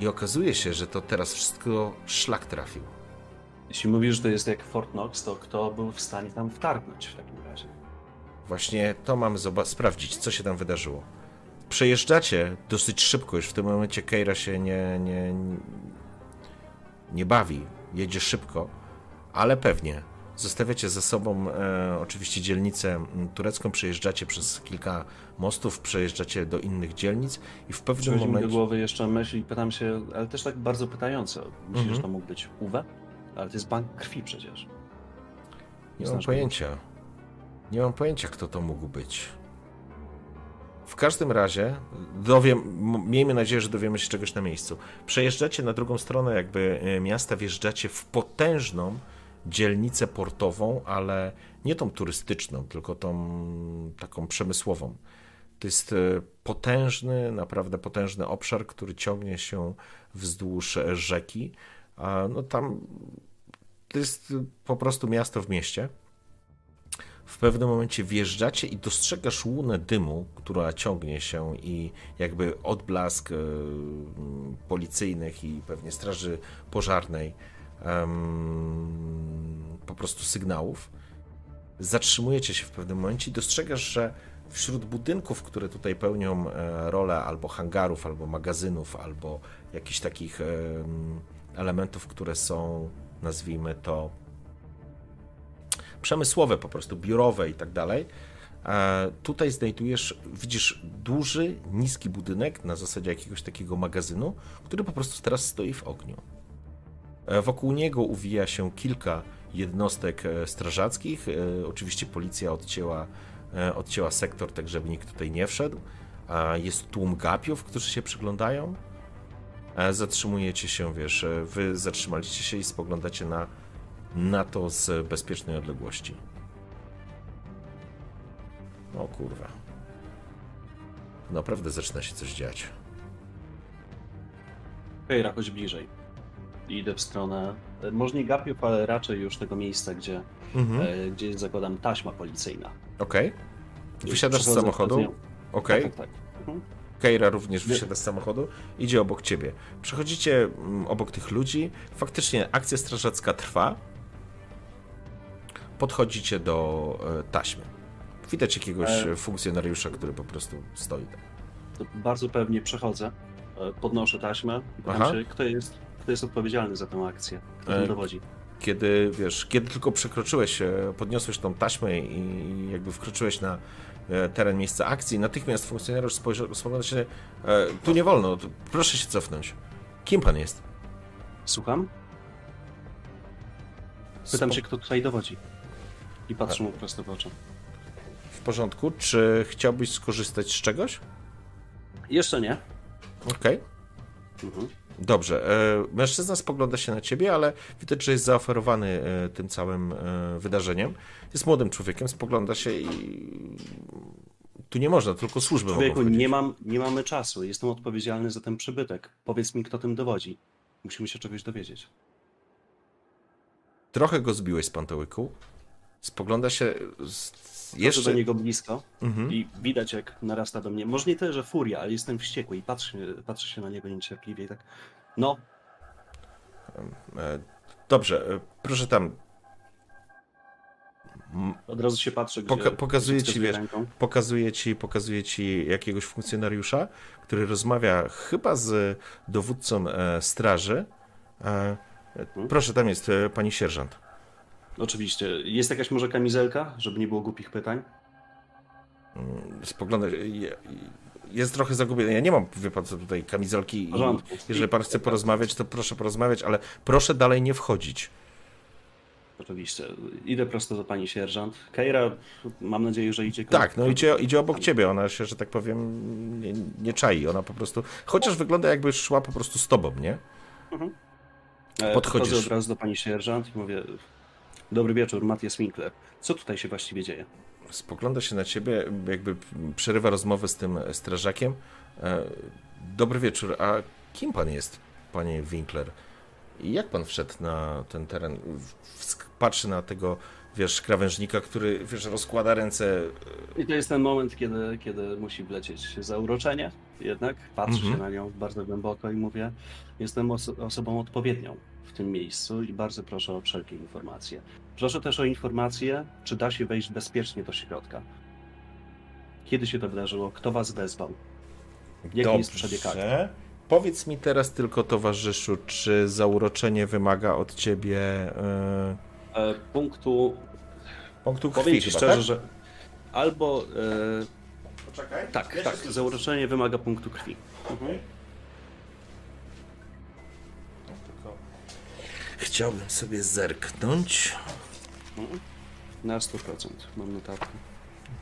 I okazuje się, że to teraz wszystko szlak trafił. Jeśli mówisz, że to jest jak Fort Knox, to kto był w stanie tam wtargnąć w takim razie? Właśnie to mamy sprawdzić, co się tam wydarzyło. Przejeżdżacie dosyć szybko, już w tym momencie Keira się nie, nie, nie bawi, jedzie szybko, ale pewnie. Zostawiacie za sobą e, oczywiście dzielnicę turecką, przejeżdżacie przez kilka mostów, przejeżdżacie do innych dzielnic i w pewnym Przychodzi mi do momencie... głowy jeszcze myśl i pytam się, ale też tak bardzo pytająco. Myślisz, Mhm. że to mógł być Uwe? Ale to jest bank krwi przecież. Nie mam Znasz pojęcia. Nie mam pojęcia, kto to mógł być. W każdym razie, dowiem, miejmy nadzieję, że dowiemy się czegoś na miejscu. Przejeżdżacie na drugą stronę jakby e, miasta, wjeżdżacie w potężną dzielnicę portową, ale nie tą turystyczną, tylko tą taką przemysłową. To jest e, potężny, naprawdę potężny obszar, który ciągnie się wzdłuż rzeki. A no tam to jest po prostu miasto w mieście. W pewnym momencie wjeżdżacie i dostrzegasz łunę dymu, która ciągnie się i jakby odblask e, policyjnych i pewnie straży pożarnej po prostu sygnałów. Zatrzymujecie się w pewnym momencie i dostrzegasz, że wśród budynków, które tutaj pełnią e, rolę albo hangarów, albo magazynów, albo jakichś takich em, elementów, które są, nazwijmy to, przemysłowe, po prostu biurowe i tak dalej. E, Tutaj znajdujesz, widzisz duży, niski budynek na zasadzie jakiegoś takiego magazynu, który po prostu teraz stoi w ogniu. E, Wokół niego uwija się kilka jednostek e, strażackich. Oczywiście policja odcięła, odcięła sektor, tak żeby nikt tutaj nie wszedł. Jest tłum gapiów, którzy się przyglądają. Zatrzymujecie się, wiesz, wy zatrzymaliście się i spoglądacie na, na to z bezpiecznej odległości. O kurwa. Naprawdę zaczyna się coś dziać. Kejra, chodź bliżej. Idę w stronę, może nie gapiów, ale raczej już tego miejsca, gdzie, Mhm. e, gdzie zakładam, taśma policyjna. Okej. Wysiadasz z samochodu. Okej. Tak, tak, tak. Mhm. Keira również wysiada z samochodu, idzie obok ciebie. Przechodzicie mm, obok tych ludzi. Faktycznie akcja strażacka trwa. Podchodzicie do e, taśmy. Widać jakiegoś E. funkcjonariusza, który po prostu stoi tam. Bardzo pewnie przechodzę, e, podnoszę taśmę i pytam się, kto jest, kto jest odpowiedzialny za tę akcję, kto E, dowodzi. Kiedy, wiesz, kiedy tylko przekroczyłeś, e, podniosłeś tą taśmę i jakby wkroczyłeś na teren miejsca akcji, natychmiast funkcjonariusz spojrzał, spogląda się, tu nie wolno, proszę się cofnąć. Kim pan jest? Słucham? Pytam Spo- się, kto tutaj dowodzi. I patrzę mu prosto w oczy. W porządku, czy chciałbyś skorzystać z czegoś? Jeszcze nie. Okej. Mhm. Dobrze. E, mężczyzna spogląda się na ciebie, ale widać, że jest zaoferowany e, tym całym e, wydarzeniem. Jest młodym człowiekiem, spogląda się i tu nie można, tylko służby Człowieku, nie, mam, nie mamy czasu. Jestem odpowiedzialny za ten przybytek. Powiedz mi, kto tym dowodzi. Musimy się czegoś dowiedzieć. Trochę go zbiłeś z pantołyku. Spogląda się z... Jeszcze do niego blisko Mhm. i widać, jak narasta do mnie. Może nie tyle, że furia, ale jestem wściekły i patrzę, patrzę się na niego niecierpliwie i tak. No, E, Dobrze, e, proszę tam. Od razu się patrzę, gdzie Poka- pokazuję ci, wiesz, ręką. Pokazuje ci, pokazuje ci jakiegoś funkcjonariusza, który rozmawia chyba z dowódcą e, straży. E, proszę, tam jest pani sierżant. Oczywiście. Jest jakaś może kamizelka, żeby nie było głupich pytań? Spogląda, je- jest trochę zagubiony. Ja nie mam, wie pan co, tutaj kamizelki jeżeli pan chce porozmawiać, to proszę porozmawiać, ale proszę dalej nie wchodzić. Oczywiście. Idę prosto do pani sierżant. Keira, mam nadzieję, że idzie... Tak, no idzie, idzie obok ciebie, ona się, że tak powiem, nie, nie czai, ona po prostu, chociaż wygląda jakby szła po prostu z tobą, nie? E, podchodzisz. Podchodzę od razu do pani sierżant i mówię... Dobry wieczór, Matthias Winkler. Co tutaj się właściwie dzieje? Spogląda się na ciebie, jakby przerywa rozmowę z tym strażakiem. E, Dobry wieczór, a kim pan jest, panie Winkler? I jak pan wszedł na ten teren? Patrzy na tego, wiesz, krawężnika, który, wiesz, rozkłada ręce. I to jest ten moment, kiedy, kiedy musi wlecieć zauroczenie. Jednak patrzę Mhm. się na nią bardzo głęboko i mówię, jestem oso- osobą odpowiednią w tym miejscu i bardzo proszę o wszelkie informacje. Proszę też o informację, czy da się wejść bezpiecznie do środka. Kiedy się to wydarzyło? Kto was wezwał? Jaki jest przebieg akcji? Powiedz mi teraz tylko, towarzyszu, czy zauroczenie wymaga od ciebie e, E, punktu, punktu krwi powiem ci szczerze, tak? że albo... E, Poczekaj. tak, Ja tak, zauroczenie wymaga punktu krwi. Mhm. Chciałbym sobie zerknąć. Na 100% mam notatkę.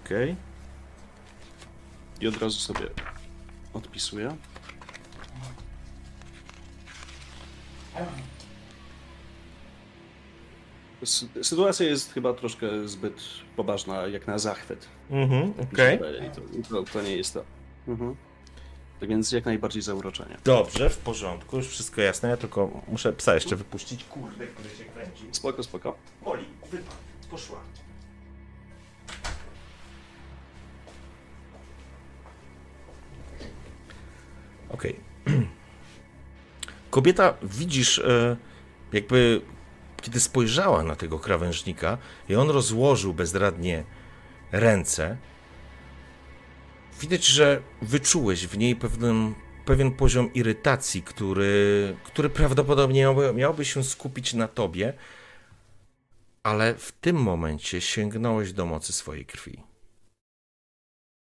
Okej. I od razu sobie odpisuję. Sytuacja jest chyba troszkę zbyt poważna jak na zachwyt. Mhm, okej. I to, to, to nie jest to. Mhm. Tak więc jak najbardziej zauroczenie. Dobrze, w porządku, już wszystko jasne, ja tylko muszę psa jeszcze wypuścić. Kurde, który się kręci. Spoko, spoko. Oli, wypadł, poszła. Okej. Kobieta, widzisz, e, jakby kiedy spojrzała na tego krawężnika i on rozłożył bezradnie ręce, widać, że wyczułeś w niej pewien, pewien poziom irytacji, który, który prawdopodobnie miałby, miałby się skupić na tobie, ale w tym momencie sięgnąłeś do mocy swojej krwi.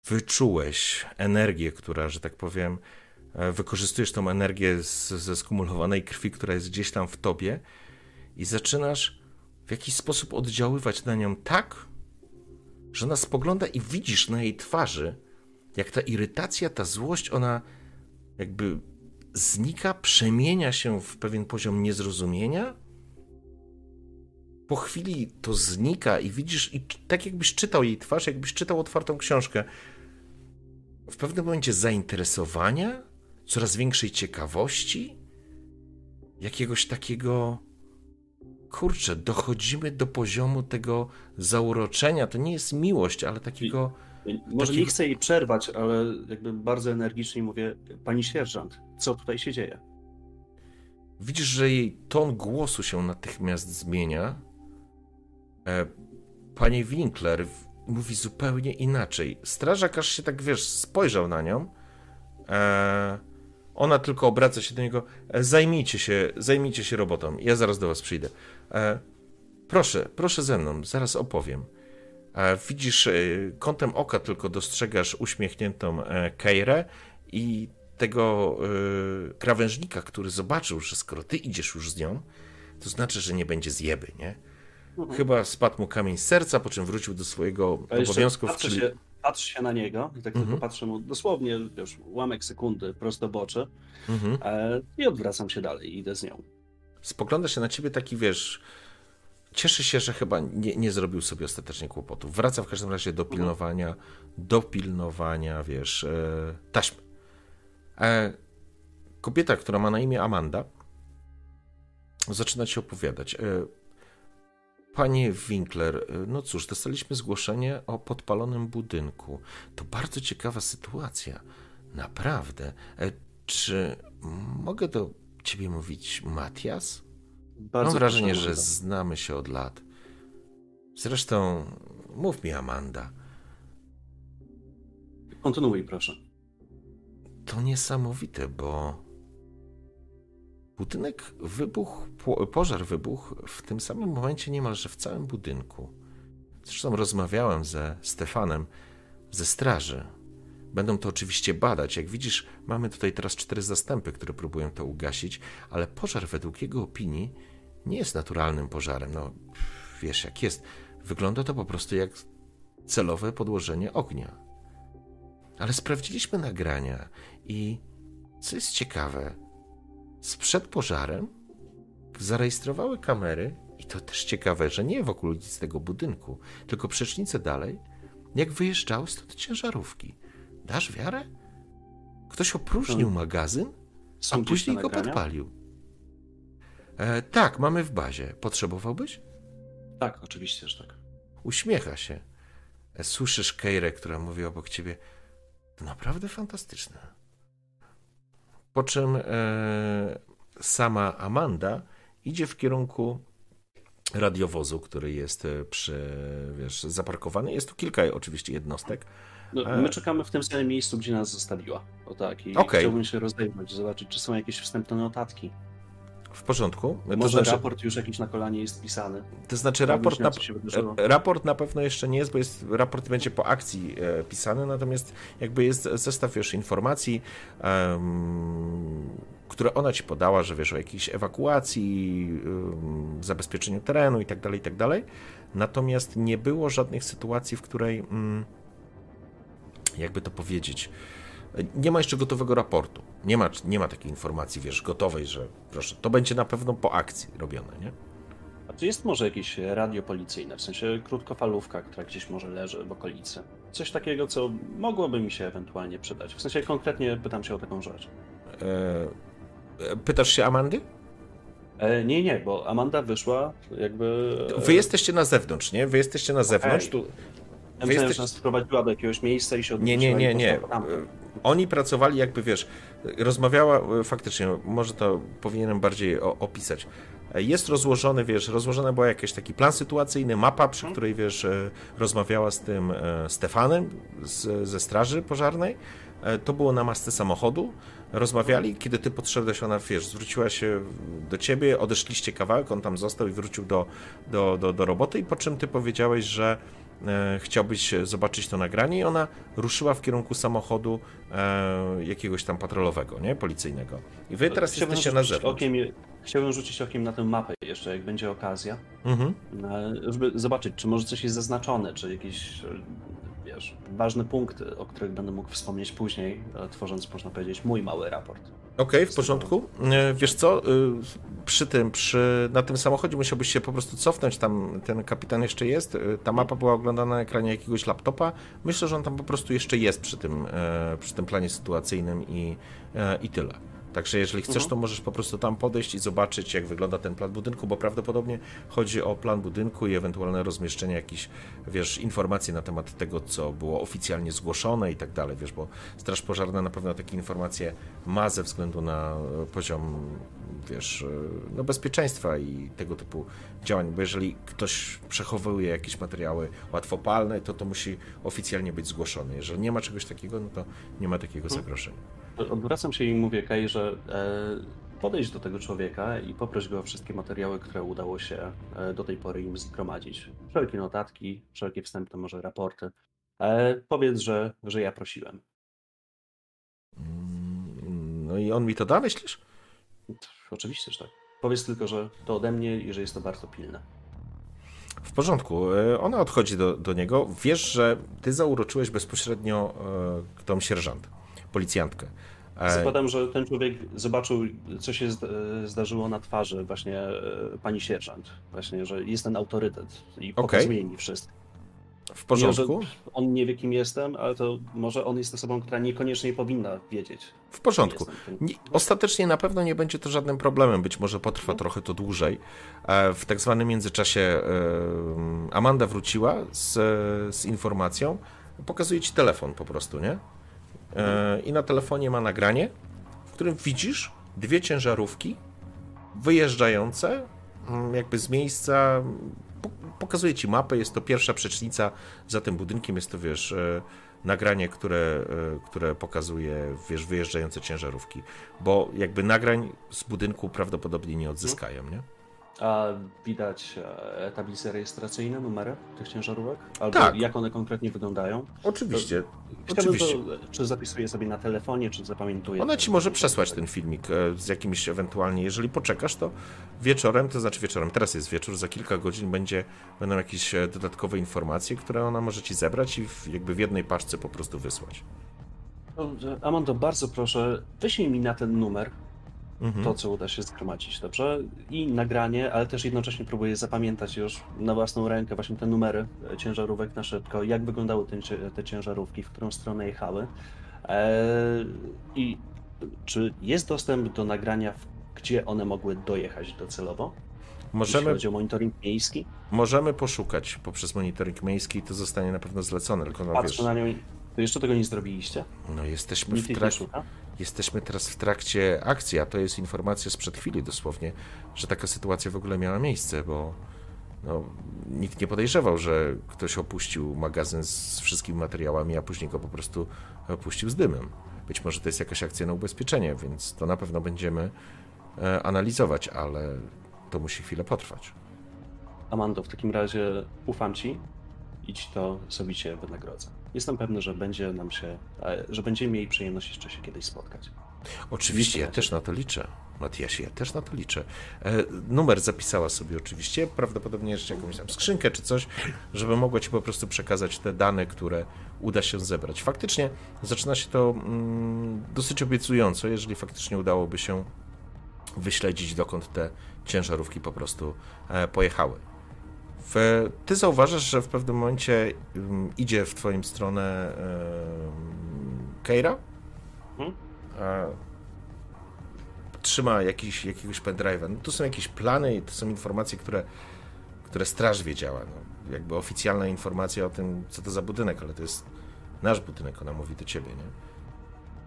Wyczułeś energię, która, że tak powiem, e, wykorzystujesz tą energię z, ze skumulowanej krwi, która jest gdzieś tam w tobie i zaczynasz w jakiś sposób oddziaływać na nią tak, że ona spogląda i widzisz na jej twarzy, jak ta irytacja, ta złość, ona jakby znika, przemienia się w pewien poziom niezrozumienia. Po chwili to znika i widzisz, i tak jakbyś czytał jej twarz, jakbyś czytał otwartą książkę. W pewnym momencie zainteresowania, coraz większej ciekawości, jakiegoś takiego. Kurczę, dochodzimy do poziomu tego zauroczenia. To nie jest miłość, ale takiego. Może Taki- nie chcę jej przerwać, ale jakby bardzo energicznie mówię, pani sierżant, co tutaj się dzieje? Widzisz, że jej ton głosu się natychmiast zmienia. E, Pani Winkler mówi zupełnie inaczej. Strażak aż się tak, wiesz, spojrzał na nią. E, Ona tylko obraca się do niego. "E, Zajmijcie się, zajmijcie się robotą. Ja zaraz do was przyjdę. Proszę, proszę ze mną, zaraz opowiem. E, Widzisz, e, kątem oka tylko dostrzegasz uśmiechniętą e, Keirę i tego krawężnika, który zobaczył, że skoro ty idziesz już z nią, to znaczy, że nie będzie zjeby, nie? Chyba spadł mu kamień z serca, po czym wrócił do swojego obowiązków, patrzę, czyli... się, patrzę się na niego i tak Mhm. tylko patrzę mu dosłownie, wiesz, ułamek sekundy prosto w oczy Mhm. i odwracam się dalej i idę z nią. Spogląda się na ciebie taki, wiesz... Cieszy się, że chyba nie, nie zrobił sobie ostatecznie kłopotów. Wraca w każdym razie do pilnowania, do pilnowania, wiesz, e, taśmy. E, kobieta, która ma na imię Amanda, zaczyna ci opowiadać. E, Panie Winkler, no cóż, dostaliśmy zgłoszenie o podpalonym budynku. To bardzo ciekawa sytuacja. Naprawdę. Czy mogę do ciebie mówić Matias? Bardzo Mam wrażenie, proszę, że znamy się od lat. Zresztą, mów mi, Amanda, Kontynuuj, proszę. to niesamowite, bo budynek wybuchł, po- pożar wybuchł w tym samym momencie niemalże w całym budynku. Zresztą rozmawiałem ze Stefanem ze straży. Będą to oczywiście badać. Jak widzisz, mamy tutaj teraz cztery zastępy, które próbują to ugasić, ale pożar według jego opinii nie jest naturalnym pożarem. No, wiesz jak jest. Wygląda to po prostu jak celowe podłożenie ognia. Ale sprawdziliśmy nagrania i co jest ciekawe, sprzed pożarem zarejestrowały kamery, i to też ciekawe, że nie w okolicy tego budynku, tylko przecznicę dalej, jak wyjeżdżały stąd ciężarówki. Dasz wiarę? Ktoś opróżnił Hmm. magazyn, a później go podpalił. E, tak, mamy w bazie. Potrzebowałbyś? Tak, oczywiście, że tak. Uśmiecha się. E, Słyszysz Keirę, która mówi obok ciebie. To naprawdę fantastyczne. Po czym e, sama Amanda idzie w kierunku radiowozu, który jest e, przy, wiesz, zaparkowany. Jest tu kilka oczywiście jednostek. No, E. my czekamy w tym samym miejscu, gdzie nas zostawiła. O tak, i Okej. chciałbym się rozejrzeć, zobaczyć, czy są jakieś wstępne notatki. W porządku. To Może znaczy, raport już jakiś na kolanie jest pisany. to znaczy raport na, e, raport na pewno jeszcze nie jest, bo jest, raport będzie po akcji e, pisany, natomiast jakby jest zestaw już informacji, które ona ci podała, że wiesz o jakiejś ewakuacji, zabezpieczeniu terenu i tak dalej, i tak dalej. Natomiast nie było żadnych sytuacji, w której mm, jakby to powiedzieć, nie ma jeszcze gotowego raportu. Nie ma, nie ma takiej informacji, wiesz, gotowej, że proszę, to będzie na pewno po akcji robione, nie? A czy jest może jakieś radio policyjne, w sensie krótkofalówka, która gdzieś może leży w okolicy? Coś takiego, co mogłoby mi się ewentualnie przydać. W sensie konkretnie pytam się o taką rzecz. E, pytasz się Amandy? E, nie, nie, bo Amanda wyszła jakby... e, Wy jesteście na zewnątrz, nie? Wy jesteście na zewnątrz. Tu... Ja myślałem, jesteś... że nas wprowadziła do jakiegoś miejsca i się Nie, nie, nie, nie. Oni pracowali jakby, wiesz, rozmawiała, e, faktycznie, może to powinienem bardziej o, opisać. E, Jest rozłożony, wiesz, rozłożony był jakiś taki plan sytuacyjny, mapa, przy Mhm. której, wiesz, e, rozmawiała z tym Stefanem z, ze straży pożarnej. To było na masce samochodu. Rozmawiali, kiedy ty podszedłeś, ona, wiesz, zwróciła się do ciebie, odeszliście kawałek, on tam został i wrócił do, do, do, do roboty i po czym ty powiedziałeś, że chciałbyś zobaczyć to nagranie i ona ruszyła w kierunku samochodu e, jakiegoś tam patrolowego, nie? Policyjnego. I wy teraz Chciałbym jesteście na zewnątrz. Okiem, chciałbym rzucić okiem na tę mapę jeszcze, jak będzie okazja, Mhm. e, żeby zobaczyć, czy może coś jest zaznaczone, czy jakieś, e, wiesz, ważne punkty, o których będę mógł wspomnieć później, e, tworząc, można powiedzieć, mój mały raport. Okej, w porządku. E, Wiesz co, y, przy tym, przy, na tym samochodzie musiałbyś się po prostu cofnąć, tam ten kapitan jeszcze jest, y, ta mapa była oglądana na ekranie jakiegoś laptopa, myślę, że on tam po prostu jeszcze jest przy tym, e, przy tym planie sytuacyjnym i, e, i tyle. Także jeżeli chcesz, Mhm. to możesz po prostu tam podejść i zobaczyć, jak wygląda ten plan budynku, bo prawdopodobnie chodzi o plan budynku i ewentualne rozmieszczenie jakichś, wiesz, informacji na temat tego, co było oficjalnie zgłoszone i tak dalej, wiesz, bo Straż Pożarna na pewno takie informacje ma ze względu na e, poziom, wiesz, e, no bezpieczeństwa i tego typu działań, bo jeżeli ktoś przechowuje jakieś materiały łatwopalne, to to musi oficjalnie być zgłoszone. Jeżeli nie ma czegoś takiego, no to nie ma takiego zagrożenia. Odwracam się i mówię Kay, że e, podejdź do tego człowieka i poproś go o wszystkie materiały, które udało się e, do tej pory im zgromadzić. Wszelkie notatki, wszelkie wstępne może raporty. E, powiedz, że, że ja prosiłem. Mm, No i on mi to da, myślisz? Oczywiście, że tak. Powiedz tylko, że to ode mnie i że jest to bardzo pilne. W porządku. E, Ona odchodzi do, do niego. Wiesz, że ty zauroczyłeś bezpośrednio e, tą sierżant, policjantkę. E, Zakładam, że ten człowiek zobaczył, co się zd- zdarzyło na twarzy właśnie e, pani sierżant. Właśnie, że jest ten autorytet i pokazuje mi wszystko. W porządku. Że on nie wie, kim jestem, ale to może on jest osobą, która niekoniecznie powinna wiedzieć. W porządku. Nie, ostatecznie na pewno nie będzie to żadnym problemem. Być może potrwa trochę to dłużej. E, W tak zwanym międzyczasie Amanda wróciła z, z informacją. Pokazuje ci telefon po prostu, nie? E, I na telefonie ma nagranie, w którym widzisz dwie ciężarówki wyjeżdżające mm, jakby z miejsca. po- Pokazuje ci mapę, jest to pierwsza przecznica za tym budynkiem, jest to wiesz, e, nagranie, które, e, które pokazuje wiesz, wyjeżdżające ciężarówki, bo jakby nagrań z budynku prawdopodobnie nie odzyskają, nie? A widać e, tablice rejestracyjne, numery tych ciężarówek? Albo Tak. jak one konkretnie wyglądają? Oczywiście. Chciałbym Oczywiście. to, czy zapisuję sobie na telefonie, czy zapamiętuję. Ona ci może przesłać ten filmik e, z jakimś ewentualnie, jeżeli poczekasz, to wieczorem, to znaczy wieczorem, teraz jest wieczór, za kilka godzin będzie, będą jakieś e, dodatkowe informacje, które ona może ci zebrać i w, jakby w jednej paczce po prostu wysłać. Amando, bardzo proszę, wyślij mi na ten numer Mhm. to, co uda się zgromadzić, dobrze? I nagranie, ale też jednocześnie próbuję zapamiętać już na własną rękę właśnie te numery e, ciężarówek na szybko, jak wyglądały te, te ciężarówki, w którą stronę jechały. Eee, I czy jest dostęp do nagrania, gdzie one mogły dojechać docelowo? Jeśli Możemy, chodzi o monitoring miejski? możemy poszukać poprzez monitoring miejski i to zostanie na pewno zlecone, tylko no wiesz, Patrzę na nią. To jeszcze tego nie zrobiliście? no jesteśmy Nikt w trakcie? Jesteśmy teraz w trakcie akcji, a to jest informacja sprzed chwili dosłownie, że taka sytuacja w ogóle miała miejsce, bo no, nikt nie podejrzewał, że ktoś opuścił magazyn z wszystkimi materiałami, a później go po prostu opuścił z dymem. Być może to jest jakaś akcja na ubezpieczenie, więc to na pewno będziemy e, analizować, ale to musi chwilę potrwać. Amando, w takim razie ufam ci i ci to sowicie wynagrodzę. Jestem pewny, że będzie nam się, e, że będziemy mieli przyjemność jeszcze się kiedyś spotkać. Oczywiście, ja też na to liczę. Matiasie, ja też na to liczę. E, numer zapisała sobie oczywiście, prawdopodobnie jeszcze jakąś tam skrzynkę czy coś, żeby mogła ci po prostu przekazać te dane, które uda się zebrać. Faktycznie zaczyna się to mm, dosyć obiecująco, jeżeli faktycznie udałoby się wyśledzić, dokąd te ciężarówki po prostu e, pojechały. W, ty zauważasz, że w pewnym momencie um, idzie w twoją stronę um, Keira. Mhm. A, trzyma jakiś, jakiegoś pendrive'a. No, tu są jakieś plany i to są informacje, które, które straż wiedziała. No, jakby oficjalna informacja o tym, co to za budynek, ale to jest nasz budynek, ona mówi do ciebie, nie?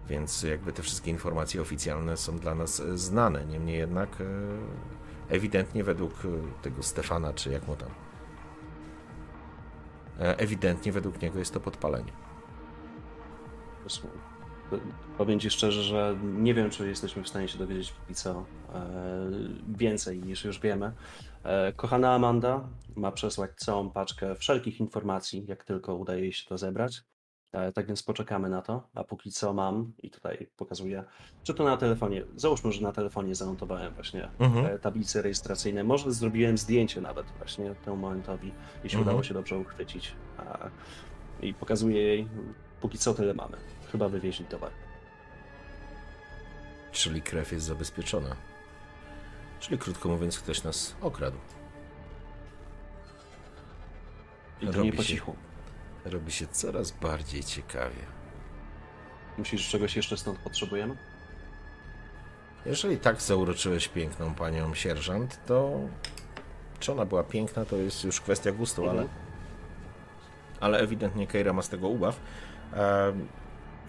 Więc jakby te wszystkie informacje oficjalne są dla nas e, znane. Niemniej jednak e, ewidentnie według e, tego Stefana, czy jak mu tam, ewidentnie według niego jest to podpalenie. Powiem Ci szczerze, że nie wiem, czy jesteśmy w stanie się dowiedzieć póki co więcej niż już wiemy. Kochana Amanda ma przesłać całą paczkę wszelkich informacji, jak tylko udaje jej się to zebrać. E, tak więc poczekamy na to, a póki co mam i tutaj pokazuję, czy to na telefonie, załóżmy, że na telefonie zanotowałem właśnie Mhm. e, tablice rejestracyjne, może zrobiłem zdjęcie nawet właśnie temu momentowi, jeśli Mhm. udało się dobrze uchwycić a, i pokazuję jej, póki co tyle mamy, chyba wywieźli towar. Czyli krew jest zabezpieczona. Czyli krótko mówiąc, ktoś nas okradł. I to nie po cichu. Robi się coraz bardziej ciekawie. Myślisz, że czegoś jeszcze stąd potrzebujemy? Jeżeli tak zauroczyłeś piękną panią sierżant, to czy ona była piękna, to jest już kwestia gustu, ale, Mhm. ale ewidentnie Keira ma z tego ubaw.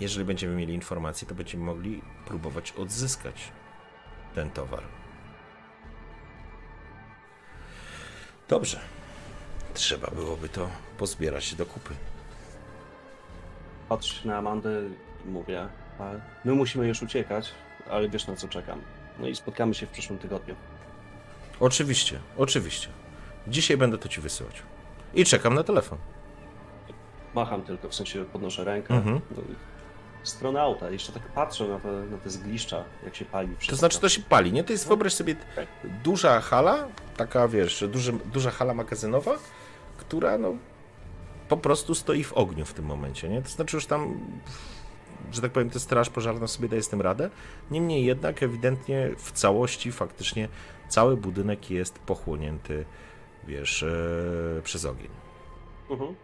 Jeżeli będziemy mieli informacje, to będziemy mogli próbować odzyskać ten towar. Dobrze. Trzeba byłoby to pozbierać do kupy. Patrzę na Amandę i mówię, my musimy już uciekać, ale wiesz na co czekam. No i spotkamy się w przyszłym tygodniu. Oczywiście, oczywiście. Dzisiaj będę to ci wysyłać. I czekam na telefon. Macham tylko, w sensie podnoszę rękę. Mhm. No i Stronę auta, jeszcze tak patrzę na te, na te zgliszcza, jak się pali wszystko. To znaczy, to się pali, nie? To jest, wyobraź sobie, duża hala, taka, wiesz, duży, duża hala magazynowa, która, no, po prostu stoi w ogniu w tym momencie, nie? To znaczy, już tam, że tak powiem, ta straż pożarna sobie daje z tym radę. Niemniej jednak, ewidentnie, w całości, faktycznie, cały budynek jest pochłonięty, wiesz, e, przez ogień. Mhm. E,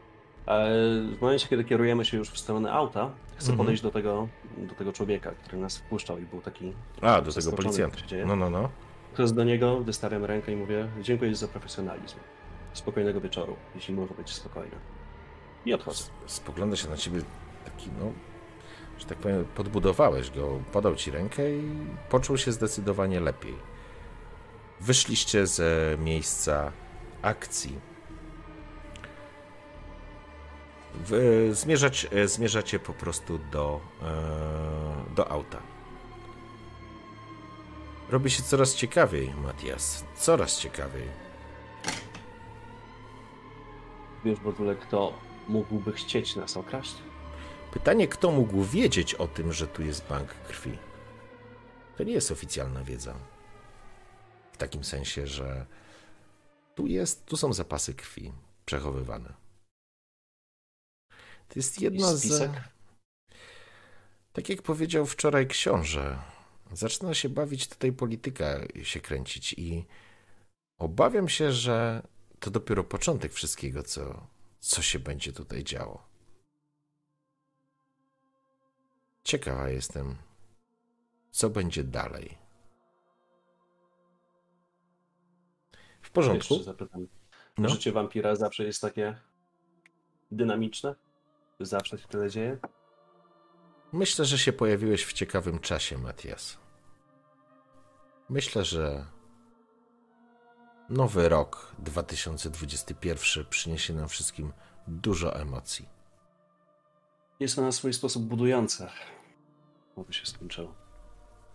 W momencie, kiedy kierujemy się już w stronę auta, chcę Mhm. podejść do tego, do tego człowieka, który nas wpuszczał i był taki A, do tego policjanta. No, no, no. Przez do niego wystawiam rękę i mówię, dziękuję za profesjonalizm. Spokojnego wieczoru, jeśli może być spokojny. I odchodzę. spogląda się na ciebie taki, no, że tak powiem, podbudowałeś go, podał ci rękę i poczuł się zdecydowanie lepiej. Wyszliście ze miejsca akcji. Zmierzać, zmierzacie po prostu do, e, do auta. Robi się coraz ciekawiej, Matias. Coraz ciekawiej. Wiesz w ogóle, kto mógłby chcieć nas okraść? Pytanie, kto mógł wiedzieć o tym, że tu jest bank krwi? To nie jest oficjalna wiedza. W takim sensie, że tu jest, tu są zapasy krwi przechowywane. To jest jedna z. Tak jak powiedział wczoraj książę, zaczyna się bawić tutaj polityka, się kręcić i obawiam się, że to dopiero początek wszystkiego, co, co się będzie tutaj działo. Ciekawa jestem, co będzie dalej. W porządku. Jeszcze zapytam. No. Życie wampira zawsze jest takie dynamiczne? Zawsze się tyle dzieje? Myślę, że się pojawiłeś w ciekawym czasie, Matias. Myślę, że nowy rok 2021 przyniesie nam wszystkim dużo emocji. Jest to na swój sposób budujące. Oby się skończyło.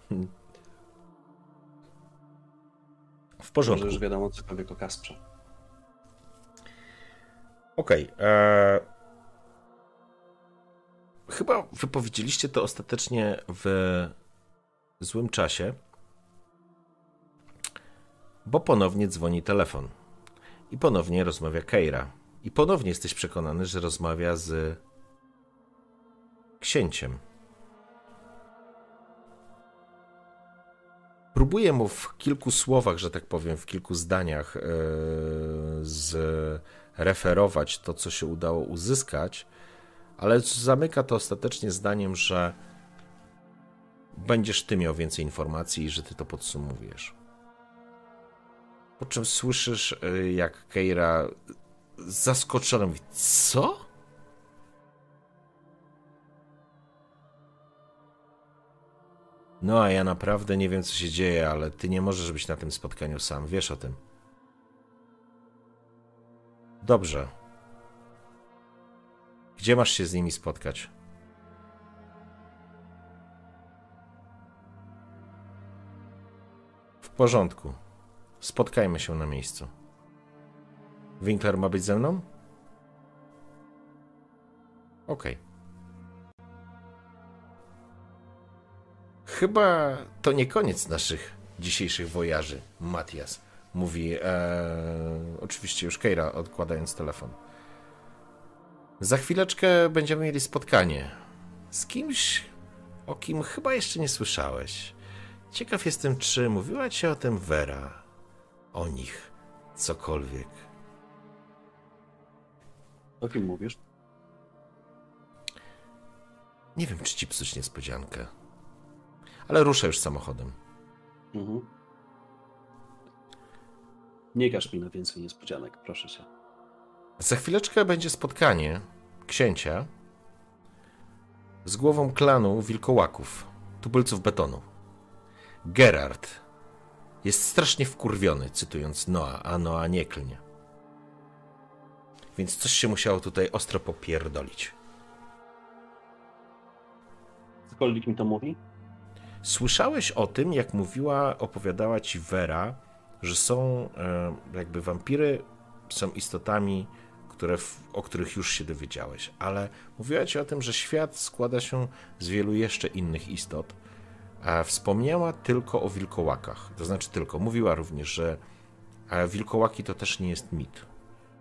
W Może porządku. już wiadomo cokolwiek o Kasprze. Okej. e, Chyba wypowiedzieliście to ostatecznie w złym czasie, bo ponownie dzwoni telefon. I ponownie rozmawia Keira. I ponownie jesteś przekonany, że rozmawia z księciem. próbuję mu w kilku słowach, że tak powiem, w kilku zdaniach yy, zreferować to, co się udało uzyskać, ale zamyka to ostatecznie zdaniem, że będziesz ty miał więcej informacji i że ty to podsumujesz. Po czym słyszysz, y, jak Keira zaskoczona mówi: Co? No, a ja naprawdę nie wiem, co się dzieje, ale ty nie możesz być na tym spotkaniu sam. Wiesz o tym. Dobrze. Gdzie masz się z nimi spotkać? W porządku. Spotkajmy się na miejscu. Winkler ma być ze mną? Okej. Okay. Chyba to nie koniec naszych dzisiejszych wojaży, Matias. Mówi e, oczywiście już Keira, odkładając telefon. Za chwileczkę będziemy mieli spotkanie z kimś, o kim chyba jeszcze nie słyszałeś. Ciekaw jestem, czy mówiła ci o tym Vera. O nich cokolwiek. O kim mówisz? Nie wiem, czy ci psuć niespodziankę. Ale ruszę już samochodem. Mhm. Nie każ mi na więcej niespodzianek, proszę cię. Za chwileczkę będzie spotkanie księcia z głową klanu wilkołaków, tubylców betonu. Gerard jest strasznie wkurwiony, cytując Noa, a Noa nie klnie. Więc coś się musiało tutaj ostro popierdolić. Cokolwiek mi to mówi? Słyszałeś o tym, jak mówiła, opowiadała ci Vera, że są e, jakby wampiry, są istotami, które, o których już się dowiedziałeś, ale mówiła ci o tym, że świat składa się z wielu jeszcze innych istot. Wspomniała tylko o wilkołakach, to znaczy tylko. Mówiła również, że wilkołaki to też nie jest mit,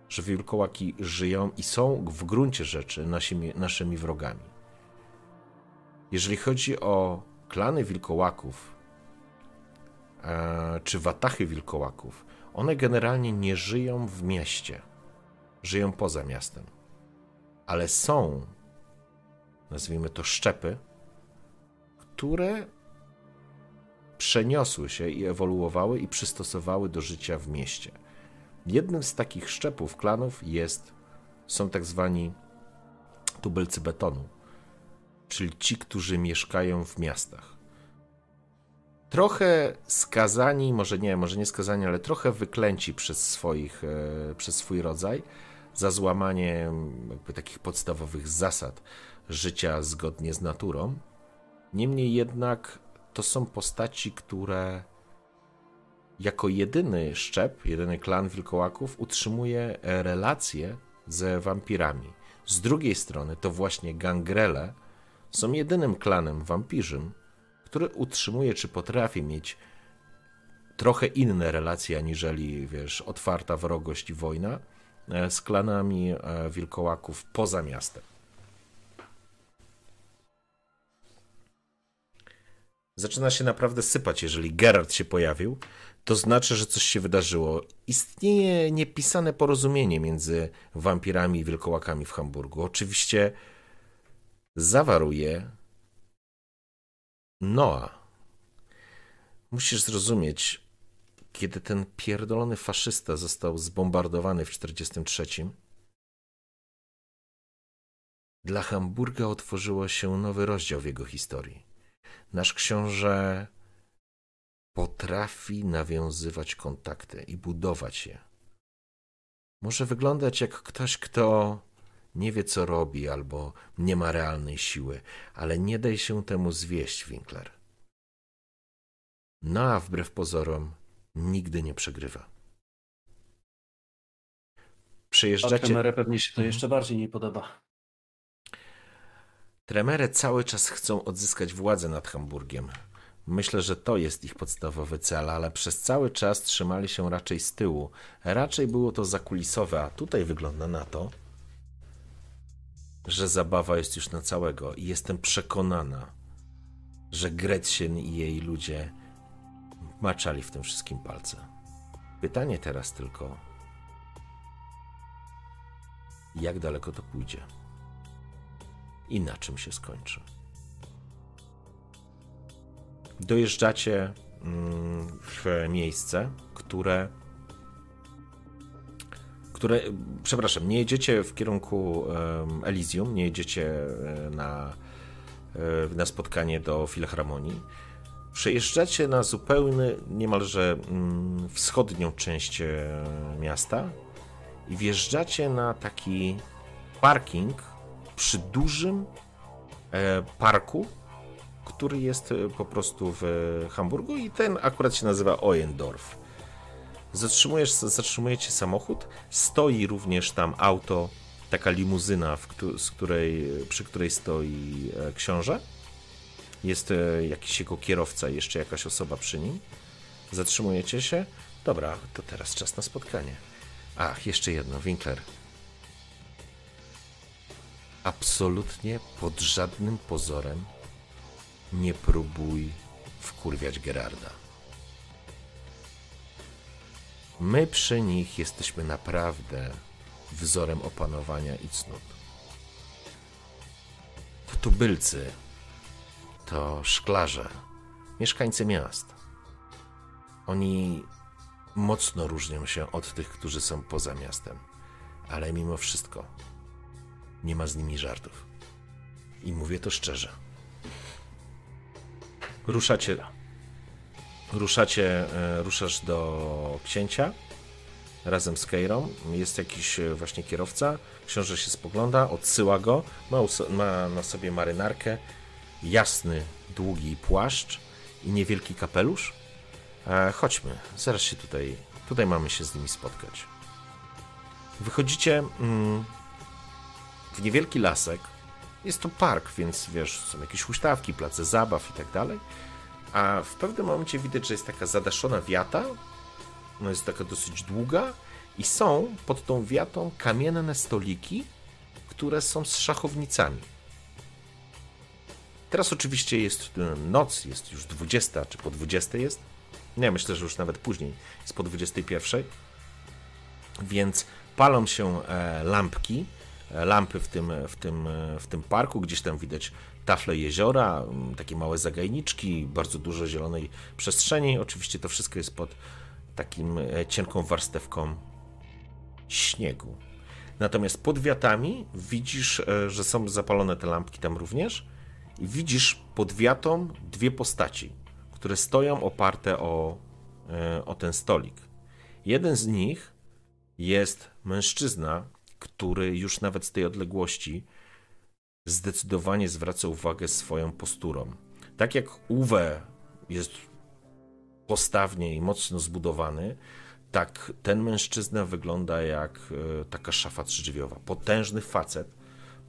że wilkołaki żyją i są w gruncie rzeczy naszymi, naszymi wrogami. Jeżeli chodzi o klany wilkołaków, e, czy watachy wilkołaków, one generalnie nie żyją w mieście. Żyją poza miastem. Ale są, nazwijmy to szczepy, które przeniosły się i ewoluowały i przystosowały do życia w mieście. Jednym z takich szczepów klanów jest, są tak zwani tubylcy betonu, czyli ci, którzy mieszkają w miastach. Trochę skazani, może nie, może nie skazani, ale trochę wyklęci przez, swoich, e, przez swój rodzaj za złamanie takich podstawowych zasad życia zgodnie z naturą. Niemniej jednak to są postaci, które jako jedyny szczep, jedyny klan wilkołaków utrzymuje relacje ze wampirami. Z drugiej strony to właśnie gangrele są jedynym klanem wampirzym, który utrzymuje czy potrafi mieć trochę inne relacje aniżeli, wiesz, otwarta wrogość i wojna e, z klanami e, wilkołaków poza miastem. Zaczyna się naprawdę sypać, jeżeli Gerard się pojawił, to znaczy, że coś się wydarzyło. Istnieje niepisane porozumienie między wampirami i wilkołakami w Hamburgu. Oczywiście zawarł je Noa. Musisz zrozumieć, kiedy ten pierdolony faszysta został zbombardowany w 1943, dla Hamburga otworzyło się nowy rozdział w jego historii. Nasz książę potrafi nawiązywać kontakty i budować je. Może wyglądać jak ktoś, kto nie wie, co robi, albo nie ma realnej siły, ale nie daj się temu zwieść, Winkler. No a wbrew pozorom, nigdy nie przegrywa. Tremere pewnie się to jeszcze bardziej nie podoba. Tremere cały czas chcą odzyskać władzę nad Hamburgiem. Myślę, że to jest ich podstawowy cel, ale przez cały czas trzymali się raczej z tyłu. Raczej było to zakulisowe, a tutaj wygląda na to, że zabawa jest już na całego i jestem przekonana, że Gretchen i jej ludzie maczali w tym wszystkim palce. Pytanie teraz tylko, jak daleko to pójdzie i na czym się skończy. Dojeżdżacie mm, w miejsce, które które, przepraszam, nie jedziecie w kierunku Elysium, nie jedziecie e, na, e, na spotkanie do Filharmonii. Przejeżdżacie na zupełnie, niemalże mm, wschodnią część e, miasta i wjeżdżacie na taki parking przy dużym parku, który jest po prostu w Hamburgu i ten akurat się nazywa Oendorf. Zatrzymujesz, zatrzymujecie samochód, stoi również tam auto, taka limuzyna, z której, przy której stoi e, książę. Jest e, jakiś jego kierowca, jeszcze jakaś osoba przy nim. Zatrzymujecie się. Dobra, to teraz czas na spotkanie. Ach, jeszcze jedno, Winkler. Absolutnie pod żadnym pozorem nie próbuj wkurwiać Gerarda. My przy nich jesteśmy naprawdę wzorem opanowania i cnót. To tubylcy, to szklarze, mieszkańcy miast. Oni mocno różnią się od tych, którzy są poza miastem, ale mimo wszystko nie ma z nimi żartów. I mówię to szczerze. Ruszacie Ruszacie, e, ruszasz do księcia razem z Keirą. Jest jakiś e, właśnie kierowca. Książę się spogląda, odsyła go. Ma, ma na sobie marynarkę, jasny, długi płaszcz i niewielki kapelusz. E, chodźmy, zaraz się tutaj, tutaj mamy się z nimi spotkać. Wychodzicie mm, w niewielki lasek. Jest to park, więc wiesz, są jakieś huśtawki, place zabaw i tak dalej. A w pewnym momencie widać, że jest taka zadaszona wiata. Ona jest taka dosyć długa i są pod tą wiatą kamienne stoliki, które są z szachownicami. Teraz oczywiście jest noc, jest już 20, czy po 20 jest. Nie, myślę, że już nawet później, jest po 21. Więc palą się e, lampki, lampy w tym, w, tym, w tym parku. Gdzieś tam widać tafle jeziora, mm, takie małe zagajniczki, bardzo dużo zielonej przestrzeni. Oczywiście to wszystko jest pod takim e, cienką warstewką śniegu. Natomiast pod wiatami widzisz, e, że są zapalone te lampki tam również i widzisz pod wiatą dwie postaci, które stoją oparte o, e, o ten stolik. Jeden z nich jest mężczyzna, który już nawet z tej odległości zdecydowanie zwraca uwagę swoją posturą. Tak jak Uwe jest postawnie i mocno zbudowany, tak ten mężczyzna wygląda jak e, taka szafa trzydrzwiowa. Potężny facet,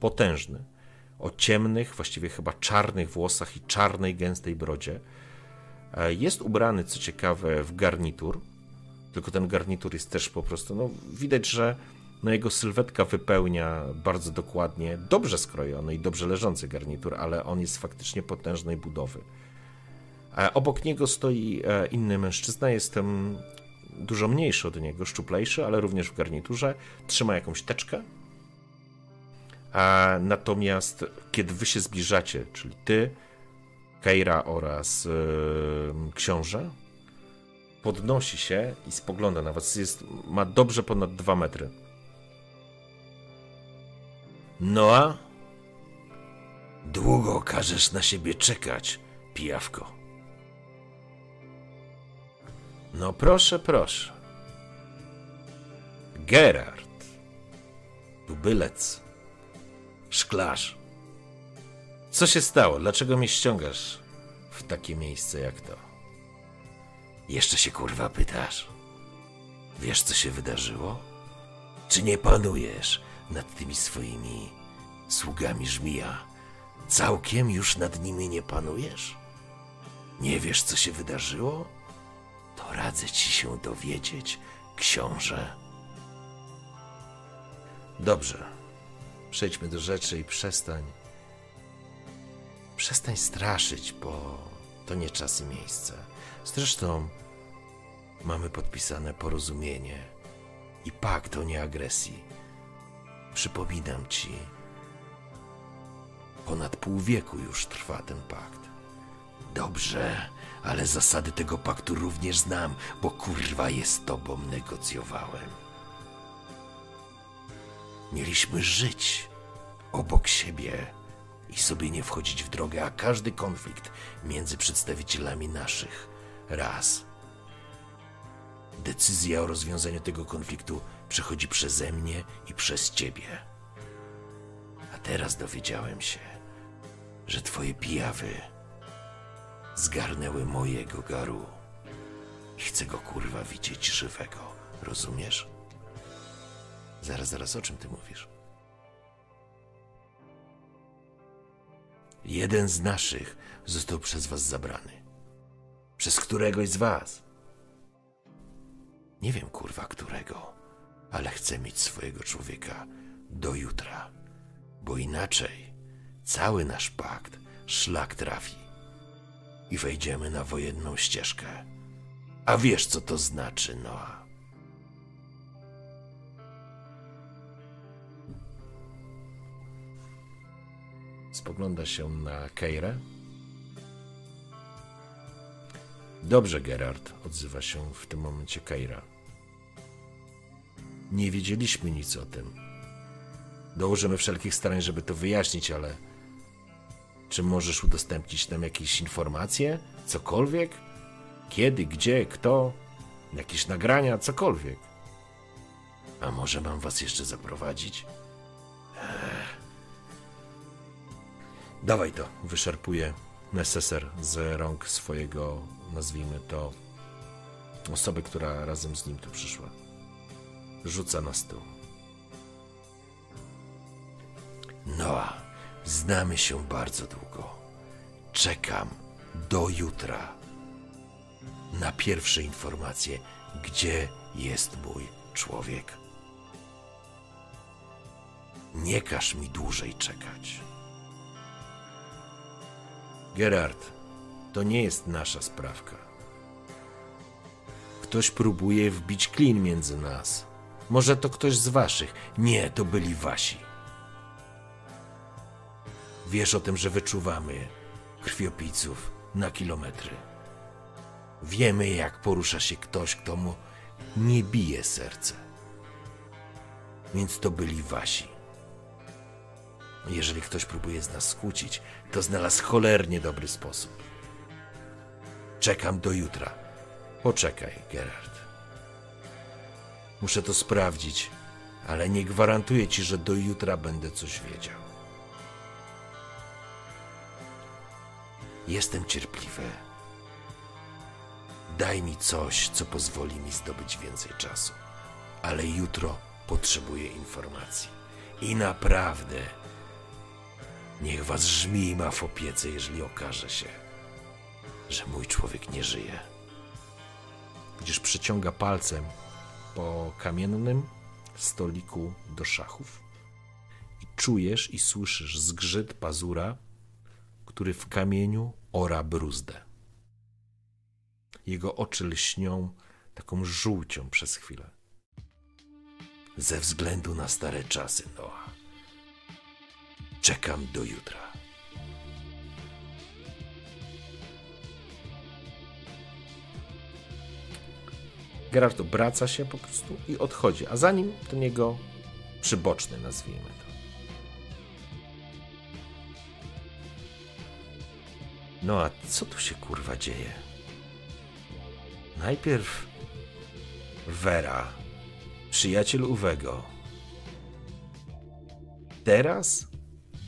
potężny, o ciemnych, właściwie chyba czarnych włosach i czarnej, gęstej brodzie. E, jest ubrany, co ciekawe, w garnitur, tylko ten garnitur jest też po prostu, no widać, że no jego sylwetka wypełnia bardzo dokładnie dobrze skrojony i dobrze leżący garnitur, ale on jest faktycznie potężnej budowy. Obok niego stoi e, inny mężczyzna, jestem dużo mniejszy od niego, szczuplejszy, ale również w garniturze. Trzyma jakąś teczkę. A natomiast kiedy wy się zbliżacie, czyli ty, Keira oraz yy, książę, podnosi się i spogląda na was. Jest, ma dobrze ponad dwa metry. Noa? Długo każesz na siebie czekać, pijawko. No proszę, proszę. Gerard. Tubylec. Szklarz. Co się stało? Dlaczego mnie ściągasz w takie miejsce jak to? Jeszcze się kurwa pytasz? Wiesz, co się wydarzyło? Czy nie panujesz nad tymi swoimi sługami żmija. Całkiem już nad nimi nie panujesz? Nie wiesz, co się wydarzyło? To radzę ci się dowiedzieć, książę. Dobrze. Przejdźmy do rzeczy i przestań. Przestań straszyć, bo to nie czas i miejsce. Zresztą mamy podpisane porozumienie i pakt o nieagresji. Przypominam ci, ponad pół wieku już trwa ten pakt. Dobrze, ale zasady tego paktu również znam, bo kurwa je z tobą negocjowałem. Mieliśmy żyć obok siebie i sobie nie wchodzić w drogę, a każdy konflikt między przedstawicielami naszych raz. Decyzja o rozwiązaniu tego konfliktu przechodzi przeze mnie i przez ciebie. A teraz dowiedziałem się, że twoje pijawy zgarnęły mojego garu. I chcę go kurwa widzieć żywego, rozumiesz? Zaraz, zaraz, o czym ty mówisz? Jeden z naszych został przez was zabrany. Przez któregoś z was. Nie wiem kurwa którego, ale chcę mieć swojego człowieka do jutra, bo inaczej cały nasz pakt szlak trafi i wejdziemy na wojenną ścieżkę. A wiesz co to znaczy, Noa? Spogląda się na Keirę. Dobrze, Gerard, odzywa się w tym momencie Keira. Nie wiedzieliśmy nic o tym. Dołożymy wszelkich starań, żeby to wyjaśnić, ale czy możesz udostępnić nam jakieś informacje? Cokolwiek? Kiedy, gdzie, kto? Jakieś nagrania, cokolwiek. A może mam was jeszcze zaprowadzić? Ech. Dawaj to, wyszarpuje neseser z rąk swojego, nazwijmy to, osoby, która razem z nim tu przyszła. Rzuca na stół. Noa, znamy się bardzo długo. Czekam do jutra na pierwsze informacje, gdzie jest mój człowiek. Nie każ mi dłużej czekać. Gerard, to nie jest nasza sprawka. Ktoś próbuje wbić klin między nas. Może to ktoś z waszych. Nie, to byli wasi. Wiesz o tym, że wyczuwamy krwiopijców na kilometry. Wiemy, jak porusza się ktoś, kto mu nie bije serce. Więc to byli wasi. Jeżeli ktoś próbuje z nas skłócić, to znalazł cholernie dobry sposób. Czekam do jutra. Poczekaj, Gerard. Muszę to sprawdzić, ale nie gwarantuję ci, że do jutra będę coś wiedział. Jestem cierpliwy. Daj mi coś, co pozwoli mi zdobyć więcej czasu. Ale jutro potrzebuję informacji. I naprawdę Niech was żmij ma w opiece, jeżeli okaże się, że mój człowiek nie żyje. Gdzież przyciąga palcem po kamiennym stoliku do szachów i czujesz i słyszysz zgrzyt pazura, który w kamieniu ora bruzdę. Jego oczy lśnią taką żółcią przez chwilę. Ze względu na stare czasy, Noah. Czekam do jutra. Gerard obraca się po prostu i odchodzi, a za nim ten jego przyboczny, nazwijmy to. No a co tu się kurwa dzieje? Najpierw Vera, przyjaciel Uwego. Teraz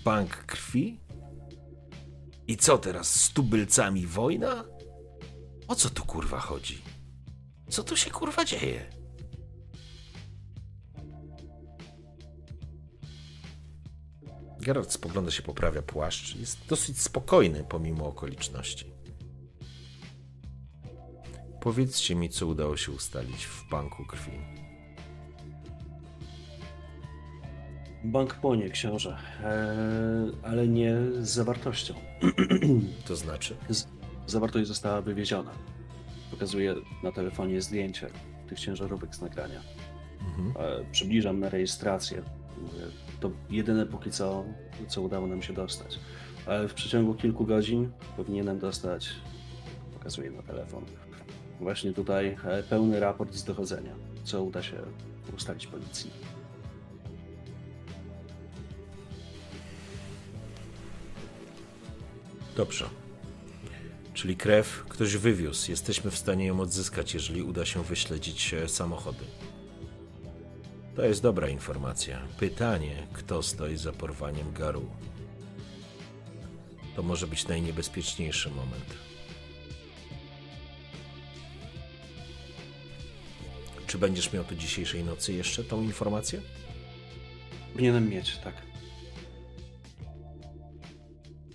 bank krwi? I co teraz, z tubylcami wojna? O co tu kurwa chodzi? Co tu się kurwa dzieje? Geralt spogląda się, poprawia płaszcz. Jest dosyć spokojny pomimo okoliczności. Powiedzcie mi, co udało się ustalić w banku krwi. Bank płonie, książę, e, ale nie z zawartością. To znaczy? Z, Zawartość została wywieziona. Pokazuję na telefonie zdjęcie tych ciężarówek z nagrania. Mhm. E, Przybliżam na rejestrację. To jedyne póki co, co udało nam się dostać. Ale w przeciągu kilku godzin powinienem dostać, pokazuję na telefon, właśnie tutaj e, pełny raport z dochodzenia, co uda się ustalić policji. Dobrze. Czyli krew ktoś wywiózł. Jesteśmy w stanie ją odzyskać, jeżeli uda się wyśledzić e, samochody. To jest dobra informacja. Pytanie, kto stoi za porwaniem Garu. To może być najniebezpieczniejszy moment. Czy będziesz miał tu dzisiejszej nocy jeszcze tą informację? Powinienem mieć, tak.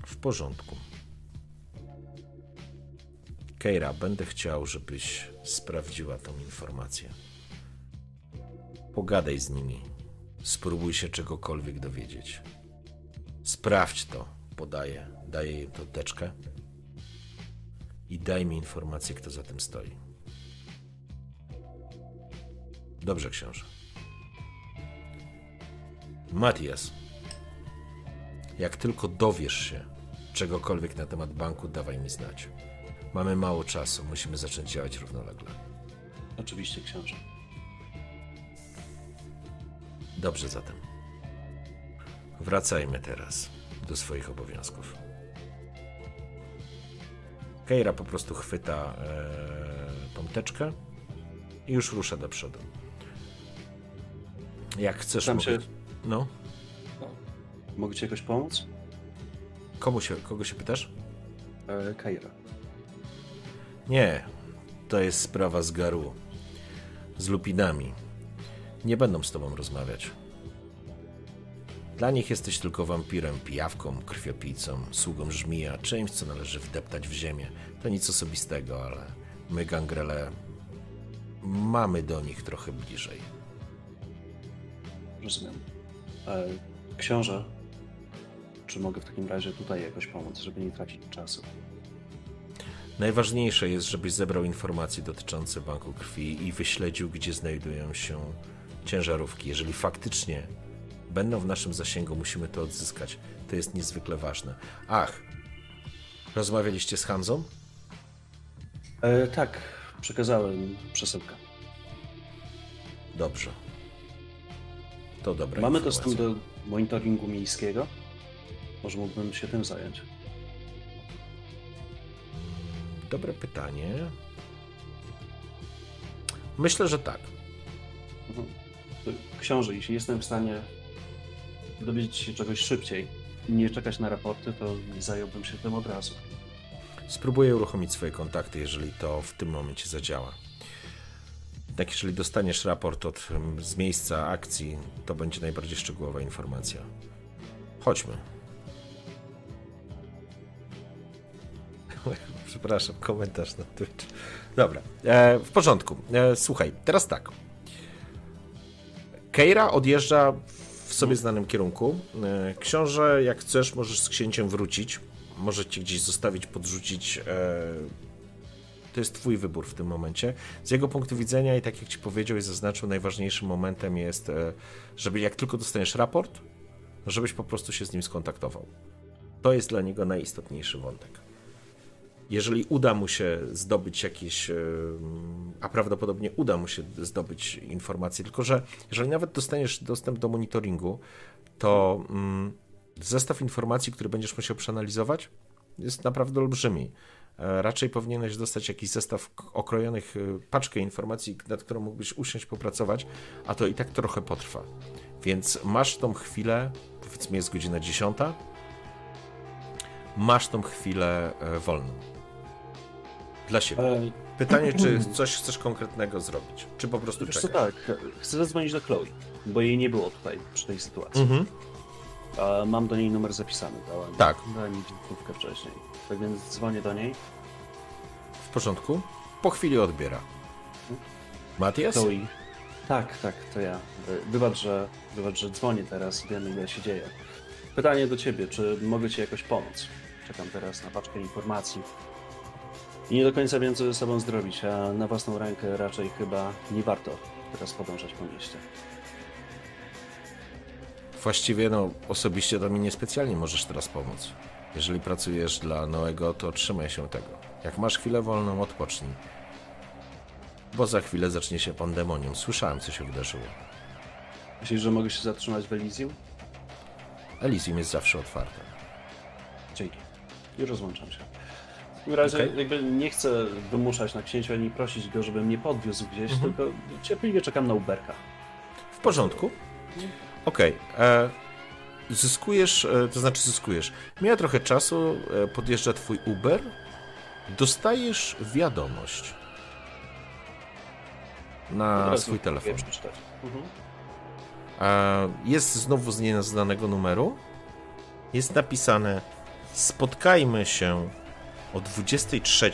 W porządku. Keira, będę chciał, żebyś sprawdziła tą informację. Pogadaj z nimi. Spróbuj się czegokolwiek dowiedzieć. Sprawdź to, podaję. Daję jej tą teczkę. I daj mi informację, kto za tym stoi. Dobrze, książę. Matias, jak tylko dowiesz się czegokolwiek na temat banku, dawaj mi znać. Mamy mało czasu, musimy zacząć działać równolegle. Oczywiście, książę. Dobrze zatem. Wracajmy teraz do swoich obowiązków. Keira po prostu chwyta e, tą teczkę i już rusza do przodu. Jak chcesz, Tam mogę... się- No, Mogę ci jakoś pomóc? komu się, kogo się pytasz? E, Kaira. Nie, to jest sprawa z Garu. Z lupinami. Nie będą z tobą rozmawiać. Dla nich jesteś tylko wampirem, pijawką, krwiopijcą, sługą żmija, czymś, co należy wdeptać w ziemię. To nic osobistego, ale my, gangrele, mamy do nich trochę bliżej. Rozumiem. E, książę, czy mogę w takim razie tutaj jakoś pomóc, żeby nie tracić czasu? Najważniejsze jest, żebyś zebrał informacje dotyczące banku krwi i wyśledził, gdzie znajdują się ciężarówki. Jeżeli faktycznie będą w naszym zasięgu, musimy to odzyskać. To jest niezwykle ważne. Ach, rozmawialiście z Hanzą? E, tak, przekazałem przesyłkę. Dobrze. To dobra Mamy informacja. dostęp do monitoringu miejskiego? Może mógłbym się tym zająć. Dobre pytanie. Myślę, że tak. Mhm. Książę, jeśli jestem w stanie dowiedzieć się czegoś szybciej i nie czekać na raporty, to zająłbym się tym od razu. Spróbuję uruchomić swoje kontakty, jeżeli to w tym momencie zadziała. Tak, jeżeli dostaniesz raport od, z miejsca akcji, to będzie najbardziej szczegółowa informacja. Chodźmy. Przepraszam, komentarz na Twitch. Dobra, e, w porządku. E, słuchaj, teraz tak. Keira odjeżdża w sobie znanym kierunku. E, Książę, jak chcesz, możesz z księciem wrócić. Może cię gdzieś zostawić, podrzucić. e, To jest twój wybór w tym momencie. Z jego punktu widzenia, i tak jak ci powiedział i zaznaczył, najważniejszym momentem jest, e, żeby jak tylko dostaniesz raport, żebyś po prostu się z nim skontaktował. To jest dla niego najistotniejszy wątek. Jeżeli uda mu się zdobyć jakieś, e, a prawdopodobnie uda mu się zdobyć informacje, tylko że jeżeli nawet dostaniesz dostęp do monitoringu, to mm, zestaw informacji, który będziesz musiał przeanalizować, jest naprawdę olbrzymi. E, Raczej powinieneś dostać jakiś zestaw okrojonych, e, paczkę informacji, nad którą mógłbyś usiąść, popracować, a to i tak trochę potrwa. Więc masz tą chwilę, powiedzmy jest godzina 10, masz tą chwilę wolną. Dla siebie. E, Pytanie, czy coś chcesz konkretnego zrobić, czy po prostu wiesz czekać? tak, chcę zadzwonić do Chloe, bo jej nie było tutaj przy tej sytuacji. Mhm. A mam do niej numer zapisany, dałem. Tak. Dałem mi wizytówkę wcześniej. Tak więc dzwonię do niej. W porządku? Po chwili odbiera. Matias? Chloe. Tak, tak, to ja. E, Wybacz, że, wybacz, że dzwonię teraz, wiem ile się dzieje. Pytanie do ciebie, czy mogę ci jakoś pomóc? Czekam teraz na paczkę informacji. I nie do końca wiem, co ze sobą zrobić, a na własną rękę raczej chyba nie warto teraz podążać po mieście. Właściwie, no, osobiście to mi niespecjalnie możesz teraz pomóc. Jeżeli pracujesz dla Noego, to trzymaj się tego. Jak masz chwilę wolną, odpocznij. Bo za chwilę zacznie się pandemonium. Słyszałem, co się wydarzyło. Myślisz, że mogę się zatrzymać w Elysium? Elysium jest zawsze otwarte. Dzięki. I rozłączam się. W takim razie Okej. jakby nie chcę wymuszać na księciu ani prosić go, żeby mnie podwiózł gdzieś, tylko cierpliwie czekam na Uberka. W porządku. Okej. e, Zyskujesz, e, to znaczy zyskujesz. Mija trochę czasu, e, podjeżdża twój Uber. Dostajesz wiadomość na swój telefon. Mhm. Jest znowu z nieznanego numeru. Jest napisane: Spotkajmy się o 23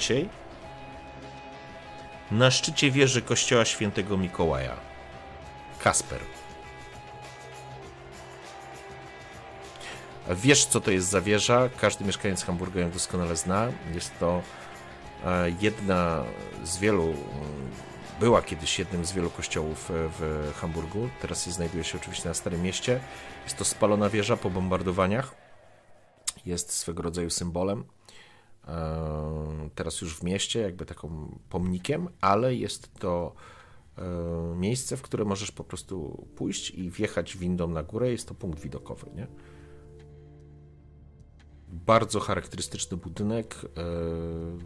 na szczycie wieży kościoła świętego Mikołaja. Kasper. Wiesz, co to jest za wieża. Każdy mieszkaniec Hamburga ją doskonale zna. Jest to e, jedna z wielu, mm, była kiedyś jednym z wielu kościołów e, w Hamburgu. Teraz się znajduje się oczywiście na Starym Mieście. Jest to spalona wieża po bombardowaniach. Jest swego rodzaju symbolem. Teraz już w mieście, jakby taką pomnikiem, ale jest to e, miejsce, w które możesz po prostu pójść i wjechać windą na górę. Jest to punkt widokowy, nie? Bardzo charakterystyczny budynek e,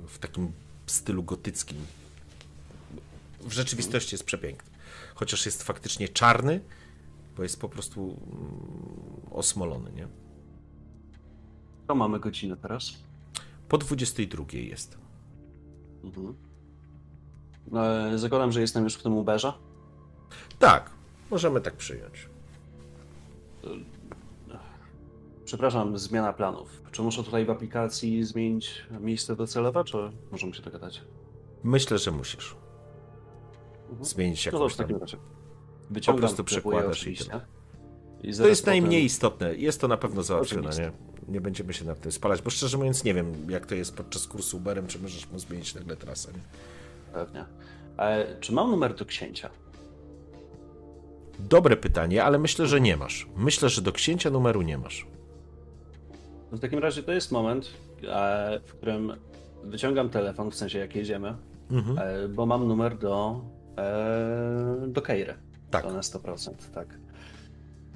w takim stylu gotyckim. W rzeczywistości jest przepiękny. Chociaż jest faktycznie czarny, bo jest po prostu mm, osmolony, nie? To mamy godzinę teraz. Po 22 jest. Mhm. E, zakładam, że jestem już w tym Uberze. Tak, możemy tak przyjąć. Przepraszam, zmiana planów. Czy muszę tutaj w aplikacji zmienić miejsce docelowe, czy możemy się dogadać? Myślę, że musisz Mhm. zmienić No jakąś tam. takim razie. Wyciągam, prostu kupuję przekładasz i tyle. I To jest potem- najmniej istotne. Jest to na pewno załatwione, nie? Nie będziemy się nad tym spalać, bo szczerze mówiąc nie wiem, jak to jest podczas kursu Uberem, czy możesz mu zmienić nagle trasę, nie? Pewnie. E, czy mam numer do księcia? Dobre pytanie, ale myślę, że nie masz. Myślę, że do księcia numeru nie masz. No w takim razie to jest moment, e, w którym wyciągam telefon, w sensie jak jedziemy, Mhm. e, bo mam numer do, do Keiry. Tak. To na 100%, tak.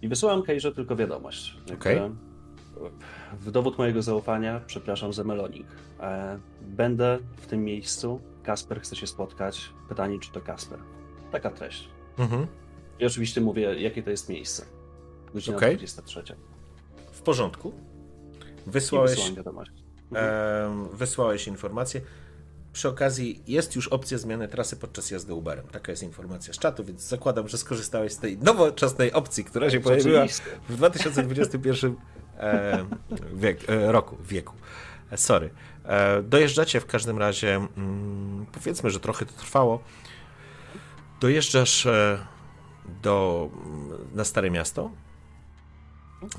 I wysyłam Keirze tylko wiadomość. Okej. W dowód mojego zaufania, przepraszam za melonik. E, będę w tym miejscu. Kasper chce się spotkać. Pytanie, czy to Kasper. Taka treść. Mhm. I oczywiście mówię, jakie to jest miejsce. Godzina Okej. 23. W porządku. Wysłałeś, em, wysłałeś informację. Przy okazji jest już opcja zmiany trasy podczas jazdy Uberem. Taka jest informacja z czatu, więc zakładam, że skorzystałeś z tej nowoczesnej opcji, która się pojawiła w 2021 e, wiek, e, roku, wieku. Sorry. E, dojeżdżacie w każdym razie, mm, powiedzmy, że trochę to trwało. Dojeżdżasz do, mm, na Stare Miasto,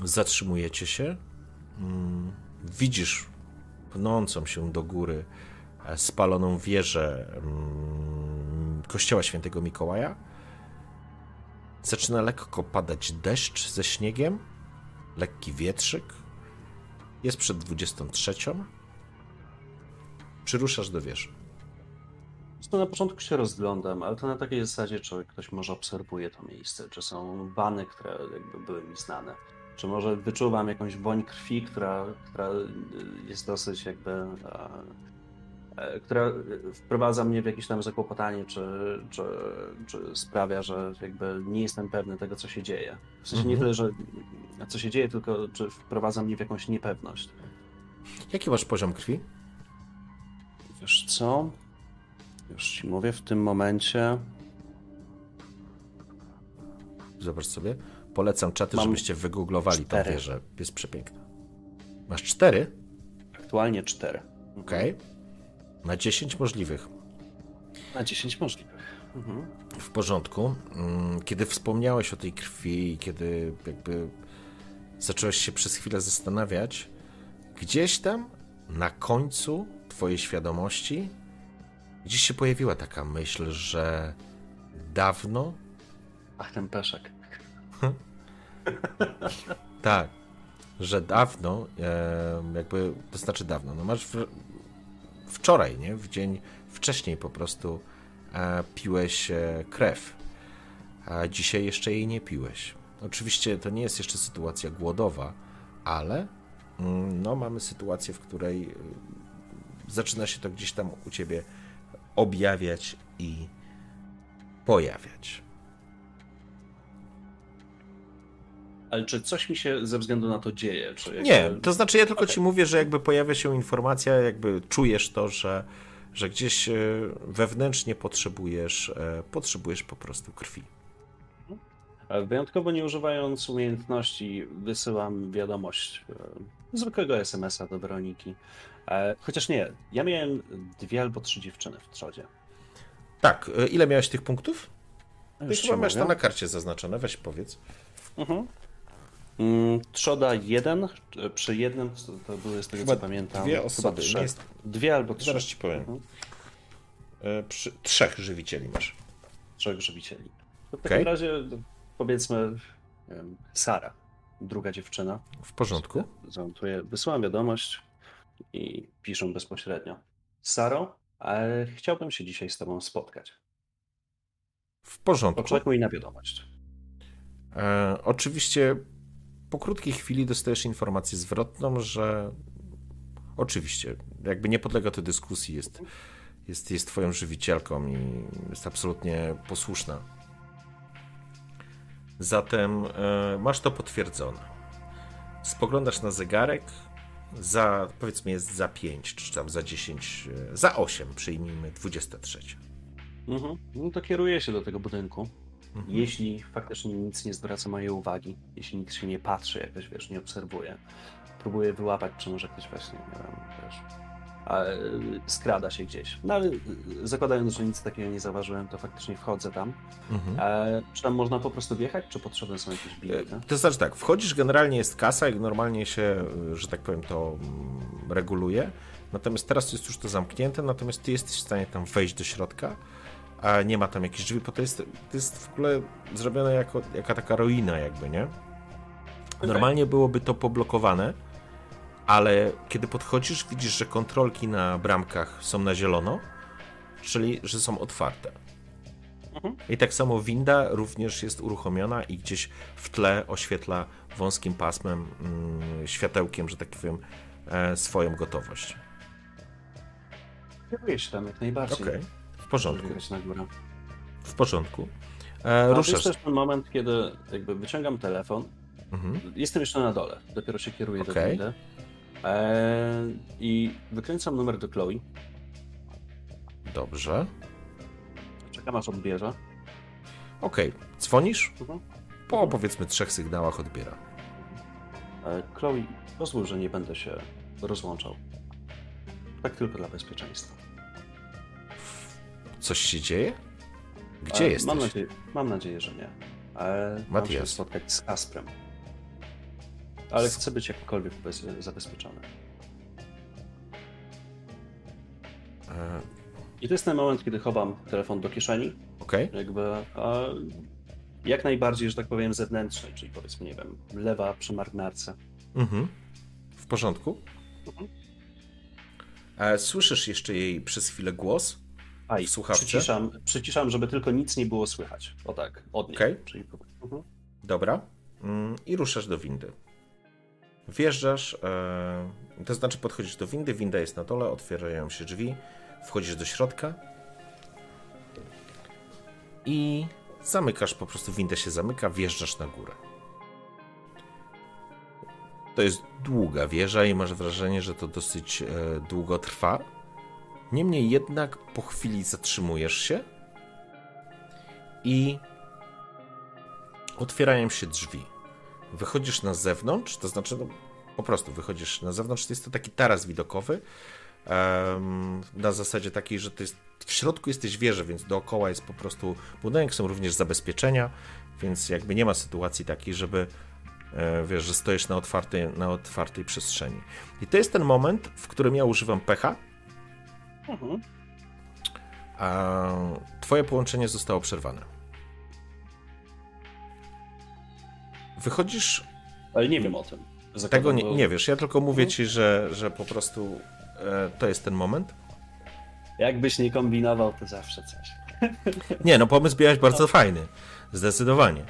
zatrzymujecie się, mm, widzisz pnącą się do góry spaloną wieżę kościoła świętego Mikołaja. Zaczyna lekko padać deszcz ze śniegiem, lekki wietrzyk. Jest przed 23. Przyruszasz do wieży. To na początku się rozglądam, ale to na takiej zasadzie, czy ktoś może obserwuje to miejsce, czy są bany, które jakby były mi znane. Czy może wyczuwam jakąś woń krwi, która, która jest dosyć jakby. E, e, która wprowadza mnie w jakieś tam zakłopotanie, czy, czy, czy sprawia, że jakby nie jestem pewny tego, co się dzieje. W sensie nie Mhm. tyle, że co się dzieje, tylko czy wprowadza mnie w jakąś niepewność. Jaki masz poziom krwi? Wiesz co? Już ci mówię, w tym momencie Zobacz sobie. Polecam czaty, Mam żebyście wygooglowali cztery. wieżę. Jest przepiękna. Masz 4? aktualnie 4. Okej. Na 10 możliwych. Na 10 możliwych. Mhm. W porządku. Mm, Kiedy wspomniałeś o tej krwi, kiedy jakby zacząłeś się przez chwilę zastanawiać, gdzieś tam na końcu twojej świadomości gdzieś się pojawiła taka myśl, że dawno, Ach, ten peszek. tak, że dawno, jakby, to znaczy dawno, no masz wczoraj, nie, w dzień wcześniej po prostu e, piłeś e, krew, a dzisiaj jeszcze jej nie piłeś. Oczywiście to nie jest jeszcze sytuacja głodowa, ale mm, no, mamy sytuację, w której y, zaczyna się to gdzieś tam u ciebie objawiać i pojawiać. Ale czy coś mi się ze względu na to dzieje? Jakby... Nie, to znaczy ja tylko ci mówię, że jakby pojawia się informacja, jakby czujesz to, że, że gdzieś e, wewnętrznie potrzebujesz, e, potrzebujesz po prostu krwi. Wyjątkowo nie używając umiejętności, wysyłam wiadomość e, zwykłego SMS-a do Weroniki. Chociaż nie, ja miałem dwie albo trzy dziewczyny w trzodzie. Tak, ile miałeś tych punktów? Ty Już chyba masz to na karcie zaznaczone, weź powiedz. Mhm. Mm, Trzoda jeden, e, przy jednym, to- były z tego Chyba co pamiętam. dwie chyba osoby, nie jest- Dwie albo trzy. Zaraz ci powiem. Mhm. E, Przy trzech żywicieli masz. Trzech żywicieli. To w Okej. takim razie powiedzmy wiem, Sara, druga dziewczyna. W porządku. Zanotuję, wysyłam wiadomość i piszę bezpośrednio. Saro, ale chciałbym się dzisiaj z tobą spotkać. W porządku. Oczekuj na wiadomość. E, oczywiście po krótkiej chwili dostajesz informację zwrotną, że oczywiście, jakby nie podlega to dyskusji, jest, jest, jest twoją żywicielką i jest absolutnie posłuszna. Zatem e, masz to potwierdzone. Spoglądasz na zegarek, za, powiedzmy jest za 5, czy tam za 10, e, za 8 przyjmijmy 23. Mhm. No to kieruję się do tego budynku. Mhm. Jeśli faktycznie nic nie zwraca mojej uwagi, jeśli nikt się nie patrzy, jakoś wiesz, nie obserwuje, próbuję wyłapać, czy może ktoś właśnie, nie wiem, wiesz, y, skrada się gdzieś. No ale y, zakładając, że nic takiego nie zauważyłem, to faktycznie wchodzę tam. Mhm. E, czy tam można po prostu wjechać, czy potrzebne są jakieś bilety? To znaczy tak, wchodzisz, generalnie jest kasa i normalnie się, że tak powiem, to mm, reguluje. Natomiast teraz jest już to zamknięte, natomiast ty jesteś w stanie tam wejść do środka, a nie ma tam jakichś drzwi, bo to jest, to jest w ogóle zrobione jako jaka taka ruina jakby, nie? Normalnie byłoby to poblokowane, ale kiedy podchodzisz, widzisz, że kontrolki na bramkach są na zielono, czyli że są otwarte. I tak samo winda również jest uruchomiona i gdzieś w tle oświetla wąskim pasmem, mm, światełkiem, że tak powiem, e, swoją gotowość. Kieruję się tam jak najbardziej. W porządku, w porządku. E, A to ruszasz. jest też ten moment, kiedy jakby wyciągam telefon, Mhm. jestem jeszcze na dole, dopiero się kieruję do Okej. windy e, i wykręcam numer do Chloe, Dobrze. czekam aż odbierze. Okej, dzwonisz? Mhm. Po powiedzmy trzech sygnałach odbiera. E, Chloe, pozwól, że nie będę się rozłączał. Tak tylko dla bezpieczeństwa. Coś się dzieje? Gdzie E, jesteś? Mam nadzieję, mam nadzieję że nie. E, mam się Matias. spotkać z Kasprem. Ale chcę być jakkolwiek bez, zabezpieczony. E, I to jest ten moment, kiedy chowam telefon do kieszeni, Okej, jakby a, jak najbardziej, że tak powiem, zewnętrznej, czyli powiedzmy, nie wiem, lewa przy marynarce. mhm. w porządku. Mhm. E, słyszysz jeszcze jej przez chwilę głos? A W słuchawce? przyciszam, przyciszam, żeby tylko nic nie było słychać. O tak, od niej. Okej. Czyli, mhm. Dobra. Mm, I ruszasz do windy. Wjeżdżasz, e, to znaczy podchodzisz do windy, winda jest na dole, otwierają się drzwi, wchodzisz do środka i zamykasz, po prostu winda się zamyka, wjeżdżasz na górę. To jest długa wieża i masz wrażenie, że to dosyć e, długo trwa. Niemniej jednak po chwili zatrzymujesz się i otwierają się drzwi. Wychodzisz na zewnątrz, to znaczy no, po prostu wychodzisz na zewnątrz, jest to taki taras widokowy. na zasadzie takiej, że jest, w środku jesteś wieży, więc dookoła jest po prostu budynek, są również zabezpieczenia, więc jakby nie ma sytuacji takiej, żeby e, wiesz, że stoisz na otwartej, na otwartej przestrzeni. I to jest ten moment, w którym ja używam pecha, Mhm. a twoje połączenie zostało przerwane. Wychodzisz Ale nie wiem o tym. Zakładam, Tego nie, nie wiesz, ja tylko mówię ci, że, że po prostu e, to jest ten moment. Jakbyś nie kombinował, to zawsze coś. Nie, no pomysł miałeś bardzo fajny, zdecydowanie.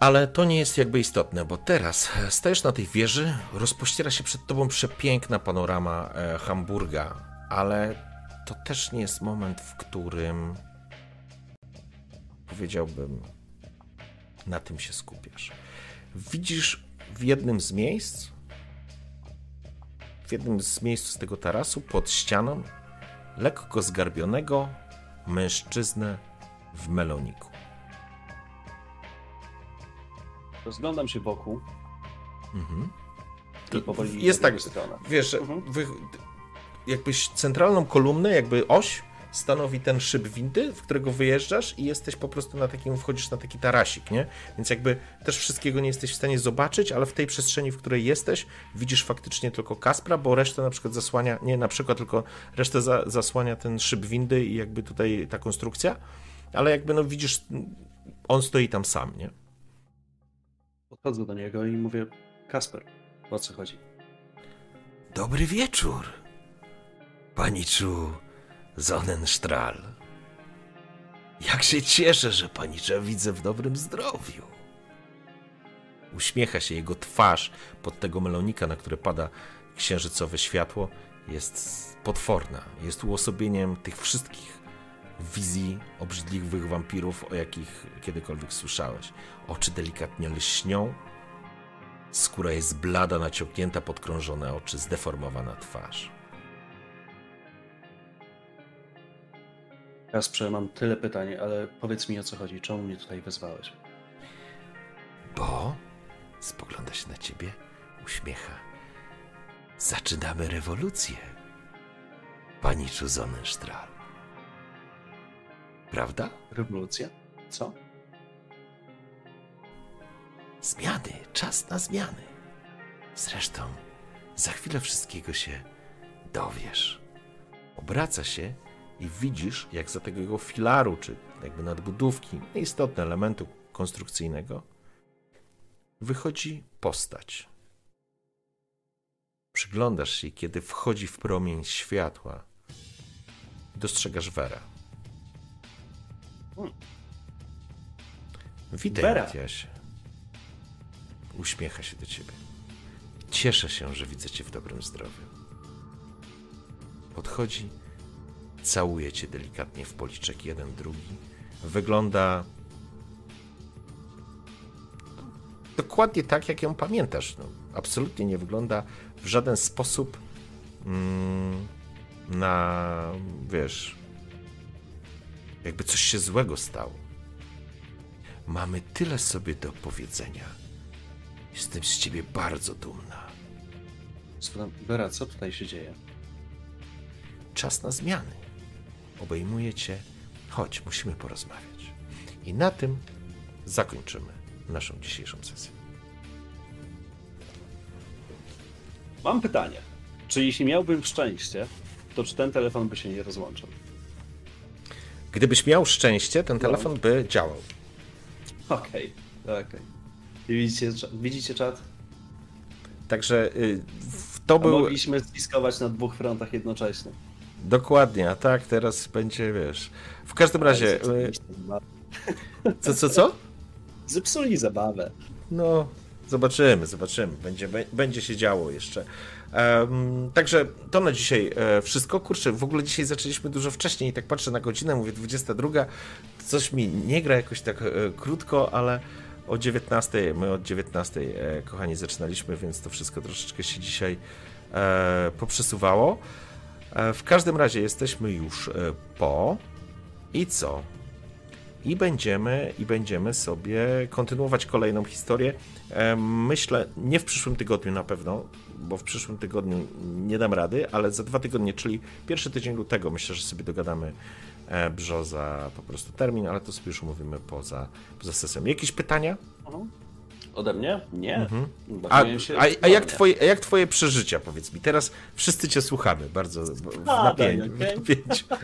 Ale to nie jest jakby istotne, bo teraz stajesz na tej wieży, rozpościera się przed tobą przepiękna panorama e, Hamburga, ale to też nie jest moment, w którym powiedziałbym, na tym się skupiasz. Widzisz w jednym z miejsc, w jednym z miejsc z tego tarasu, pod ścianą, lekko zgarbionego mężczyznę w meloniku. Rozglądam się wokół Mhm. powoli jest tak, stronę. Wiesz, Mhm. wy, jakbyś centralną kolumnę, jakby oś, stanowi ten szyb windy, w którego wyjeżdżasz i jesteś po prostu na takim, wchodzisz na taki tarasik, nie? Więc jakby też wszystkiego nie jesteś w stanie zobaczyć, ale w tej przestrzeni, w której jesteś, widzisz faktycznie tylko Kaspra, bo resztę na przykład zasłania, nie na przykład, tylko resztę za, zasłania ten szyb windy i jakby tutaj ta konstrukcja, ale jakby no widzisz, on stoi tam sam, nie? Podchodzę do niego i mówię, Kasper, o co chodzi? Dobry wieczór, paniczu Sonnenstrahl. Jak się cieszę, że panicza widzę w dobrym zdrowiu. Uśmiecha się jego twarz pod tego melonika, na które pada księżycowe światło, jest potworna. Jest uosobieniem tych wszystkich wizji obrzydliwych wampirów, o jakich kiedykolwiek słyszałeś. Oczy delikatnie lśnią, skóra jest blada, naciągnięta, podkrążone oczy, zdeformowana twarz. Kasprze, mam tyle pytań, ale powiedz mi o co chodzi. Czemu mnie tutaj wezwałeś? Bo spogląda się na ciebie, uśmiecha. Zaczynamy rewolucję, paniczu Sonnenstrahl. Prawda? Rewolucja? Co? Zmiany, czas na zmiany. Zresztą, za chwilę wszystkiego się dowiesz. Obraca się i widzisz, jak za tego jego filaru, czy jakby nadbudówki, nieistotne elementu konstrukcyjnego, wychodzi postać. Przyglądasz się, kiedy wchodzi w promień światła. Dostrzegasz Werę. Hmm. Witaj. Matiasie. Uśmiecha się do ciebie. Cieszę się, że widzę cię w dobrym zdrowiu. Podchodzi, całuje cię delikatnie w policzek jeden, drugi. Wygląda dokładnie tak, jak ją pamiętasz. No, absolutnie nie wygląda w żaden sposób mm, na, wiesz, jakby coś się złego stało. Mamy tyle sobie do powiedzenia. Jestem z ciebie bardzo dumna. Spytam, Vera, co tutaj się dzieje? Czas na zmiany. Obejmuje cię. Chodź, musimy porozmawiać. I na tym zakończymy naszą dzisiejszą sesję. Mam pytanie. Czy jeśli miałbym szczęście, to czy ten telefon by się nie rozłączył? Gdybyś miał szczęście, ten telefon by działał. Okej, okej. I Widzicie, widzicie czat? Także y, to A był. Mogliśmy spiskować na dwóch frontach jednocześnie. Dokładnie, a tak teraz będzie, wiesz. W każdym razie. y. Co, co, co? Zepsuli zabawę. No, zobaczymy, zobaczymy. Będzie, bę- będzie się działo jeszcze. Em, także to na dzisiaj e, wszystko. Kurczę, w ogóle dzisiaj zaczęliśmy dużo wcześniej i tak patrzę na godzinę, mówię 22. Coś mi nie gra jakoś tak e, krótko, ale o 19, my od 19, e, kochani, zaczynaliśmy, więc to wszystko troszeczkę się dzisiaj poprzesuwało. E, w każdym razie jesteśmy już e, po. I co? i będziemy, i będziemy sobie kontynuować kolejną historię. E, Myślę, nie w przyszłym tygodniu na pewno, bo w przyszłym tygodniu nie dam rady, ale za dwa tygodnie, czyli pierwszy tydzień lutego, myślę, że sobie dogadamy brzoza po prostu termin, ale to sobie już umówimy poza, poza sesją. Jakieś pytania? Mhm. Ode mnie? Nie. Mhm. A, a, a, jak twoje, a jak twoje przeżycia, powiedz mi? Teraz wszyscy cię słuchamy bardzo w napięciu. tak, napięciu.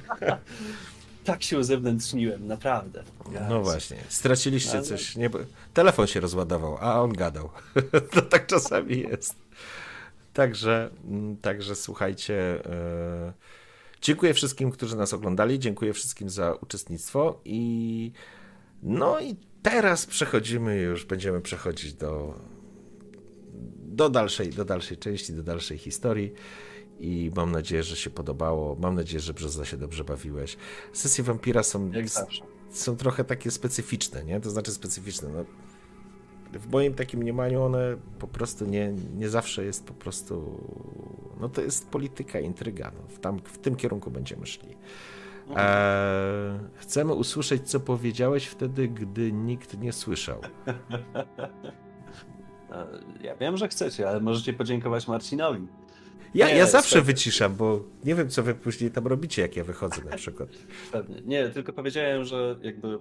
Tak się uzewnętrzniłem, naprawdę. No właśnie, straciliście Ale- coś. Nie, telefon się rozładował, a on gadał. to tak czasami jest. Także, mm, także słuchajcie. e, dziękuję wszystkim, którzy nas oglądali. Dziękuję wszystkim za uczestnictwo. I no i teraz przechodzimy już, będziemy przechodzić do, do, dalszej, do dalszej części, do dalszej historii. I mam nadzieję, że się podobało. Mam nadzieję, że Brzoza się dobrze bawiłeś. Sesje Vampira są są trochę takie specyficzne, nie? To znaczy specyficzne. No, w moim takim mniemaniu one po prostu nie, nie zawsze jest po prostu. No to jest polityka, intryga. No, w, tam, w tym kierunku będziemy szli. Eee, chcemy usłyszeć, co powiedziałeś wtedy, gdy nikt nie słyszał. E, Ja wiem, że chcecie, ale możecie podziękować Marcinowi. Ja, Nie, ja zawsze stary. wyciszam, bo nie wiem, co wy później tam robicie, jak ja wychodzę na przykład. Pewnie. Nie, tylko powiedziałem, że jakby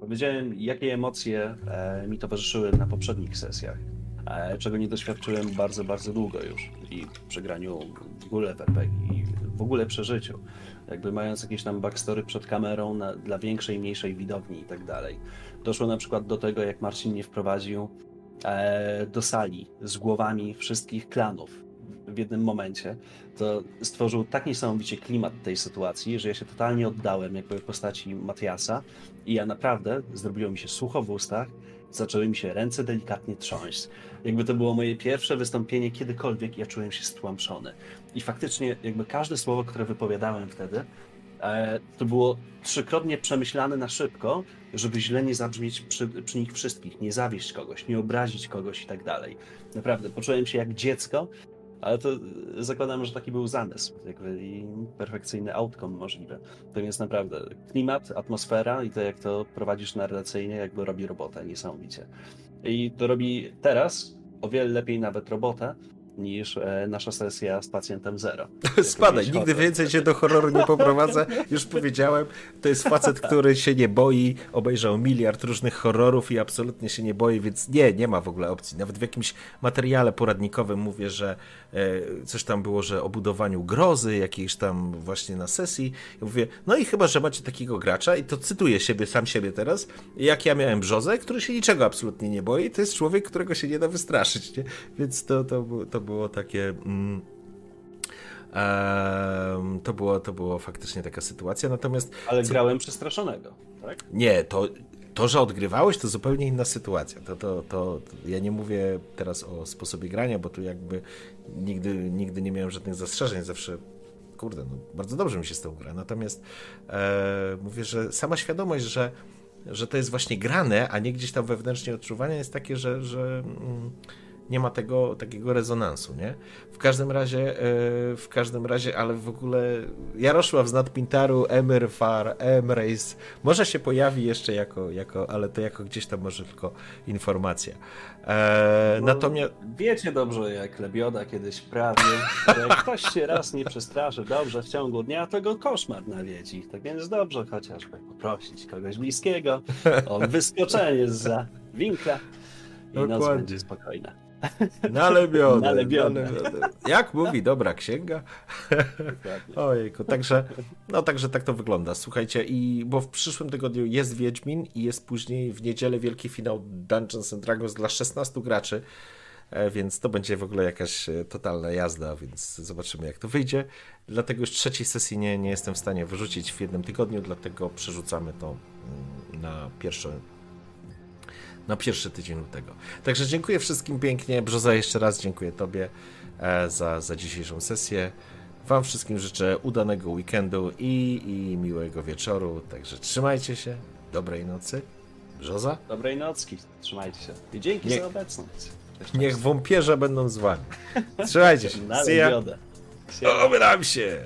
powiedziałem, jakie emocje e, mi towarzyszyły na poprzednich sesjach, e, czego nie doświadczyłem bardzo, bardzo długo już i przy graniu w ogóle w RPG i w ogóle przeżyciu. Jakby mając jakieś tam backstory przed kamerą na, dla większej, mniejszej widowni i tak dalej. Doszło na przykład do tego, jak Marcin mnie wprowadził e, do sali z głowami wszystkich klanów w jednym momencie, to stworzył tak niesamowicie klimat tej sytuacji, że ja się totalnie oddałem jakby postaci Matiasa i ja naprawdę zrobiło mi się sucho w ustach, zaczęły mi się ręce delikatnie trząść. Jakby to było moje pierwsze wystąpienie kiedykolwiek, ja czułem się stłamszony. I faktycznie jakby każde słowo, które wypowiadałem wtedy, e, to było trzykrotnie przemyślane na szybko, żeby źle nie zabrzmieć przy, przy nich wszystkich, nie zawieść kogoś, nie obrazić kogoś i tak dalej. Naprawdę, poczułem się jak dziecko, ale to zakładam, że taki był zamysł jakby i perfekcyjny outcome możliwy. To jest naprawdę klimat, atmosfera i to jak to prowadzisz narracyjnie, jakby robi robotę niesamowicie. I to robi teraz o wiele lepiej nawet robotę niż e, nasza sesja z pacjentem zero. Spadaj, nigdy horror. więcej cię do horroru nie poprowadzę. Już powiedziałem, to jest facet, który się nie boi, obejrzał miliard różnych horrorów i absolutnie się nie boi, więc nie, nie ma w ogóle opcji. Nawet w jakimś materiale poradnikowym mówię, że coś tam było, że o budowaniu grozy, jakiejś tam właśnie na sesji. Ja mówię, no i chyba, że macie takiego gracza i to cytuję siebie, sam siebie teraz, jak ja miałem Brzozę, który się niczego absolutnie nie boi, to jest człowiek, którego się nie da wystraszyć, nie? Więc to, to, było- to było takie... Mm, to, było, to było faktycznie taka sytuacja, natomiast Ale grałem przestraszonego, tak? nie, to, to, że odgrywałeś, to zupełnie inna sytuacja. To, to, to, to ja nie mówię teraz o sposobie grania, bo tu jakby nigdy, nigdy nie miałem żadnych zastrzeżeń, zawsze kurde, no, bardzo dobrze mi się z tą gra. Natomiast e, mówię, że sama świadomość, że, że to jest właśnie grane, a nie gdzieś tam wewnętrznie odczuwanie jest takie, że, że mm, nie ma tego takiego rezonansu, nie? W każdym razie, e, w każdym razie, ale w ogóle Jarosław z Nadpintaru, Emir Far, Emrace, może się pojawi jeszcze jako, jako, ale to jako gdzieś tam może tylko informacja. E, natomiast Wiecie dobrze, jak Lebioda kiedyś prawił, że jak ktoś się raz nie przestraszy dobrze w ciągu dnia, to go koszmar nawiedzi. Tak więc dobrze chociażby poprosić kogoś bliskiego o wyskoczenie za winkla i noc Dokładnie. będzie spokojna. na lebiodę, Na lebiodę. na lebiodę. Jak mówi dobra księga? Dokładnie. Ojejku, także, no także tak to wygląda. Słuchajcie, i bo w przyszłym tygodniu jest Wiedźmin i jest później w niedzielę wielki finał Dungeons and Dragons dla 16 graczy, e, więc to będzie w ogóle jakaś e, totalna jazda, więc zobaczymy jak to wyjdzie. Dlatego już trzeciej sesji nie, nie jestem w stanie wyrzucić w jednym tygodniu, dlatego przerzucamy to mm, na pierwsze na pierwszy tydzień lutego. Także dziękuję wszystkim pięknie. Brzoza, jeszcze raz dziękuję Tobie e, za, za dzisiejszą sesję. Wam wszystkim życzę udanego weekendu i, i miłego wieczoru. Także trzymajcie się. Dobrej nocy. Brzoza? Dobrej nocki, trzymajcie się. I dzięki Niech- za obecność. Cześć, Niech wąpierze będą z Wami. Trzymajcie się. See ya. Obieram się.